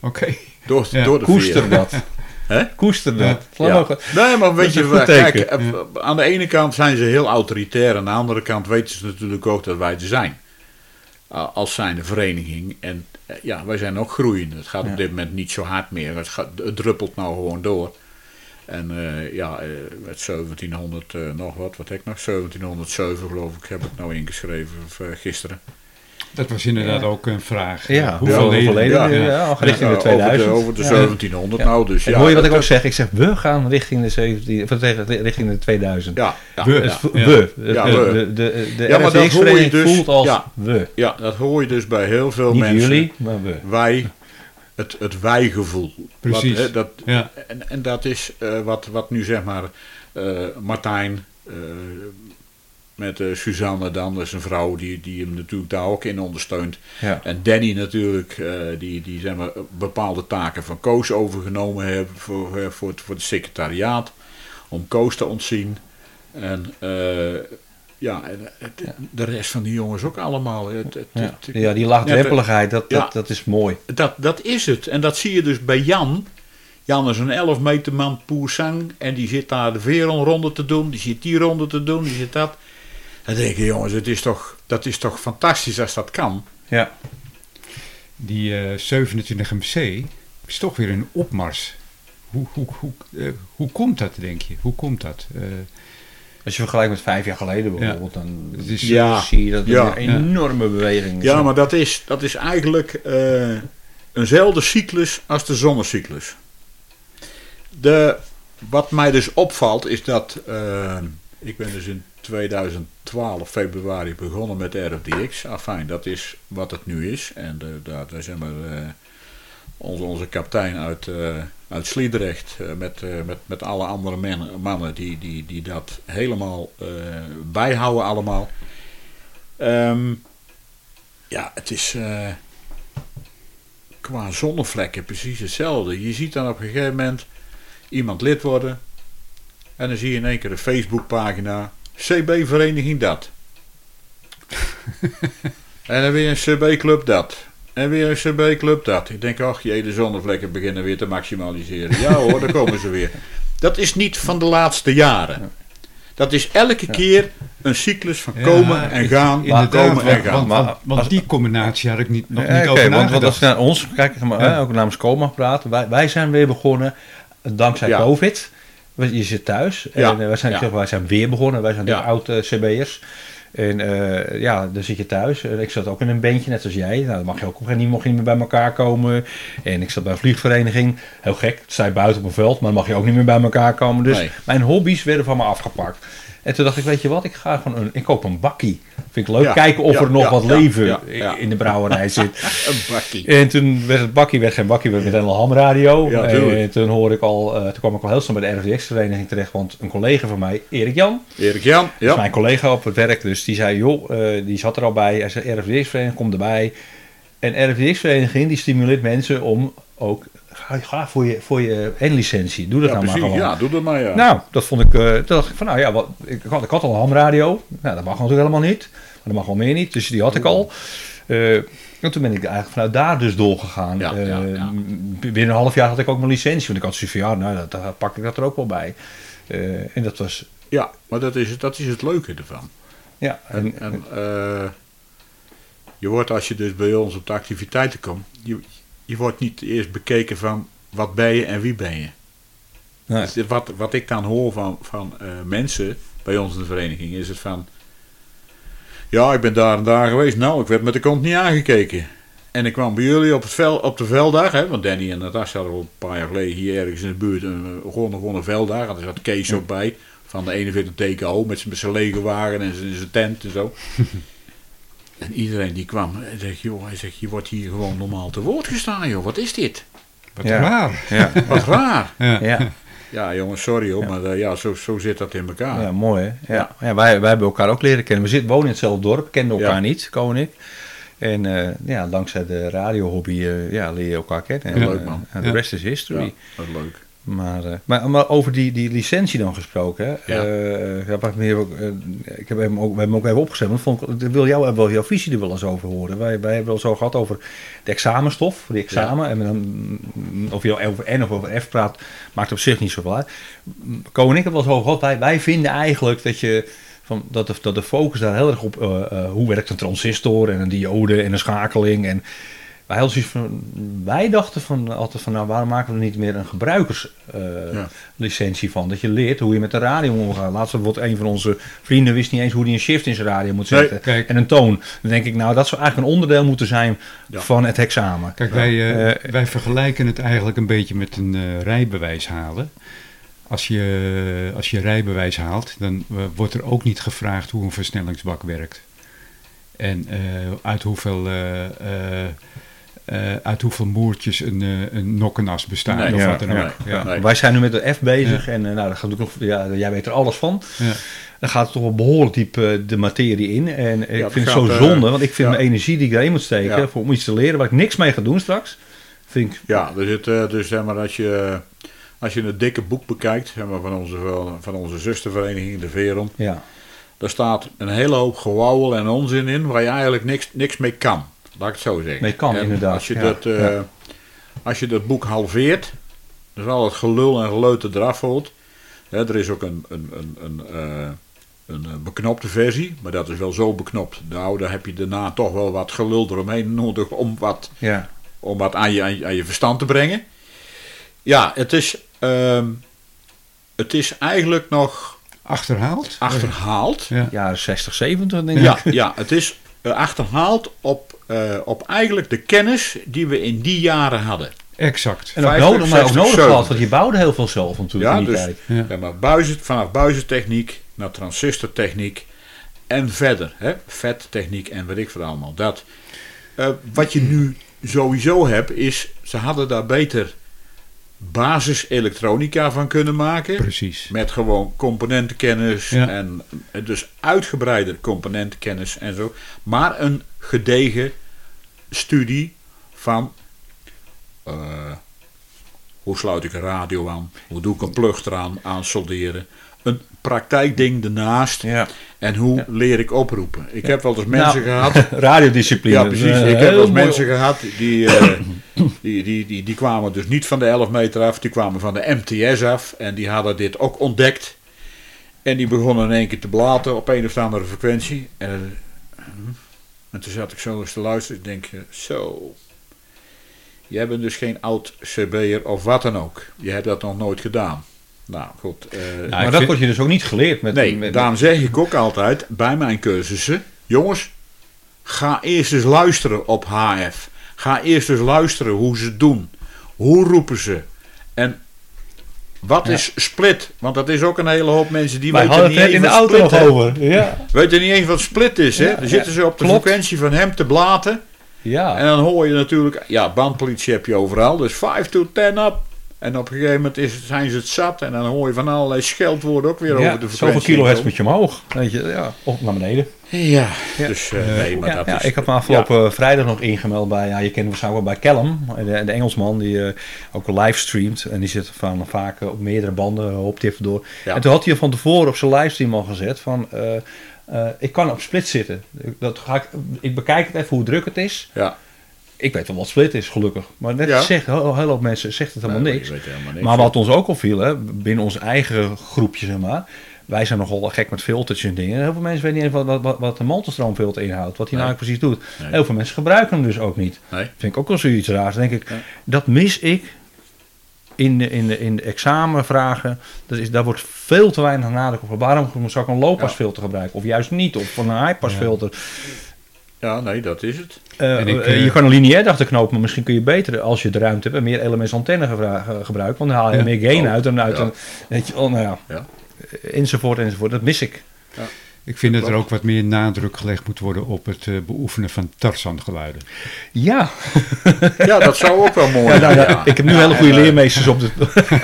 Oké. Door, Ja, door de koester dat. Hè? Koester dat. Laat Ja. maar- Nee, maar weet je, kijk, teken. eh, aan de ene kant zijn ze heel autoritair, aan de andere kant weten ze natuurlijk ook dat wij er zijn. Uh, als zijnde vereniging. En eh, ja, wij zijn ook groeiende. Het gaat Ja. op dit moment niet zo hard meer. Het, gaat, het druppelt nou gewoon door. En eh, ja, eh, met 1700 eh, nog wat, wat heb ik nog? 1707 geloof ik, heb ik nou ingeschreven of, eh, gisteren. Dat was inderdaad Ja. ook een vraag. Ja, hoeveel hoeveel leden? leden? Ja. Ja, ja, al richting de Ja, 2000. Over de, over de Ja. 1700 Ja. nou, dus ja. hoor je wat ik ook zeg? Ik zeg, we gaan richting de 17, of tegen, richting de 2000. Ja, ja, We. ja. Ja. we. Ja, de. De, de, Ja, maar dat hoor je dus- voelt als ja. we. Ja, dat hoor je dus bij heel veel Niet mensen. jullie, maar we. Wij, het, het wij-gevoel. Precies. Wat, hè, dat, Ja. en, en dat is eh, wat, wat nu zeg maar eh, Martijn eh, met eh, Suzanne dan, dat is een vrouw die, die hem natuurlijk daar ook in ondersteunt. Ja. En Danny natuurlijk, eh, die, die zeg maar, bepaalde taken van Koos overgenomen heeft voor, eh, voor, het, voor het secretariaat. Om Koos te ontzien. En ja, en, het- de rest van die jongens ook allemaal. Het, het- Ja. die laagdrempeligheid, dat, dat, dat is mooi. dat, dat is het. En dat zie je dus bij Jan. Jan is een 11 meter man poersang en die zit daar de veeronronde te doen, die zit die ronde te doen, die zit dat. Dan denk je, jongens, het is toch, dat is toch fantastisch als dat kan. Ja. Die eh, 27 MC is toch weer een opmars. Hoe, hoe, hoe, eh, hoe komt dat, denk je? Hoe komt dat? Eh, Als je vergelijkt met vijf jaar geleden bijvoorbeeld, dan Het is- Ja. zie je dat er Ja. een enorme beweging is. Ja, maar dat is, dat is eigenlijk eh, eenzelfde cyclus als de zonnecyclus. De, wat mij dus opvalt is dat eh, ik ben dus in 2012 februari begonnen met RFDX. Afijn, dat is wat het nu is. En de, daar, zijn we eh, onze, kapitein uit, eh, uit Sliedrecht eh, met, eh, met, met alle andere mannen die, die, die dat helemaal eh, bijhouden allemaal. Ehm, ja, het is eh, qua zonnevlekken precies hetzelfde. Je ziet dan op een gegeven moment iemand lid worden. En dan zie je in één keer een Facebookpagina. CB-vereniging dat. en dan weer een CB-club dat. En weer een CB-club dat. Ik denk, ach jee, de zonnevlekken beginnen weer te maximaliseren. Ja hoor, daar komen ze weer. Dat is niet van de laatste jaren. Dat is elke keer een cyclus van Ja, komen en gaan, Inderdaad, komen en want, gaan. want, Maar want, want als- die combinatie had ik niet, nog Ja, niet oké, over want, want als je naar ons kijkt, maar, Ja. ook namens Coma praten, wij, wij zijn weer begonnen dankzij Ja. COVID. Je zit thuis en eh, wij, zijn, Ja. ik zeg, wij zijn weer begonnen. Wij zijn Ja. de oude CB'ers. En eh, ja, dan zit je thuis. En ik zat ook in een bandje, net als jij. Nou, dan mag je ook op een mocht je niet meer bij elkaar komen. En ik zat bij een vliegvereniging. Heel gek, het zei buiten op een veld, maar dan mag je ook niet meer bij elkaar komen. Dus Nee. mijn hobby's werden van me afgepakt. En toen dacht ik, weet je wat, ik ga gewoon een, ik koop een bakkie. Vind ik leuk. Ja, Kijken of ja, er nog ja, wat leven in de brouwerij zit. Een bakkie. En toen werd het bakkie werd geen bakkie, werd meteen al hamradio. En toen hoorde ik al, eh, toen kwam ik al heel snel bij de RVX-vereniging terecht, want een collega van mij, Erik Jan, Erik Jan, is ja. mijn collega op het werk, dus die zei, joh, eh, die zat er al bij. Hij zei, RVX-vereniging, kom erbij. En RVX-vereniging die stimuleert mensen om ook, ga, ga voor je, voor je N-licentie, doe dat Ja, nou maar gewoon. Ja, doe dat maar ja. Nou, dat vond ik, toen dacht ik van, nou ja, wat, ik, had, ik had al een hamradio. Nou, dat mag natuurlijk helemaal niet. Maar dat mag wel meer niet, dus die had ik al. Eh, en toen ben ik eigenlijk vanuit daar dus doorgegaan. Ja, Eh, ja, ja. Binnen een half jaar had ik ook mijn licentie. Want ik had zoiets van, ja, nou, dat, daar pak ik dat er ook wel bij. En dat was, Ja, maar dat is, het- dat is het leuke ervan. ja. En, En, en je wordt als je dus bij ons op de activiteiten komt, je, je wordt niet eerst bekeken van wat ben je en wie ben je. nee. Dus wat, wat ik dan hoor van, van eh, mensen bij ons in de vereniging is het van, ja ik ben daar en daar geweest, nou ik werd met de kont niet aangekeken. En ik kwam bij jullie op, het vel, op de veldag, hè, want Danny en Natasja hadden al een paar jaar geleden hier ergens in de buurt een, gewoon een veldag. En er zat Kees ook bij, van de 41 TKO, met zijn- lege wagen en zijn tent en zo. en iedereen die kwam, hij zegt, joh, hij zegt, je wordt hier gewoon normaal te woord gestaan, joh, wat is dit? Wat Ja. raar. ja, Wat raar. Ja. ja, Ja, jongens, sorry hoor, maar eh, ja, zo, zo zit dat in elkaar. ja, mooi hè. Ja. Ja. wij, wij hebben elkaar ook leren kennen. We zitten, wonen in hetzelfde dorp, kenden elkaar Ja. niet, Ko en ik. En eh, ja, dankzij de radiohobby eh, ja, leer je elkaar kennen. En, leuk, eh, man. en de Ja. rest is history. Leuk. Maar, eh, maar, maar over die, die licentie dan gesproken. Ja. Eh, ja, wat meer, ook, eh, ik heb hem ook, we hebben hem ook even opgezet. Want vond ik, ik wil jou wel jouw visie er wel eens over horen. Wij, wij hebben wel zo gehad over de examenstof, voor die examen. En dan, mm, of je over N of over F praat, maakt op zich niet zoveel uit. Ko en ik hebben wel eens over gehad. Wij, wij vinden eigenlijk dat je van, dat, de, dat de focus daar heel erg op hoe werkt een transistor en een diode en een schakeling. En wij, hadden van, wij dachten van, altijd van, nou waarom maken we er niet meer een gebruikerslicentie Ja. van? Dat je leert hoe je met de radio omgaat. Laatst wordt een van onze vrienden wist niet eens hoe hij een shift in zijn radio moet Nee, zetten. kijk. en een toon. Dan denk ik, nou dat zou eigenlijk een onderdeel moeten zijn Ja. van het examen. Kijk, wij, eh, Eh, wij vergelijken het eigenlijk een beetje met een eh, rijbewijs halen. Als je, als je rijbewijs haalt, dan eh, wordt er ook niet gevraagd hoe een versnellingsbak werkt. En eh, uit, hoeveel, eh, uit hoeveel moertjes een, eh, een nokkenas bestaat Nee, of ja, wat dan ja, ook. ja. Wij zijn nu met de F bezig en eh, nou, dat gaat ook nog, ja, jij weet er alles van. Ja. Dan gaat het toch wel behoorlijk diep de materie in. En ik vind het zo zonde, want ik vind ja. mijn energie die ik daarin moet steken Ja. voor, om iets te leren waar ik niks mee ga doen straks, vind ik Ja, er zit, eh, dus zeg maar, als je, als je een dikke boek bekijkt, zeg maar, van, onze, van onze zustervereniging, de Veron, ja, daar staat een hele hoop gewauwel en onzin in waar je eigenlijk niks, niks mee kan. Laat ik het zo zeggen. Mee kan, En inderdaad, Als je, ja, dat, eh, ja. als je dat boek halveert, Dus al het gelul en geleute eraf hoort. Hè, er is ook een, een, een, een, eh, een eh, beknopte versie, maar dat is wel zo beknopt. Nou, daar heb je daarna toch wel wat gelul eromheen nodig om wat, Ja. om wat aan, je, aan, je, aan je verstand te brengen. Ja, het is, ehm, het is eigenlijk nog Achterhaald? achterhaald. Ja. Jaren 60, 70 denk Ja, ik. ja het is achterhaald op, eh, op eigenlijk de kennis die we in die jaren hadden. Exact. En ook 50, nodig, maar ook 60, nodig gehad, 70. want je bouwde heel veel zelf natuurlijk Ja, in die dus tijd. Ja. ja. maar buizen, vanaf buizentechniek naar transistortechniek en verder. Hè, vettechniek en weet ik veel allemaal. Dat. Eh, wat je nu sowieso hebt is, ze hadden daar beter basis elektronica van kunnen maken. Precies. Met gewoon componentenkennis Ja. en dus uitgebreide componentenkennis en zo. Maar een gedegen studie van eh, hoe sluit ik een radio aan, hoe doe ik een plug eraan aan solderen. Een praktijkding ernaast Ja. en hoe leer ik oproepen. Ik heb wel eens mensen Nou, gehad Radiodiscipline. ja, precies. Eh, Ik heb wel eens mensen gehad die, eh, die, die, die, die kwamen dus niet van de 11 meter af, die kwamen van de MTS af en die hadden dit ook ontdekt. En die begonnen in één keer te blaten op een of andere frequentie. En, eh, en toen zat ik zo eens te luisteren. Ik denk, zo. Jij bent dus geen oud CB'er of wat dan ook. Je hebt dat nog nooit gedaan. Nou goed. eh, Nou, maar dat vind- wordt je dus ook niet geleerd. Met, Nee, met, daarom zeg ik ook altijd bij mijn cursussen: jongens, ga eerst eens luisteren op HF. Ga eerst eens luisteren hoe ze het doen. Hoe roepen ze? En wat Ja. is split? Want dat is ook een hele hoop mensen die Wij weten niet eens in de auto nog over. Ja. Weten niet eens wat split is, hè? Ja, Dan zitten ze op de Klopt. frequentie van hem te blaten. ja. En dan hoor je natuurlijk, ja, bandpolitie heb je overal, dus 5 to 10 up. En op een gegeven moment is, zijn ze het zat en dan hoor je van allerlei scheldwoorden ook weer over de ja, frequentie. zoveel kilohertz moet je omhoog. Weet je, ja. Of naar beneden. Ja, Ja. dus eh, nee, maar ja, dat ja, is... ik had me afgelopen vrijdag nog ingemeld bij, ja, je kent hem waarschijnlijk wel bij Callum, de, de Engelsman die eh, ook livestreamt. En die zit van vaak eh, op meerdere banden, hij even door. Ja. En toen had hij van tevoren op zijn livestream al gezet van, eh, eh, ik kan op split zitten. Dat ga ik, ik bekijk het even hoe druk het is. Ja, Ik weet wel wat split is, gelukkig. Maar net Ja. zegt, heel, heel veel mensen zegt het helemaal Nee, niks. helemaal. Maar wat ons ook opviel, hè, binnen ons eigen groepje, zeg maar. Wij zijn nogal gek met filtertjes en dingen. Heel veel mensen weten niet eens wat, wat, wat, een mantelstroomfilter inhoudt. Wat hij nou precies doet. Nee. Heel veel mensen gebruiken hem dus ook niet. Vind ik ook wel zoiets raars. Denk ik, dat mis ik in de, in de, in de examenvragen. Dat is, daar wordt veel te weinig nadruk op. Waarom zou ik een low-passfilter gebruiken? Of juist niet? Of een high-passfilter? Ja, nee, dat is het. Eh, En ik, eh, eh, je kan een lineair achterknopen, maar misschien kun je beter, als je de ruimte hebt, en meer elements antenne eh, gebruiken. Want dan haal je Ja. meer gain Oh, uit. En uit ja. een, weet je, wel, nou ja, Ja. enzovoort, enzovoort. Dat mis ik. Ik vind dat er ook wat meer nadruk gelegd moet worden op het eh, beoefenen van Tarzan-geluiden. Ja, Ja, dat zou ook wel mooi ja, nou, zijn. ja, ik heb nu hele goede en, eh, leermeesters op de...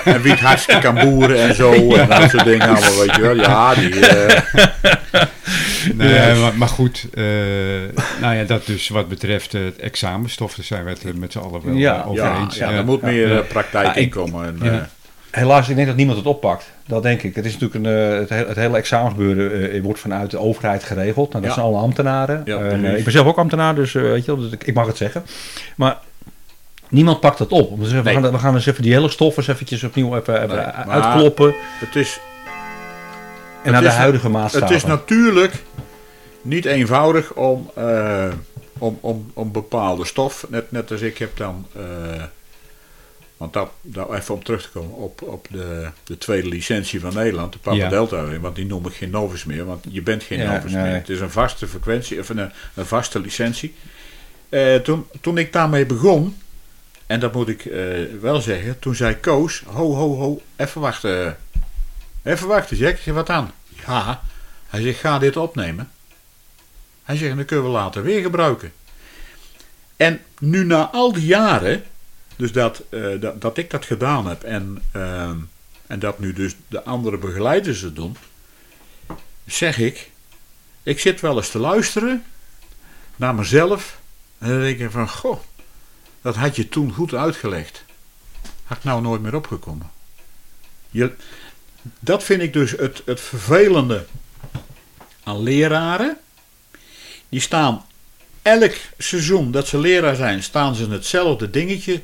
En wie het hartstikke kan boeren en zo. En dat soort dingen allemaal, weet je wel. Ja, die... eh, Nee, maar, maar goed, eh, nou ja, dat dus wat betreft het examenstof, daar zijn we het met z'n allen wel Ja, over ja, eens. ja, er moet meer ja. praktijk Ja, in komen. En, ja. eh, Helaas, ik denk dat niemand het oppakt. Dat denk ik. Het is natuurlijk een, eh, het, hele, het hele examengebeuren eh, wordt vanuit de overheid geregeld. Nou, dat Ja. zijn alle ambtenaren. Ja, eh, ik ben zelf ook ambtenaar, dus weet je dus ik, ik mag het zeggen. Maar niemand pakt dat op. We, zeggen, Nee. we, gaan, we gaan eens even die hele stof eens eventjes opnieuw even, Nee, uitkloppen. het is En naar de huidige maatstaven. Het is natuurlijk niet eenvoudig om, om, om, om bepaalde stof, net, net als ik heb dan, want dat, even om terug te komen op, op de, de tweede licentie van Nederland, de Papa Ja. Delta, want die noem ik geen Novus meer, want je bent geen Ja, Novus nee. meer. Het is een vaste frequentie, of een, een vaste licentie. Eh, toen, toen ik daarmee begon, en dat moet ik eh, wel zeggen, toen zei Koos, ho ho ho, even wachten, even wachten Jack, zeg wat aan? Ja, hij zegt, ga dit opnemen. Hij zegt, dan kunnen we later weer gebruiken. En nu na al die jaren, dus dat, eh, dat, dat ik dat gedaan heb en, ehm, en dat nu dus de andere begeleiders het doen, zeg ik, ik zit wel eens te luisteren naar mezelf en dan denk ik van, goh, dat had je toen goed uitgelegd. Had ik nou nooit meer opgekomen. Je, dat vind ik dus het, het vervelende aan leraren. Die staan elk seizoen dat ze leraar zijn, staan ze hetzelfde dingetje.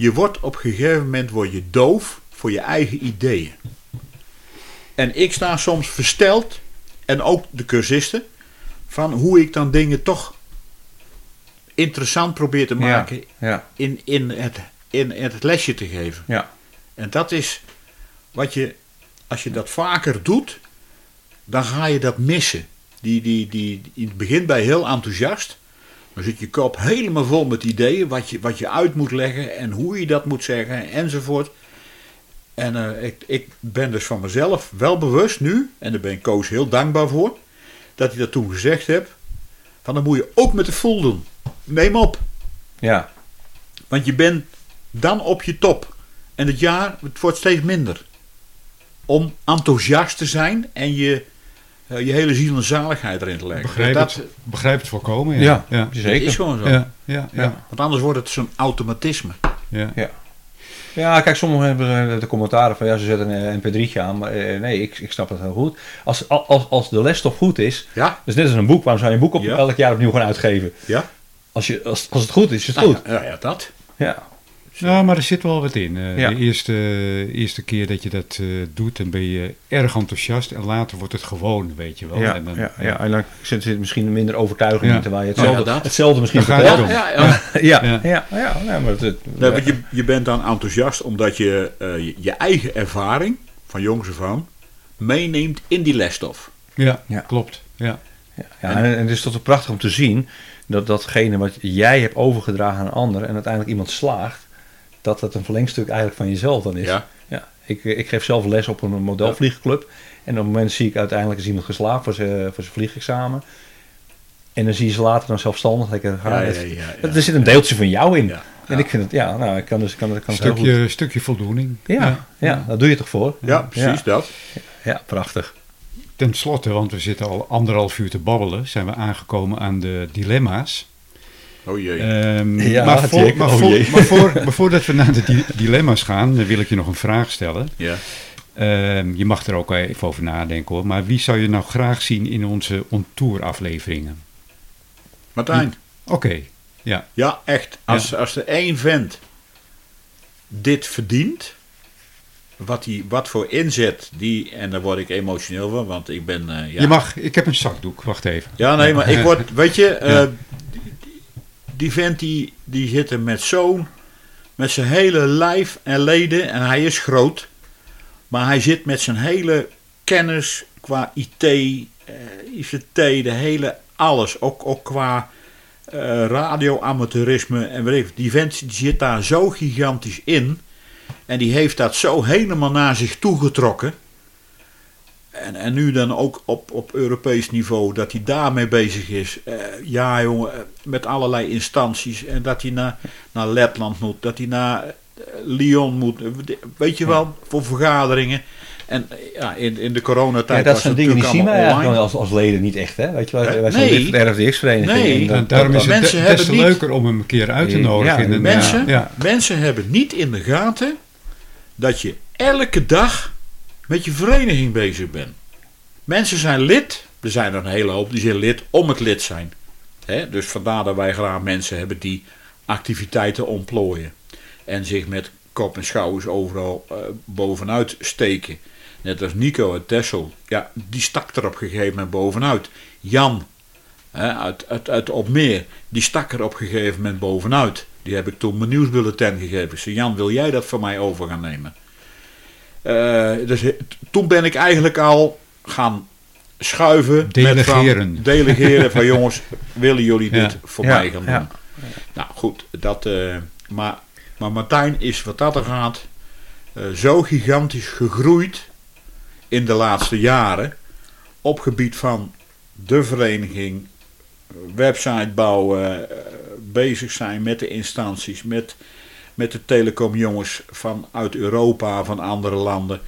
Je wordt op een gegeven moment word je doof voor je eigen ideeën. En ik sta soms versteld, en ook de cursisten, van hoe ik dan dingen toch interessant probeer te maken Ja, in, in, het, in het lesje te geven. ja, En dat is wat je, als je dat vaker doet, dan ga je dat missen. Die, die, die, in het begin je heel enthousiast. Dan zit je kop helemaal vol met ideeën, wat je, wat je uit moet leggen en hoe je dat moet zeggen enzovoort. En eh, ik, ik ben dus van mezelf wel bewust nu, en daar ben ik Koos heel dankbaar voor, dat hij dat toen gezegd heeft. Van dan moet je ook met de full doen. Neem op. ja, Want je bent dan op je top. En het jaar het wordt steeds minder. Om enthousiast te zijn en je, eh, je hele ziel en zaligheid erin te leggen. Begrijp, dat het, begrijp het volkomen. ja, Ja, ja. zeker. is gewoon zo. Ja, ja, ja, Ja. Want anders wordt het zo'n automatisme. ja. Ja. Ja, kijk, sommigen hebben eh, de commentaren van ja, ze zetten een mp3'tje aan. Maar eh, nee, ik, ik snap het heel goed. Als, als, als de lesstof goed is, Ja, dus net als een boek, waarom zou je een boek op, Ja. elk jaar opnieuw gaan uitgeven? ja. Als, je, als, als het goed is, is het goed. Ja, ja, dat. Ja, Ja, maar er zit wel wat in. Eh, Ja. De eerste, eerste keer dat je dat eh, doet, dan ben je erg enthousiast. En later wordt het gewoon, weet je wel. ja, en dan, ja, ja, en dan zit er misschien minder overtuiging Ja. in, terwijl je hetzelfde, dat. hetzelfde misschien het vertelt. om. Ja, ja, ja. Ja, Ja. ja, ja, nee, maar het, het- Nee, want je, je bent dan enthousiast omdat je eh, je, je eigen ervaring van jongs af aan meeneemt in die lesstof. Ja, Ja. klopt. Ja. Ja, ja, en, en het is toch prachtig om te zien dat datgene wat jij hebt overgedragen aan een ander en uiteindelijk iemand slaagt, dat het een verlengstuk eigenlijk van jezelf dan is. Ja. Ja, ik, ik geef zelf les op een modelvliegclub en op het moment zie ik uiteindelijk is iemand geslaagd voor zijn, voor zijn vliegexamen. En dan zie je ze later dan zelfstandig lekker gaan. Ja, ja, ja, ja. Er zit een deeltje van jou in. Ja. En ik vind het, ja, nou, ik kan dus kan, kan heel goed. stukje, stukje voldoening. Ja, ja, daar doe je toch voor? Ja, precies Ja. dat. Ja, prachtig. Ten slotte, want we zitten al anderhalf uur te babbelen, zijn we aangekomen aan de dilemma's. Oh jee. Ehm, Ja, maar voor, Jack, maar, oh voor, maar, voor, maar voordat we naar de di- dilemma's gaan, wil ik je nog een vraag stellen. ja. Ehm, je mag er ook even over nadenken hoor. Maar wie zou je nou graag zien in onze on-tour afleveringen? Martijn. Oké, ja. Ja, echt. Als, als er één vent dit verdient, wat, die, wat voor inzet die, en daar word ik emotioneel van, want ik ben. eh, ja. Je mag, ik heb een zakdoek, wacht even. Ja, nee, maar ik word, weet je, eh, die vent die, zit er met zo'n, met zijn hele lijf en leden, en hij is groot, maar hij zit met zijn hele kennis qua IT, eh, ICT, de hele alles, ook, ook qua eh radioamateurisme en weet ik, die vent die zit daar zo gigantisch in, en die heeft dat zo helemaal naar zich toegetrokken. En, en nu dan ook op, op Europees niveau, dat hij daarmee bezig is. Eh, ja, jongen, eh, met allerlei instanties. En dat hij naar, naar Letland moet, dat hij naar eh, Lyon moet. Weet je wel, voor vergaderingen. En ja, in, in de Ja, coronatijd dat was zijn dingen die zien wij eigenlijk als, als leden niet echt, hè? Weet je wel, wij zijn lid RFDX-vereniging. Nee. en dat- En daarom is dat- het des te niet- leuker om hem een keer uit te Ja, nodigen. in een, Mensen, ja, mensen hebben niet in de gaten dat je elke dag met je vereniging bezig bent. Mensen zijn lid, er zijn er een hele hoop die zijn lid om het lid zijn. Dus vandaar dat wij graag mensen hebben die activiteiten ontplooien. En zich met kop en schouders overal eh, bovenuit steken. Net als Nico uit Tessel. Ja, die stak er op een gegeven moment bovenuit. Jan hè, uit, uit, uit Opmeer, die stak er op een gegeven moment bovenuit. Die heb ik toen mijn nieuwsbulletin gegeven. Ik zei, Jan, wil jij dat van mij over gaan nemen? Eh, dus t- toen ben ik eigenlijk al gaan schuiven. Met Delegeren. van, delegeren van jongens, willen jullie dit voor mij gaan doen? ja. Nou goed, dat, eh, maar, maar Martijn is wat dat er gaat eh, zo gigantisch gegroeid in de laatste jaren op gebied van de vereniging, eh, website bouwen, eh, bezig zijn met de instanties, met, met de telecomjongens vanuit Europa, van andere landen.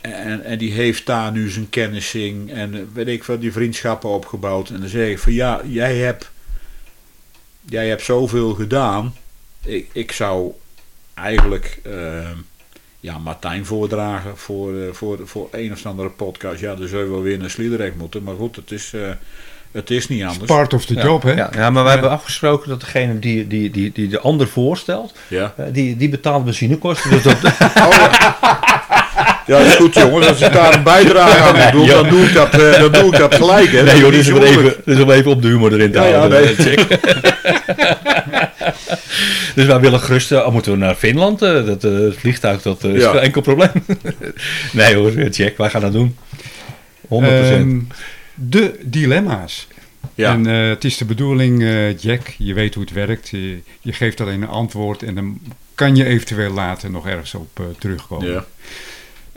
En, en die heeft daar nu zijn kennissing en eh, weet ik veel, die vriendschappen opgebouwd. En dan zeg ik van ja, jij hebt, jij hebt zoveel gedaan. Ik, ik zou eigenlijk eh, ja, Martijn voordragen voor, eh, voor, voor een of andere podcast. Ja, dan zou je wel weer naar Sliedrecht moeten. Maar goed, het is, eh, Het is niet anders. Part of the Ja, job, hè? Ja, ja, maar we hebben afgesproken dat degene die, die, die, die de ander voorstelt, Ja. eh, die, die betaalt benzinekosten. Dus dat, ja, dat is goed jongens. Als ik daar een bijdrage aan doe, dan doe ik dat, eh, dan doe ik dat gelijk. Hè. nee joh, dit is om even, dit is om even op de humor erin te Ja, ja, houden. nee. Check. dus wij willen gerust, eh, al moeten we naar Finland, eh, dat eh, vliegtuig, dat eh, is Ja. geen enkel probleem. nee hoor, check, wij gaan dat doen. 100%. Ehm, de dilemma's. Ja. En eh, het is de bedoeling, eh, Jack, je weet hoe het werkt. Je, je geeft alleen een antwoord en dan kan je eventueel later nog ergens op eh, terugkomen. Ja.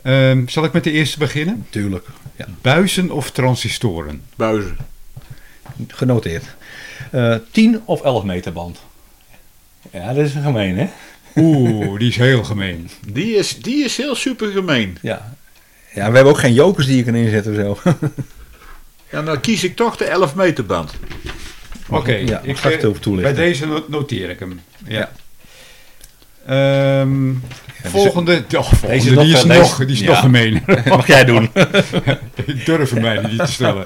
Ehm, zal ik met de eerste beginnen? Tuurlijk, ja. Buizen of transistoren? Buizen. genoteerd. Eh 10 of 11 meter band. Ja, dat is gemeen hè? Oeh, die is heel gemeen. Die is, die is heel super gemeen. Ja. Ja, we hebben ook geen jokers die je kan inzetten of zo. Ja, dan kies ik toch de 11 meter band. Oké, Ja, ik ga het eh, over toelichten. Bij deze no- noteer ik hem. Ja. Ja. Ehm, volgende, oh, volgende Deze is die is, nog- deze- nog, die is ja. nog gemeen. Mag jij doen. ik durf hem mij niet te stellen.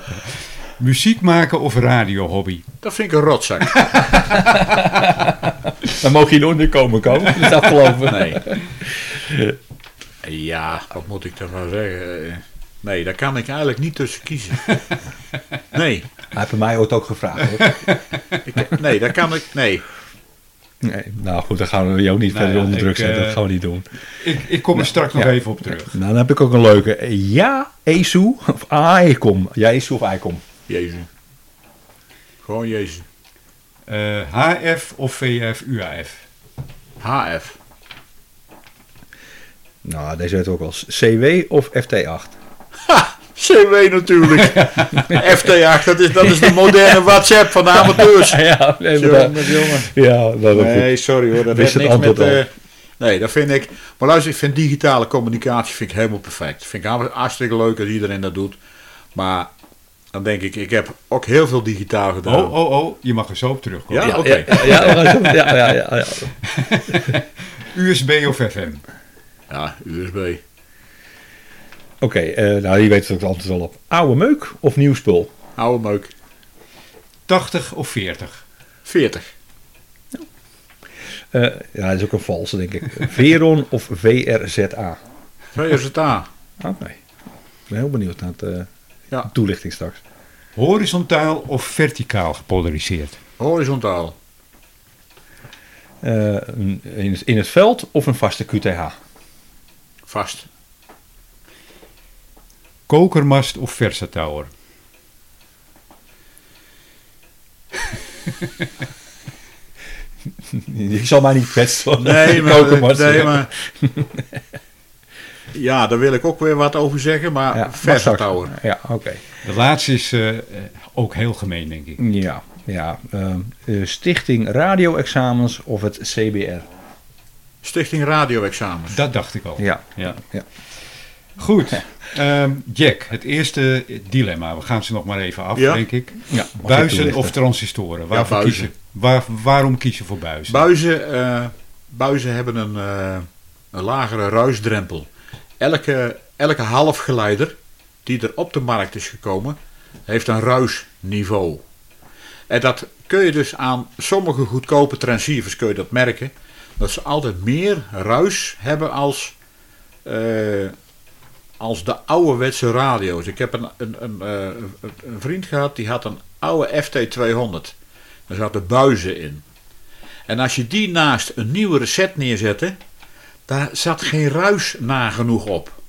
Muziek maken of radiohobby? Dat vind ik een rotzak. Dan mogen je nooit meer komen komen. Dat is afgelopen. Nee. Ja, wat moet ik ervan zeggen? Nee, daar kan ik eigenlijk niet tussen kiezen. Nee, Hij heeft mij ooit ook gevraagd. Hoor. ik, nee, daar kan ik. Nee. Nee, nou goed, dan gaan we jou niet Nou verder ja, onder druk zetten. eh, Dat gaan we niet doen. Ik, ik kom er straks nog even op terug. Nou, dan heb ik ook een leuke. Ja, ESU of AICOM. Ja, ESU of ICOM. Jezus. Gewoon Jezus. Eh, HF of VF, UAF? HF. Nou, deze weten we ook wel. CW of FT8. CW natuurlijk. FT8, dat is, dat is de moderne WhatsApp van de amateurs. Ja, nee, maar dat- Jongen, jongen. ja dat. Nee, sorry hoor. Dat het niks met... eh, nee, dat vind ik... Maar luister, ik vind digitale communicatie vind ik helemaal perfect. Vind ik hartstikke leuk als iedereen dat doet. Maar dan denk ik, ik heb ook heel veel digitaal gedaan. Oh, oh, oh, je mag er zo op terugkomen. Ja, Ja, oké. ja, ja, ja, ja. USB of FM? Ja, USB. Oké, eh, nou die weet het ook altijd wel op. Oude meuk of nieuw spul? Oude meuk. 80 of 40? 40. Eh, ja, dat is ook een valse, denk ik. Veron of VRZA? VSTA. Oké. Ik ben heel benieuwd naar het, eh, Ja. de toelichting straks. Horizontaal of verticaal gepolariseerd? Horizontaal. Eh, in, het- in het veld of een vaste QTH? Vast. Kokermast of versatouwer? Je zal mij niet kwetsen. Nee, maar... Nee, maar ja, daar wil ik ook weer wat over zeggen. Maar Ja. Ja, oké. De laatste is eh, eh, ook heel gemeen, denk ik. Ja, ja. ehm, eh, Stichting Radio-examens of het CBR? Stichting Radio-examens. Dat dacht ik al. Ja. Ja. Ja. Goed. Ehm, Jack, het eerste dilemma. We gaan ze nog maar even af, Ja. denk ik. ja je Buizen of transistoren? Waarvoor buizen. kiezen? Waar, waarom kiezen voor buizen? Buizen, eh, buizen hebben een, eh, een lagere ruisdrempel. Elke, elke halfgeleider die er op de markt is gekomen, heeft een ruisniveau. En dat kun je dus aan sommige goedkope transceivers kun je dat merken. Dat ze altijd meer ruis hebben als, eh, als de ouderwetse radio's. Ik heb een, een, een, eh, een vriend gehad die had een oude FT200. Daar zaten buizen in. En als je die naast een nieuwe reset neerzette, daar zat geen ruis nagenoeg op.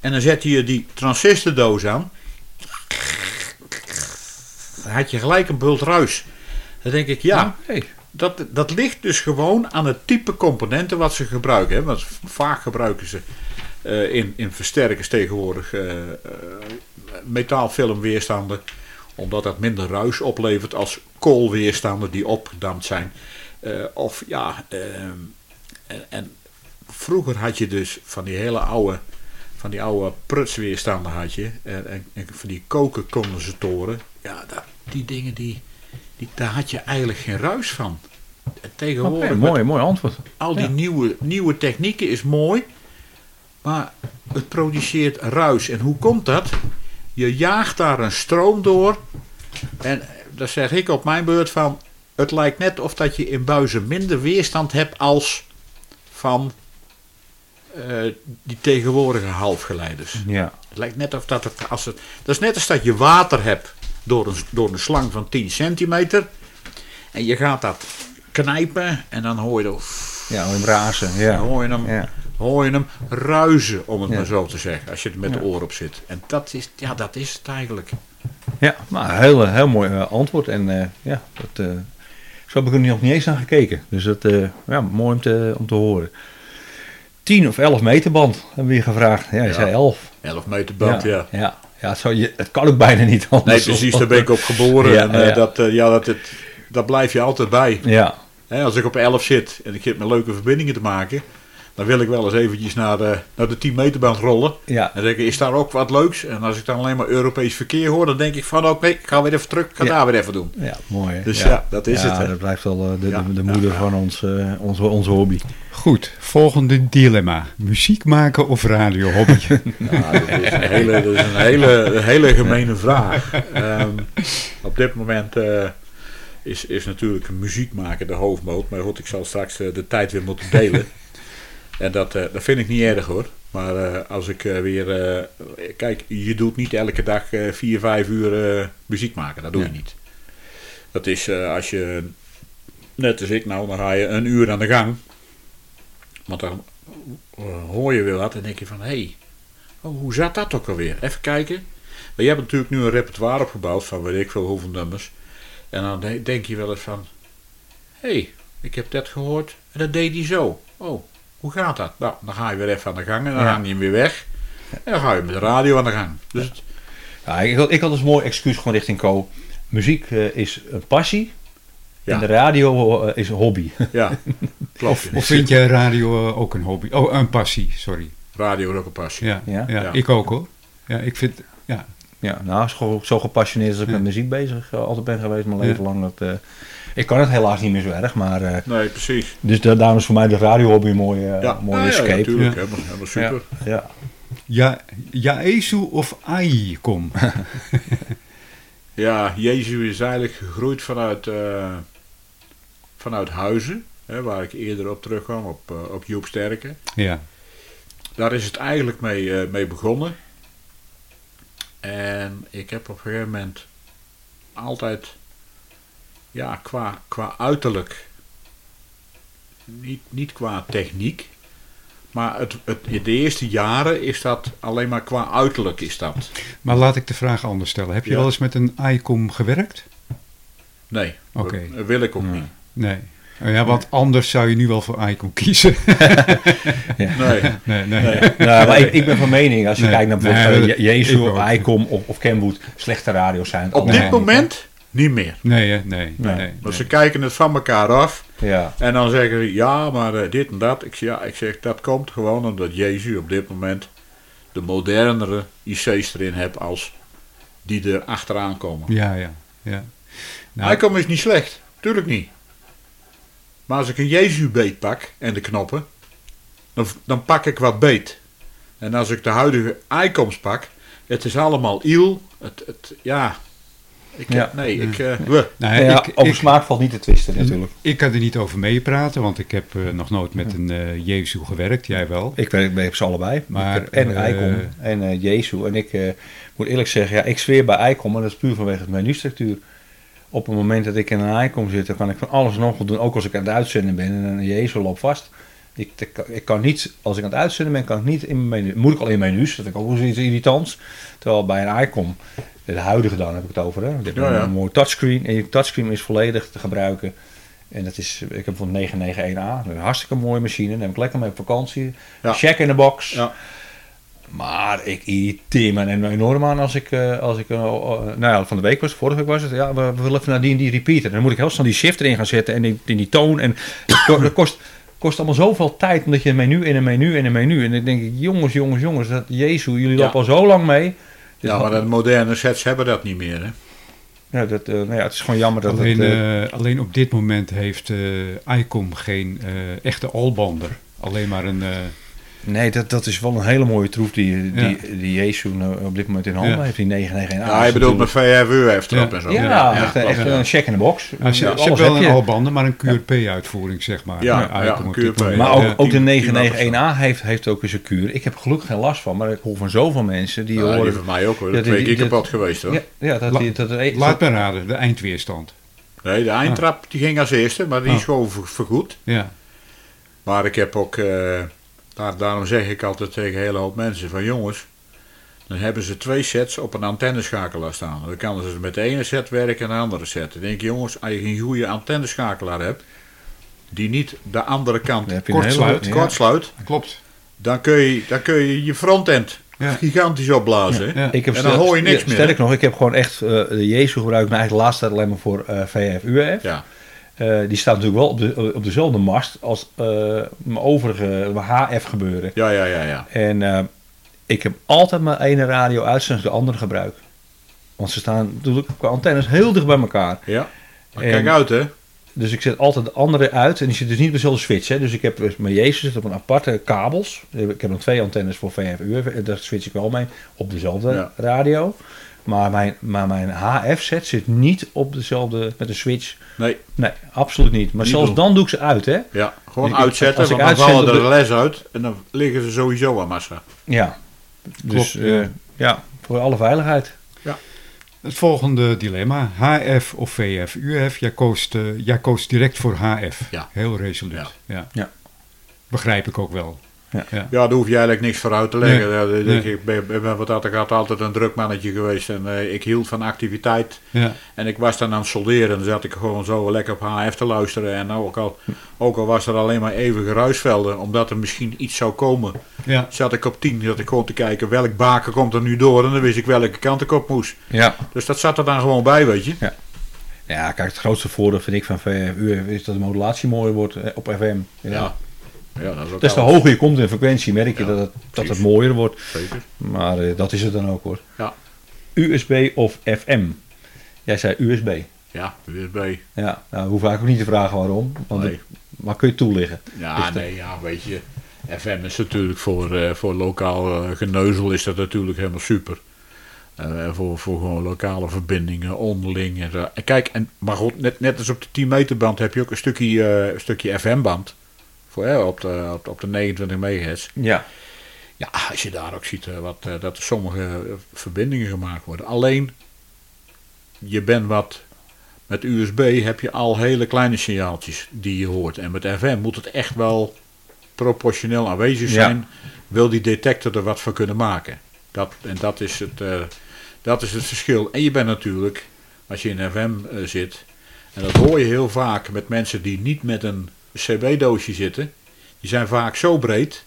En dan zette je die transistordoos aan. Dan had je gelijk een bult ruis. Dan denk ik, ja, dat, dat ligt dus gewoon aan het type componenten wat ze gebruiken. Hè? Want vaak gebruiken ze in, in versterkers tegenwoordig eh, eh, metaalfilmweerstanden. Omdat dat minder ruis oplevert als koolweerstanden die opgedampt zijn. Eh, of ja, en, en vroeger had je dus van die hele oude, van die oude prutsweerstanden had je. En, en, en van die kokenkondensatoren. Ja, dat, die dingen die, die, daar had je eigenlijk geen ruis van. En Tegenwoordig mooi, mooi antwoord. al die Ja. nieuwe, nieuwe technieken is mooi, maar het produceert ruis. En hoe komt dat? Je jaagt daar een stroom door En dan zeg ik op mijn beurt van... Het lijkt net of dat je in buizen minder weerstand hebt als van eh, die tegenwoordige halfgeleiders. Ja. Het lijkt net of dat het, als het... Dat is net als dat je water hebt door een, door een slang van 10 centimeter. En je gaat dat knijpen en dan hoor je, dat- Ja, om razen. dan Ja. hoor je, hem, Ja. Hoor je hem ruizen, om het Ja. maar zo te zeggen. Als je er met de oor op zit. En dat is, ja, dat is het eigenlijk. Ja, maar heel, heel mooi eh, antwoord. En eh, ja, dat, eh, zo heb ik er nog niet eens aan gekeken. Dus dat eh ja, mooi om te, om te horen. 10 of 11 meter band hebben we hier gevraagd. Ja, je Ja. zei 11. 11 meter band, ja. ja. ja je, het kan ook bijna niet Nee, anders. precies, daar ben ik op geboren. Ja, en eh. Dat, eh, ja, dat, het, dat blijf je altijd bij. Ja, Hè, als ik op 11 zit en ik zit met leuke verbindingen te maken, dan wil ik wel eens eventjes naar de, naar de 10 meter band rollen. ja. En dan denk ik, is daar ook wat leuks? En als ik dan alleen maar Europees verkeer hoor, dan denk ik van, oké, ik ga weer even terug, ik ga Ja. daar weer even doen. Ja, mooi. hè? Dus ja, dat is Ja, het, hè. dat blijft wel eh, de, Ja. de, de moeder Ja. van ons, eh, onze, onze hobby. Goed, volgende dilemma. Muziek maken of radiohobby? Nou, dat is een hele, dat is een hele, een hele gemene vraag. Ehm, op dit moment eh, is, is natuurlijk muziek maken de hoofdmoot. Maar goed, ik zal straks de tijd weer moeten delen. En dat, eh, dat vind ik niet erg hoor. Maar eh, als ik eh, weer... kijk, je doet niet elke dag vier, vijf uur muziek maken. Dat doe je Nee. niet. Dat is als je... Net als ik nou, dan ga je een uur aan de gang. Want dan hoor je weer wat en denk je van... Hé, hey, Oh, hoe zat dat ook alweer? Even kijken. Maar je hebt natuurlijk nu een repertoire opgebouwd van weet ik veel hoeveel nummers. En dan de- denk je wel eens van... Hé, hey, ik heb dat gehoord en dat deed hij zo. Oh, hoe gaat dat? Nou, dan ga je weer even aan de gang en dan Ja. hang je hem weer weg. En dan ga je met de radio aan de gang. Dus het- Ja, ik, had, ik had dus een mooi excuus gewoon richting Co. Muziek eh, is een passie. Ja. En de radio eh, is een hobby. ja, klopt. Of vind je radio eh, ook een hobby? Oh, een passie, sorry. Radio is ook een passie. Ja, Ja? ja, Ja. ik ook hoor. Ja, ik vind, ja, Ja, nou, zo, zo gepassioneerd als ik Ja. met muziek bezig altijd ben geweest mijn leven lang. Dat, eh, ik kan het helaas niet meer zo erg, maar... eh, Nee, precies. dus da- daarom is voor mij de radiohobby een mooie, eh, Ja, mooie ja, ja, escape. natuurlijk. Ja. Helemaal, helemaal super. Ja, ja. Jaesu of Aikom? Ja, Jezus is eigenlijk gegroeid vanuit, eh, vanuit Huizen, hè, waar ik eerder op terugkwam, op, eh, op Joep Sterke. ja, Daar is het eigenlijk mee, eh, mee begonnen. En ik heb op een gegeven moment altijd, ja, qua, qua uiterlijk, niet, niet qua techniek, maar het, het, in de eerste jaren is dat alleen maar qua uiterlijk is dat. maar laat ik de vraag anders stellen. Heb je Ja. wel eens met een Aikom gewerkt? Nee, Oké. dat wil ik ook niet. Nee. Oh ja, want anders zou je nu wel voor Aikom kiezen. Nee. nee, nee. Nee. Nou, maar ik, ik ben van mening, als je Nee. kijkt naar bijvoorbeeld Jezus, ook. Icom of, of Kenwood, slechte radio's zijn. Op dit niet, moment niet meer. Nee, hè? nee, nee. Nee. nee, Want ze kijken het van elkaar af. Ja, En dan zeggen ze, ja, maar eh, dit en dat. Ik zeg, ja, ik zeg, dat komt gewoon omdat Jezus op dit moment de modernere IC's erin hebt als die er achteraan komen. Ja, ja, ja. Nou, Hij komt is niet slecht, tuurlijk niet. Maar als ik een Jezus beet pak en de knoppen, dan, dan pak ik wat beet. En als ik de huidige iComs pak, het is allemaal iel. Het, het, ja, ik, Ja. nee, ik, eh, nou, ja, ik, over ik, smaak valt niet te twisten natuurlijk. ik kan er niet over meepraten, want ik heb eh, nog nooit met een eh Jezu gewerkt. Jij wel. Ik werk bij ze allebei. Maar, Maar, ik heb en eh, Icom en eh Jezu. En ik eh, moet eerlijk zeggen, ja, ik zweer bij Icom, maar dat is puur vanwege het menustructuur. Op het moment dat ik in een Icom zit, dan kan ik van alles en nog wat doen. Ook als ik aan het uitzenden ben en een Jezu loopt vast. Ik, ik, kan- ik kan niet, als ik aan het uitzenden ben, kan ik niet in mijn menu. Moet ik al in menus, dat vind ik ook wel zoiets irritants. Terwijl bij een Icom, de huidige dan heb ik het over, hè. Je hebt Ja, een, ja. een mooi touchscreen en je touchscreen is volledig te gebruiken. En dat is, ik heb van 991A, een hartstikke mooie machine. Daar heb ik lekker mee op vakantie. Ja. Check in de box. Ja. Maar ik irriteer me enorm aan als ik, eh, als ik eh, oh, nou ja, van de week was, vorige week was het, ja, we, we willen even naar die en die repeater. Dan moet ik heel snel die shift erin gaan zetten en die, die, die toon. En dat kost, kost allemaal zoveel tijd, omdat je een menu in een menu in een menu. En dan denk ik, jongens, jongens, jongens, dat, jezus, jullie Ja. lopen al zo lang mee. Dit Ja, maar de moderne sets hebben dat niet meer, hè. ja, dat, eh, nou ja, het is gewoon jammer dat Alleen, het... eh, eh, alleen op dit moment heeft eh Icom geen eh, echte allbander. Alleen maar een, eh, Nee, dat, dat is wel een hele mooie troef die, die, Ja. die Jezus nou op dit moment in handen Ja. heeft. Die 991. Ja, je bedoelt met VFU heeft erop Ja. en zo. Ja, echt, een check in de box. Ja, ze, ze Alles hebben wel heb een je. alle banden, maar een QRP-uitvoering, zeg maar. Ja, ja, QRP. Maar ook, Ja. ook de tien- 991A heeft, heeft ook eens een kuur. Ik heb gelukkig geen last van, maar ik hoor van zoveel mensen die Ja, die horen... van mij ook hoor. Dat twee keer die- kapot geweest hoor. Ja, ja, dat, die, dat, dat, Laat me raden, de eindweerstand. Nee, de eindtrap die ging als eerste, maar die is Oh. gewoon ver- vergoed. Ja, Maar ik heb ook, eh, daar, daarom zeg ik altijd tegen een hele hoop mensen van jongens, dan hebben ze twee sets op een antenneschakelaar staan. Dan kan ze met de ene set werken en de andere set. Dan denk ik jongens, als je geen goede antenneschakelaar hebt, die niet de andere kant Dan heb je Kort een hele- sluit, ja. kort sluit, klopt. dan kun je dan kun je, je frontend Ja. gigantisch opblazen. Ja. Ik heb En dan hoor je niks ja, meer, Sterk nog, ik heb gewoon echt... eh, de Jezus gebruik ik nou eigenlijk de laatste tijd alleen maar voor eh VF, UF. Ja. Eh, die staat natuurlijk wel op, de, op dezelfde mast als eh, mijn overige HF gebeuren. Ja, ja, ja, ja. En eh, ik heb altijd mijn ene radio uit sinds de andere gebruik. Want ze staan natuurlijk qua antennes heel dicht bij elkaar. ja. Maar En- kijk uit hè. Dus ik zet altijd de andere uit. En die zit dus niet op dezelfde switch. Hè. Dus ik heb dus mijn Jezus zit op een aparte kabels. Ik heb nog twee antennes voor VFU. Daar switch ik wel mee op dezelfde Ja. radio. Maar mijn, maar mijn HF-set zit niet op dezelfde met een switch. Nee, Nee, absoluut niet. Maar Niet zelfs doen. dan doe ik ze uit, hè? ja. Gewoon Ik- uitzetten, als ik want dan uitzet vallen er de- de les uit en dan liggen ze sowieso aan massa. Ja. Dus Klopt, eh, ja. ja, voor alle veiligheid. Het volgende dilemma, HF of VF? UF, jij koos, eh, jij koos direct voor HF. Ja. Heel resoluut. Ja. Ja. Ja. Begrijp ik ook wel. Ja. Ja. Ja, daar hoef je eigenlijk niks voor uit te leggen. Nee, Ja, dat- nee. Ik ben, ben wat dat gaat altijd een druk mannetje geweest. En eh, ik hield van activiteit. Ja. En ik was dan aan het solderen. Dan zat ik gewoon zo lekker op HF te luisteren. En nou, ook, al, ook al was er alleen maar even geruisvelden. Omdat er misschien iets zou komen. Ja. Zat ik op 10. Zat ik gewoon te kijken welk baken komt er nu door. En dan wist ik welke kant ik op moest. Ja. Dus dat zat er dan gewoon bij, weet je. Ja, kijk, het grootste voordeel vind ik van VFU is dat de modulatie mooier wordt eh, op FM. Ja. Ja. Dat is te alles. hoger je komt in frequentie, merk je Ja, dat, het, dat het mooier wordt. Zeker. Maar eh, dat is het dan ook hoor. Ja. USB of FM? Jij zei USB. Ja, USB. Ja, nou hoef ik ook niet te vragen waarom. Want Nee. het- maar kun je toelichten? Ja, Dus de- nee, ja, weet je. FM is natuurlijk voor, eh, voor lokaal eh, geneuzel is dat natuurlijk helemaal super. Voor, voor gewoon lokale verbindingen onderling. En, kijk, en, maar goed, net, net als op de 10 meter band heb je ook een stukje, een stukje FM-band. Voor, op, de, op, de- op de 29 megahertz. Ja. Ja, als je daar ook ziet eh, wat, eh, dat er sommige eh, verbindingen gemaakt worden. Alleen, je bent wat... Met USB heb je al hele kleine signaaltjes die je hoort. En met FM moet het echt wel proportioneel aanwezig Ja. zijn. Wil die detector er wat van kunnen maken. Dat, en dat is, het, dat is het verschil. En je bent natuurlijk, als je in FM zit... En dat hoor je heel vaak met mensen die niet met een CB-doosje zitten. Die zijn vaak zo breed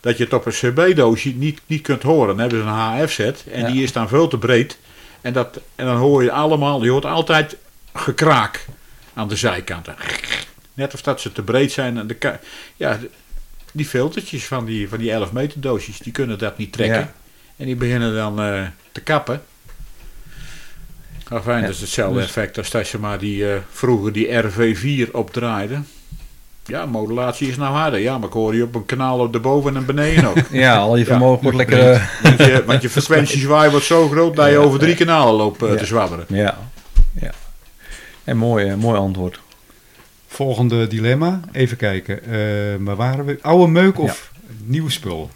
dat je het op een CB-doosje niet, niet kunt horen. Dan hebben ze een HF-set en Ja. die is dan veel te breed. En, dat, en dan hoor je allemaal, je hoort altijd gekraak aan de zijkanten. Net of dat ze te breed zijn. En de, ja, die filtertjes van die, van die 11 meter doosjes, die kunnen dat niet trekken. Ja. En die beginnen dan eh, te kappen. Enfin, Ja, dat is hetzelfde dus- effect als dat je maar die, eh, vroeger die RV4 opdraaide. Ja, modulatie is nou harder. Ja, maar ik hoor je op een kanaal op de boven en beneden ook. Ja, al je Ja. vermogen wordt lekker... eh, want, je, want je frequentiezwaai wordt zo groot dat je Ja, over drie kanalen loopt eh, Ja. te zwabberen. ja. ja. En mooi, mooi antwoord. Volgende dilemma. Even kijken. Eh waar waren we? Oude meuk of nieuw spul?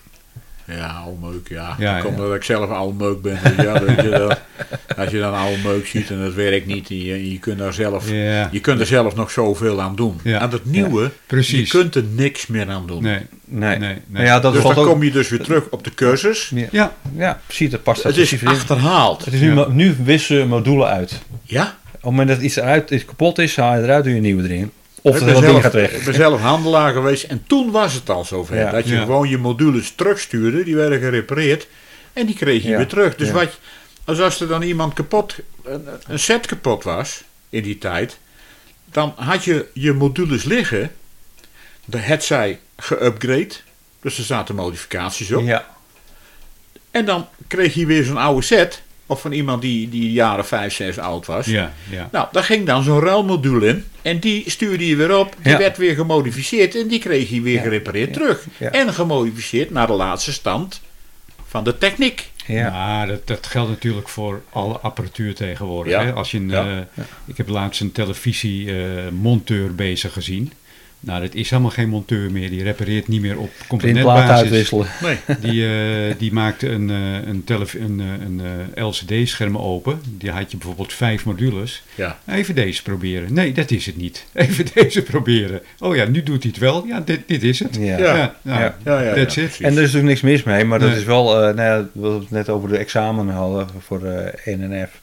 Ja, oude meuk, ja. Ja, Ja, Komt ja. omdat ik zelf oude meuk ben. Dus ja, weet je, dat- als je dan oude meuk ziet en dat werkt niet, en je, je, kunt daar zelf, Ja. je kunt er zelf nog zoveel aan doen. Ja. Aan het nieuwe, Precies. je kunt er niks meer aan doen. Nee. Nee. Nee, nee. Nou ja, dat dus dan ook... kom je dus weer terug op de cursus. Ja, Ja. precies, dat past Het dat is in. achterhaald. Het is nu, nu wissen modulen uit. Ja? Op het moment dat iets eruit is, kapot is, haal je eruit, doe je een nieuwe erin. Of ik het ben, hele ding ik ben zelf handelaar geweest en toen was het al zover. Ja. Dat je Ja. gewoon je modules terugstuurde, die werden gerepareerd en die kreeg je Ja. weer terug. Dus Ja. wat, als, als er dan iemand kapot, een, een set kapot was in die tijd, dan had je je modules liggen, de het zij geupgrade, dus er zaten modificaties op. Ja, En dan kreeg je weer zo'n oude set Of van iemand die, die of vijf, zes oud was. Ja, ja. Nou, daar ging dan zo'n ruilmodule in. En die stuurde je weer op. Die Ja. werd weer gemodificeerd. En die kreeg je weer Ja. gerepareerd terug. Ja. En gemodificeerd naar de laatste stand van de techniek. Ja. Maar dat, dat geldt natuurlijk voor alle apparatuur tegenwoordig. Ja. Hè? Als je een, Ja. eh, Ik heb laatst een televisiemonteur bezig gezien. Nou, dat is helemaal geen monteur meer. Die repareert niet meer op componentbasis. uitwisselen. Nee. Die, eh, die maakte een, eh, een, een, eh, een LCD-scherm open. Die had je bijvoorbeeld vijf modules. Ja. Even deze proberen. Nee, dat is het niet. Even deze proberen. Oh ja, nu doet hij het wel. Ja, dit, dit is het. Ja. Ja. nou, Ja. Ja, ja, That's ja, it. precies. En er is natuurlijk niks mis mee, maar dat is wel, eh nou ja, we het net over de examen hadden voor eh NNF.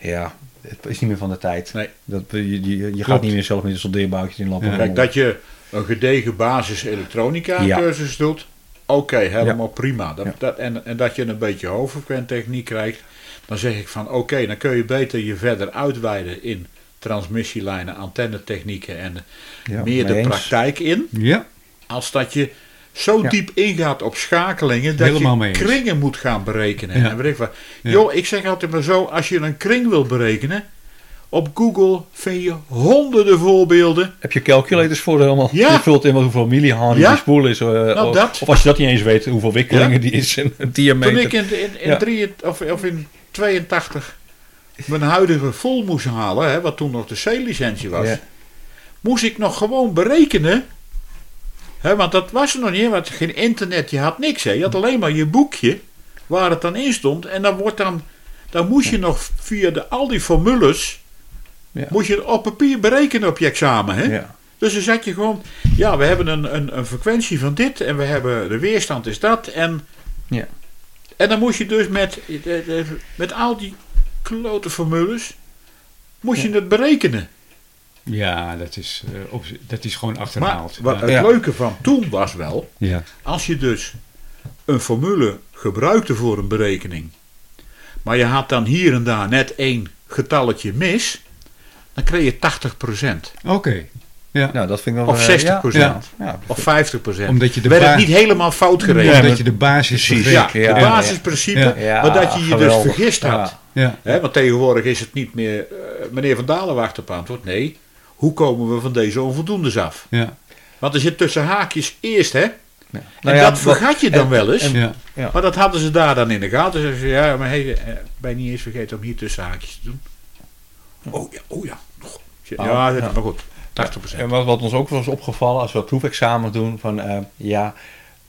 Ja, het is niet meer van de tijd. Nee. Dat, je je, je gaat niet meer zelf met een soldeerboutje in lampen. Ja. Kijk, dat je een gedegen basis elektronica Ja. cursus doet, oké, helemaal Ja. prima. Dat, Ja. dat, en, en dat je een beetje hoofdfrequent techniek krijgt, dan zeg ik van oké, dan kun je beter je verder uitweiden in transmissielijnen, antennetechnieken en Ja, meer de eens. praktijk in. Ja, Als dat je zo Ja. diep ingaat op schakelingen dat Helemaal je kringen moet gaan berekenen. Ja. En weet ik wat. Joh, ik zeg altijd maar zo, als je een kring wil berekenen, op Google vind je honderden voorbeelden. Heb je calculators voor helemaal? Ja. Je vult in wat hoeveel millihaan Ja. die spoel is. eh, of, dat. of als je dat niet eens weet, hoeveel wikkelingen Ja. die is en een diameter. Toen ik in, in, in, drie, of, of in 82 mijn huidige vol moest halen, hè, wat toen nog de C-licentie was, moest ik nog gewoon berekenen. Want dat was er nog niet, want geen internet, je had niks. Hè. Je had alleen maar je boekje waar het dan in stond. En dan, wordt dan, dan moest je nog via de, al die formules, Ja. moest je op papier berekenen op je examen. Hè? Ja. Dus dan zat je gewoon, ja, we hebben een, een, een frequentie van dit en we hebben de weerstand is dat. En, Ja. en dan moest je dus met, de- de- met al die klote formules, moest je het berekenen. Ja dat, is, eh, op, dat is gewoon Maar achterhaald. wat ja. het Ja. leuke van toen was wel, Ja. als je dus een formule gebruikte voor een berekening, maar je had dan hier en daar net één getalletje mis, dan kreeg je 80% Oké. Ja. Nou, dat vind ik wel... of eh, 60% Ja. Ja. of 50%. Omdat je de werd het niet helemaal fout gerekend. Nee, Omdat maar- je de basis Precies. Ja, ja, basisprincipe. ja. Ja, maar dat je je geweldig. dus vergist had. Ja. Ja. Hè, want tegenwoordig is het niet meer eh, meneer Van Dalen wacht op antwoord. Nee, hoe komen we van deze onvoldoendes af? Ja. Want er zit tussen haakjes eerst, hè? Ja. En Nou ja, dat vergat je dan en- wel eens. en- Ja. Ja. Maar dat hadden ze daar dan in de gaten. Ze zeiden, ja, maar hey, eh, ben je niet eens vergeten om hier tussen haakjes te doen? Oh ja, oh ja. Goh. Ja, ja. maar goed. 80%. En wat, wat ons ook wel is opgevallen als we proefexamen doen, van eh, ja,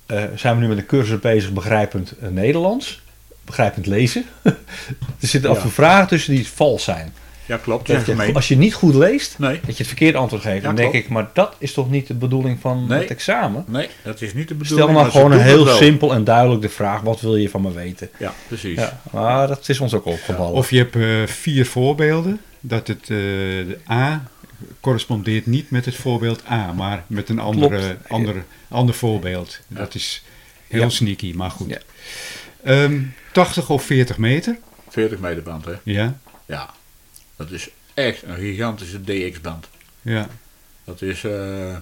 eh, zijn we nu met een cursus bezig begrijpend Nederlands, begrijpend lezen. er zitten af en toe vragen tussen die vals zijn. Ja, klopt. Dat je, als je niet goed leest, Nee, dat je het verkeerd antwoord geeft, Ja, dan denk klopt. ik, maar dat is toch niet de bedoeling van Nee. het examen? nee, dat is niet de bedoeling. Stel nou maar ze gewoon een heel simpel en duidelijk de vraag, wat wil je van me weten? Ja, precies. Ja, maar dat is ons ook opgevallen. Of je hebt eh, vier voorbeelden. Dat het eh, de A correspondeert niet met het voorbeeld A, maar met een andere, Klopt. ander, ander voorbeeld. Dat is heel Ja. sneaky, maar goed. Ja. Ehm, 80 of 40 meter. 40 meter band, hè? Ja, Ja. Dat is echt een gigantische DX-band. ja. Dat is, eh,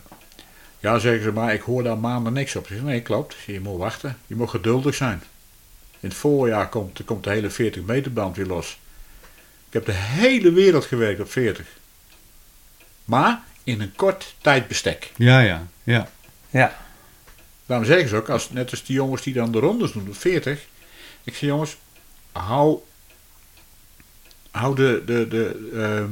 ja zeggen ze maar, ik hoor daar maanden niks op. Zeg, nee, klopt. Je moet wachten. Je moet geduldig zijn. In het voorjaar komt, komt de hele 40 meter band weer los. Ik heb de hele wereld gewerkt op 40. Maar in een kort tijdbestek. Ja, ja, ja. ja, Daarom zeggen ze ook, als, net als die jongens die dan de rondes doen op 40. Ik zeg jongens, hou, hou de, de, de, ehm,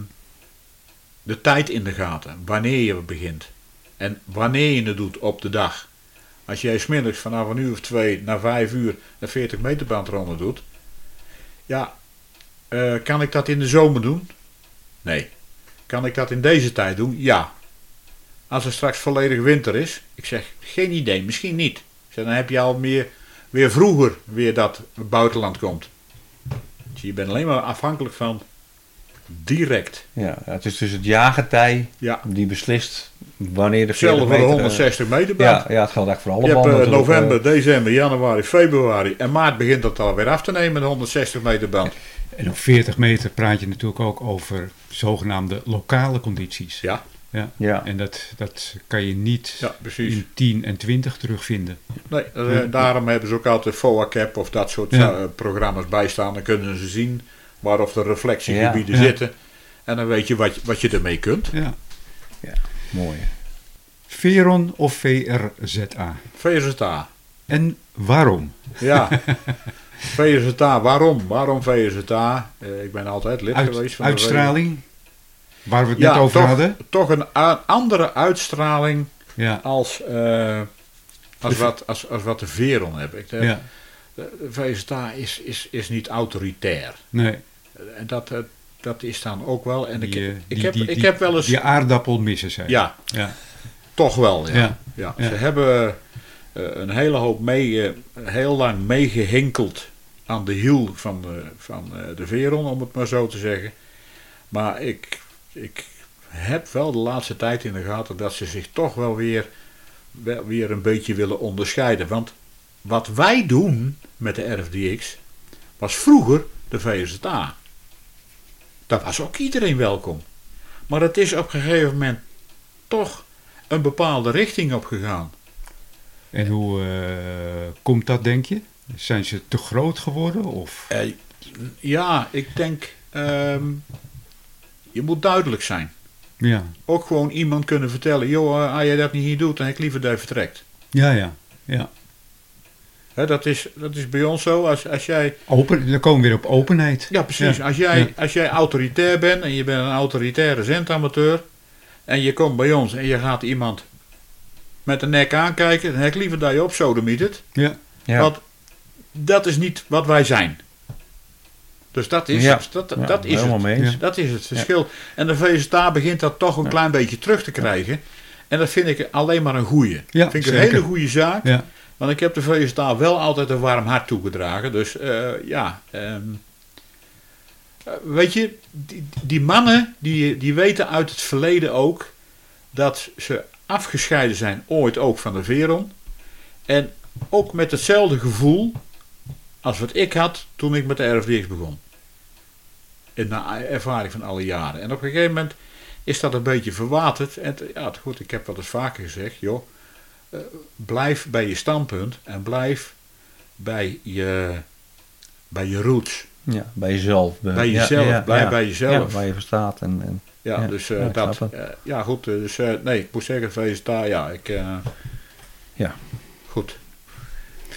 de tijd in de gaten. Wanneer je begint. En wanneer je het doet op de dag. Als jij smiddags vanaf een uur of twee naar vijf uur een 40 meter bandronde doet. Ja, eh, kan ik dat in de zomer doen? Nee. Kan ik dat in deze tijd doen? Ja. Als er straks volledig winter is, ik zeg geen idee, misschien niet. Ik dan heb je al meer, weer vroeger weer dat het buitenland komt. Dus je bent alleen maar afhankelijk van direct. ja, het is dus het jaargetij Ja. die beslist wanneer de 40 Hetzelfde voor de meter... eh, 160 meter band. ja, ja, het geldt eigenlijk voor alle Je hebt banden. eh, natuurlijk, november, eh. december, januari, februari en maart begint dat alweer af te nemen, de 160 meter band. En op 40 meter praat je natuurlijk ook over zogenaamde lokale condities. Ja, Ja. Ja. En dat, dat kan je niet Ja, in 10 en 20 terugvinden. Nee, eh, daarom hebben ze ook altijd FOA-cap of dat soort Ja. eh, programma's bijstaan. Dan kunnen ze zien waar of de reflectiegebieden Ja. Ja. zitten. En dan weet je wat, wat je ermee kunt. Ja. Mooi. Veron of VRZA? VZA. En waarom? Ja. VZA. Waarom? Waarom VZA? Eh, ik ben altijd lid Uit- geweest van de uitstraling? Waar we het Ja, net over toch, hadden? toch een andere uitstraling Ja. als, eh, als, De- wat, als, als wat de Veron hebben. Ik, ja. De, de VZA is, is, is niet autoritair. Nee. En dat, eh, dat is dan ook wel. En ik, Die, eh, ik, die- heb, die- ik heb wel eens. Die aardappel missen zij. ja, Ja. toch wel. Ja. Ja. Ja. Ja. Ze hebben een hele hoop mee, heel lang meegehinkeld aan de hiel van de, van de Veron, om het maar zo te zeggen. Maar ik, ik heb wel de laatste tijd in de gaten dat ze zich toch wel weer, wel weer een beetje willen onderscheiden. Want wat wij doen met de RFDX was vroeger de VZA. Daar was ook iedereen welkom. Maar het is op een gegeven moment toch een bepaalde richting op gegaan. En hoe eh, komt dat, denk je? Zijn ze te groot geworden? Of? Eh, ja, ik denk, ehm, je moet duidelijk zijn. Ja. Ook gewoon iemand kunnen vertellen, joh, eh, als je dat niet hier doet, dan heb ik liever dat je vertrekt. Ja, ja. ja. Dat, is, dat is bij ons zo, als, als jij, Open, dan komen we weer op openheid. ja precies, Ja, Als, jij, ja. als jij autoritair bent en je bent een autoritaire zendamateur en je komt bij ons en je gaat iemand met de nek aankijken, dan heb ik liever dat je op het. Ja. Ja. Want dat is niet wat wij zijn. Dus dat is Ja. het. Dat, Ja, dat is het. mee. Dat is het verschil. En de VSTA begint dat toch een klein beetje terug te krijgen. En dat vind ik alleen maar een goeie. Ja, vind ik een hele goede zaak. Want ik heb de VSTA wel altijd een warm hart toegedragen. Dus eh, ja. ehm, eh, weet je, die, die mannen die, die weten uit het verleden ook dat ze afgescheiden zijn ooit ook van de Veron. En ook met hetzelfde gevoel als wat ik had toen ik met de RFDX begon. In de ervaring van alle jaren. En op een gegeven moment is dat een beetje verwaterd. En ja, goed, ik heb wel eens vaker gezegd, joh, eh, blijf bij je standpunt en blijf bij je, bij je roots. Ja, bij jezelf. Bij jezelf, blijf bij jezelf. Ja, waar je voor staat. En, en, Ja, dus eh, dat. eh, ja, goed. dus nee, ik moet zeggen, VSTA, ja, ik. Ja. Goed.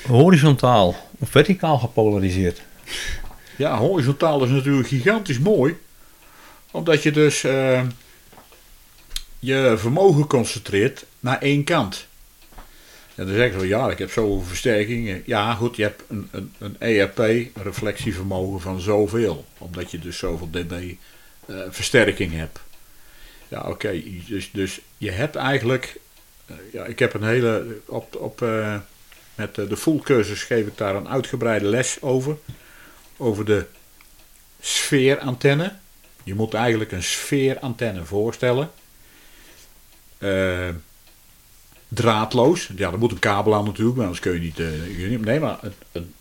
horizontaal of verticaal gepolariseerd. Ja, horizontaal is natuurlijk gigantisch mooi. Omdat je dus eh, je vermogen concentreert naar één kant. En dan zeggen ze, ja, ik heb zoveel versterkingen. Ja, goed, je hebt een, een, een ERP, een reflectievermogen van zoveel. Omdat je dus zoveel dB versterking hebt. Ja, oké. dus, dus je hebt eigenlijk... eh, ja, ik heb een hele... Op, op, met de full cursus geef ik daar een uitgebreide les over. Over de sfeerantenne. Je moet eigenlijk een sfeerantenne voorstellen. Eh, draadloos. Ja, er moet een kabel aan natuurlijk, maar anders kun je niet... niet nee, maar een, een,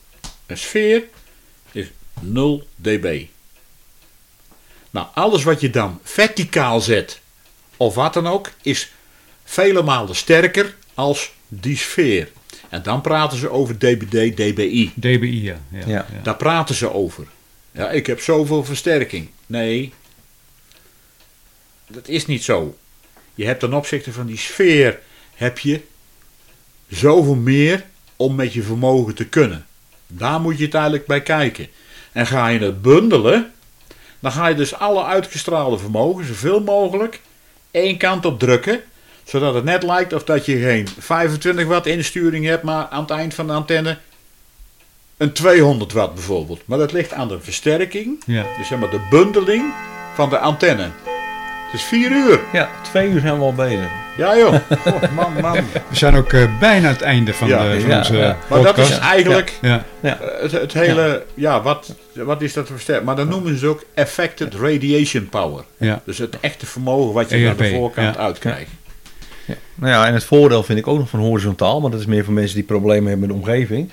een sfeer is 0 dB. Nou, alles wat je dan verticaal zet, of wat dan ook, is vele malen sterker als die sfeer. En dan praten ze over dBd, dBi. DBI, ja. ja, Ja. ja. Daar praten ze over. Ja, ik heb zoveel versterking. Nee, dat is niet zo. Je hebt ten opzichte van die sfeer, heb je zoveel meer om met je vermogen te kunnen. Daar moet je het eigenlijk bij kijken. En ga je het bundelen, dan ga je dus alle uitgestraalde vermogen, zoveel mogelijk, één kant op drukken. Zodat het net lijkt of dat je geen 25 watt insturing hebt, maar aan het eind van de antenne een 200 watt bijvoorbeeld. Maar dat ligt aan de versterking, Ja. dus zeg maar de bundeling van de antenne. Het is 4 uur. Ja, twee uur zijn we al bezig. Ja joh, oh, man, man. We zijn ook eh, bijna aan het einde van, Ja, de, van ja, onze ja. Maar dat podcast. is eigenlijk Ja. Ja. eh, het, het hele, ja, wat, wat is dat versterking? Maar dan noemen ze het ook affected radiation power. Ja. Dus het echte vermogen wat je aan de ERP, voorkant ja. uitkrijgt. Nou ja, en het voordeel vind ik ook nog van horizontaal, maar dat is meer voor mensen die problemen hebben met de omgeving.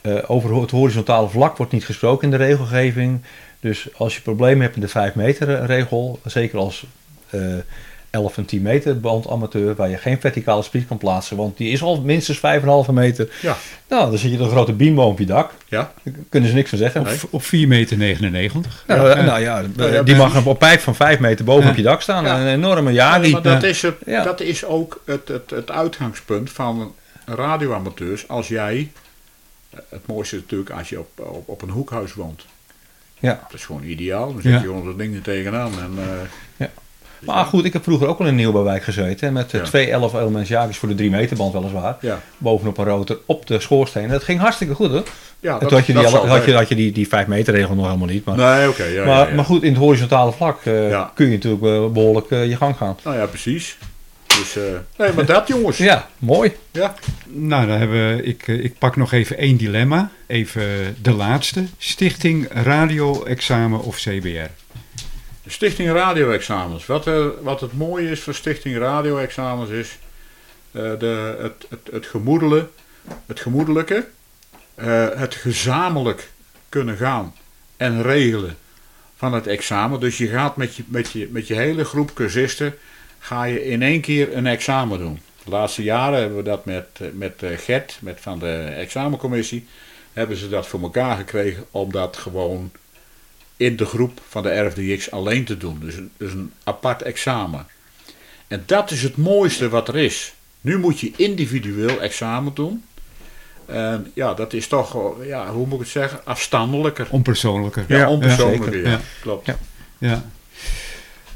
Eh, over het horizontale vlak wordt niet gesproken in de regelgeving. Dus als je problemen hebt met de 5 meter regel, zeker als eh, 11 en 10 meter band amateur, waar je geen verticale spier kan plaatsen, want die is al minstens 5,5 meter. Ja. Nou, dan zit je een grote beamboom op je dak. Ja. Daar kunnen ze niks van zeggen. Op, op 4,99 meter. Nou, eh, nou ja, ja, die mag op pijp van 5 meter boven Ja. op je dak staan. Ja. Een enorme Ja, Yagi. maar dat is, het, Ja. dat is ook het, het, het uitgangspunt van radioamateurs. Als jij, eh, het mooiste is natuurlijk als je op, op, op een hoekhuis woont. Ja. Dat is gewoon ideaal. Dan zet Ja. je gewoon dat ding er tegenaan. En, eh, Maar goed, ik heb vroeger ook al in Nieuwbouwwijk gezeten. Met eh, Ja. twee 11 elements Yagis voor de 3 meter band weliswaar. ja. Bovenop een rotor op de schoorsteen. Dat ging hartstikke goed hoor. Ja, en toen had je, die, dat had je, had je die, die 5 meter regel nog helemaal niet. Maar, Nee, oké. ja, maar, ja, ja. maar goed, in het horizontale vlak eh, Ja. kun je natuurlijk eh, behoorlijk eh, je gang gaan. Nou ja, precies. Dus, eh, nee, maar dat jongens. Ja, mooi. Ja. Nou, dan hebben we, ik, ik pak nog even één dilemma. Even de laatste. Stichting Radio-examen of CBR? Stichting Radio-examens. Wat, eh, wat het mooie is voor Stichting Radio-examens is eh, de, het, het, het, gemoedele, het gemoedelijke, eh, het gezamenlijk kunnen gaan en regelen van het examen. Dus je gaat met je, met je, met je hele groep cursisten ga je in één keer een examen doen. De laatste jaren hebben we dat met, met Gert, met van de examencommissie, hebben ze dat voor elkaar gekregen om dat gewoon in de groep van de RFDX alleen te doen. Dus een, dus een apart examen. En dat is het mooiste wat er is. Nu moet je individueel examen doen. En ja, dat is toch, ja, hoe moet ik het zeggen, afstandelijker. Onpersoonlijker. Ja, onpersoonlijker, zeker. ja. Ja. Klopt. Ja. Ja.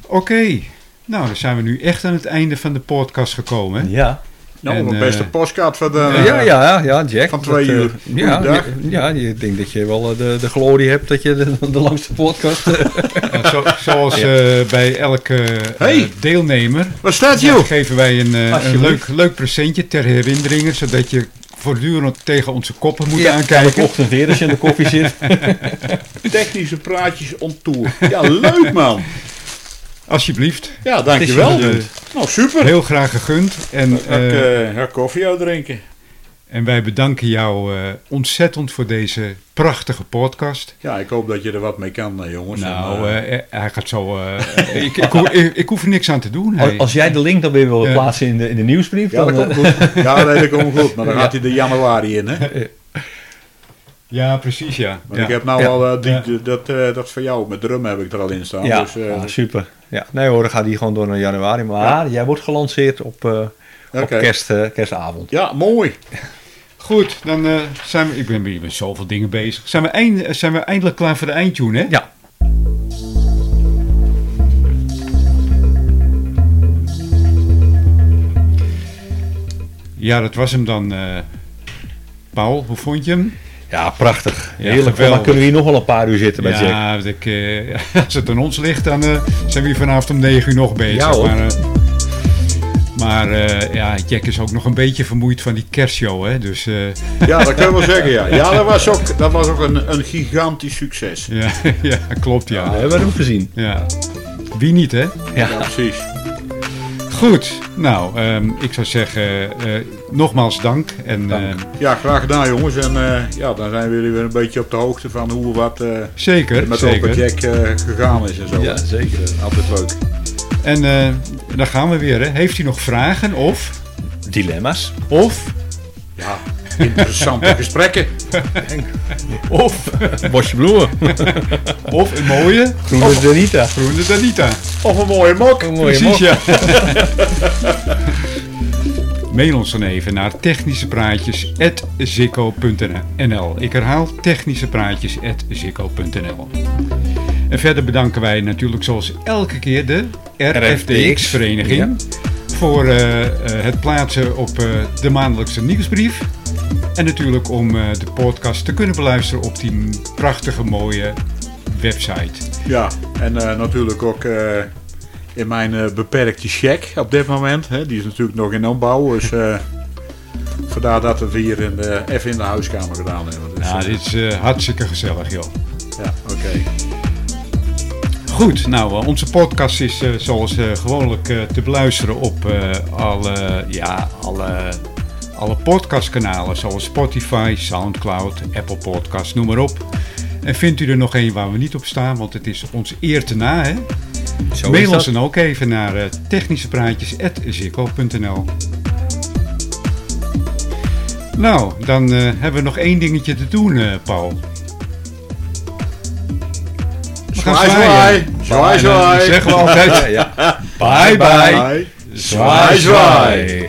Oké. Nou, dan zijn we nu echt aan het einde van de podcast gekomen. hè? Ja. Nou, En, beste eh, postkaart van de... ja, ja, ja, Jack. van twee Dat, eh, uur. ja, je- ja, ik denk dat je wel eh, de, de glorie hebt dat je de, de langste podcast... eh, Ja, zo- zoals eh, bij elke eh, Hey. deelnemer Wat staat ja, joh? geven wij een, eh, een leuk, leuk presentje ter herinnering, zodat je voortdurend tegen onze koppen moet ja, aankijken. ochtend weer als je in de koffie zit. Technische praatjes on tour. Ja, leuk man. Alsjeblieft. Ja, dankjewel. Nou, super. Heel graag gegund. En, Dan ga ik eh, eh, ga koffie uitdrinken. en wij bedanken jou eh, ontzettend voor deze prachtige podcast. Ja, ik hoop dat je er wat mee kan, jongens. Nou, En, hij gaat zo. eh, ik, ik, hoef- ik, ik hoef er niks aan te doen. Als, hey. als jij de link dan weer wil plaatsen in de, in de nieuwsbrief, ja, dan... dat komt goed. Ja, nee, dat komt goed. Maar dan Ja. gaat hij de januari in, hè? Ja, precies, ja. Maar ja. ik heb nou Ja. al eh, die, Ja. die- dat, eh, dat van jou met drum heb ik er al in staan. ja, Dus, eh, ah, super. Ja. Nee hoor, dan gaat die gewoon door naar januari. Maar jij wordt gelanceerd op, eh, op kerst, kerstavond. ja, mooi. Goed, dan eh, zijn we. Ik ben hier met zoveel dingen bezig. Zijn we, eind, zijn we eindelijk klaar voor de eindtune, hè? Ja. Ja, dat was hem dan. eh, Paul, hoe vond je hem? Ja, prachtig. Ja, Heerlijk. geweldig. Dan kunnen we hier nog wel een paar uur zitten Jack. Ja, ik, eh, als het aan ons ligt, dan eh, zijn we hier vanavond om 9 uur nog bezig. Ja, hoor. maar eh, maar eh, ja, Jack is ook nog een beetje vermoeid van die kerstshow, hè? Dus eh, Ja, dat kunnen we wel zeggen, ja. Ja, dat was ook, dat was ook een, een gigantisch succes. ja, ja, klopt, Ja, ja. we hebben hem gezien. ja. Wie niet, hè? Ja. Ja, precies. Goed, nou, ehm, ik zou zeggen, eh, nogmaals dank. En, Dank. eh, Ja, graag gedaan, jongens. En eh, ja, dan zijn jullie weer een beetje op de hoogte van hoe wat eh, zeker, met zeker. Open Jack eh, gegaan is en zo. Ja, zeker. Altijd leuk. En eh daar gaan we weer, hè? Heeft u nog vragen of... Dilemma's. Of... Ja, interessante gesprekken. Of... Bosje bloemen. Of een mooie... Groene Danita. Groene Danita. Of een mooie mok. Een mooie Precies, mok. ja. Mail ons dan even naar technischepraatjes.zikko.nl Ik herhaal technischepraatjes.zikko.nl En verder bedanken wij natuurlijk zoals elke keer de RFDX-vereniging voor eh, eh, het plaatsen op eh, de maandelijkse nieuwsbrief. En natuurlijk om de podcast te kunnen beluisteren op die prachtige mooie website. Ja, en natuurlijk ook in mijn beperkte check op dit moment. Hè, die is natuurlijk nog in opbouw. Dus vandaar dat we het hier in de, even in de huiskamer gedaan hebben. Dus, Ja, dit is hartstikke gezellig, joh. ja oké. Goed, nou, eh, onze podcast is eh, zoals eh, gewoonlijk te beluisteren op alle, ja, alle, alle podcastkanalen. Zoals Spotify, Soundcloud, Apple Podcasts, noem maar op. En vindt u er nog een waar we niet op staan, want het is ons eer te na, hè? Zo Mail ons dan ook even naar technischepraatjes.zikko.nl Nou, dan hebben we nog één dingetje te doen, Paul. Zwaai, zwaai. Zwaai, zwaai. Zeggen we altijd. Bye, bye. Zwaai, zwaai.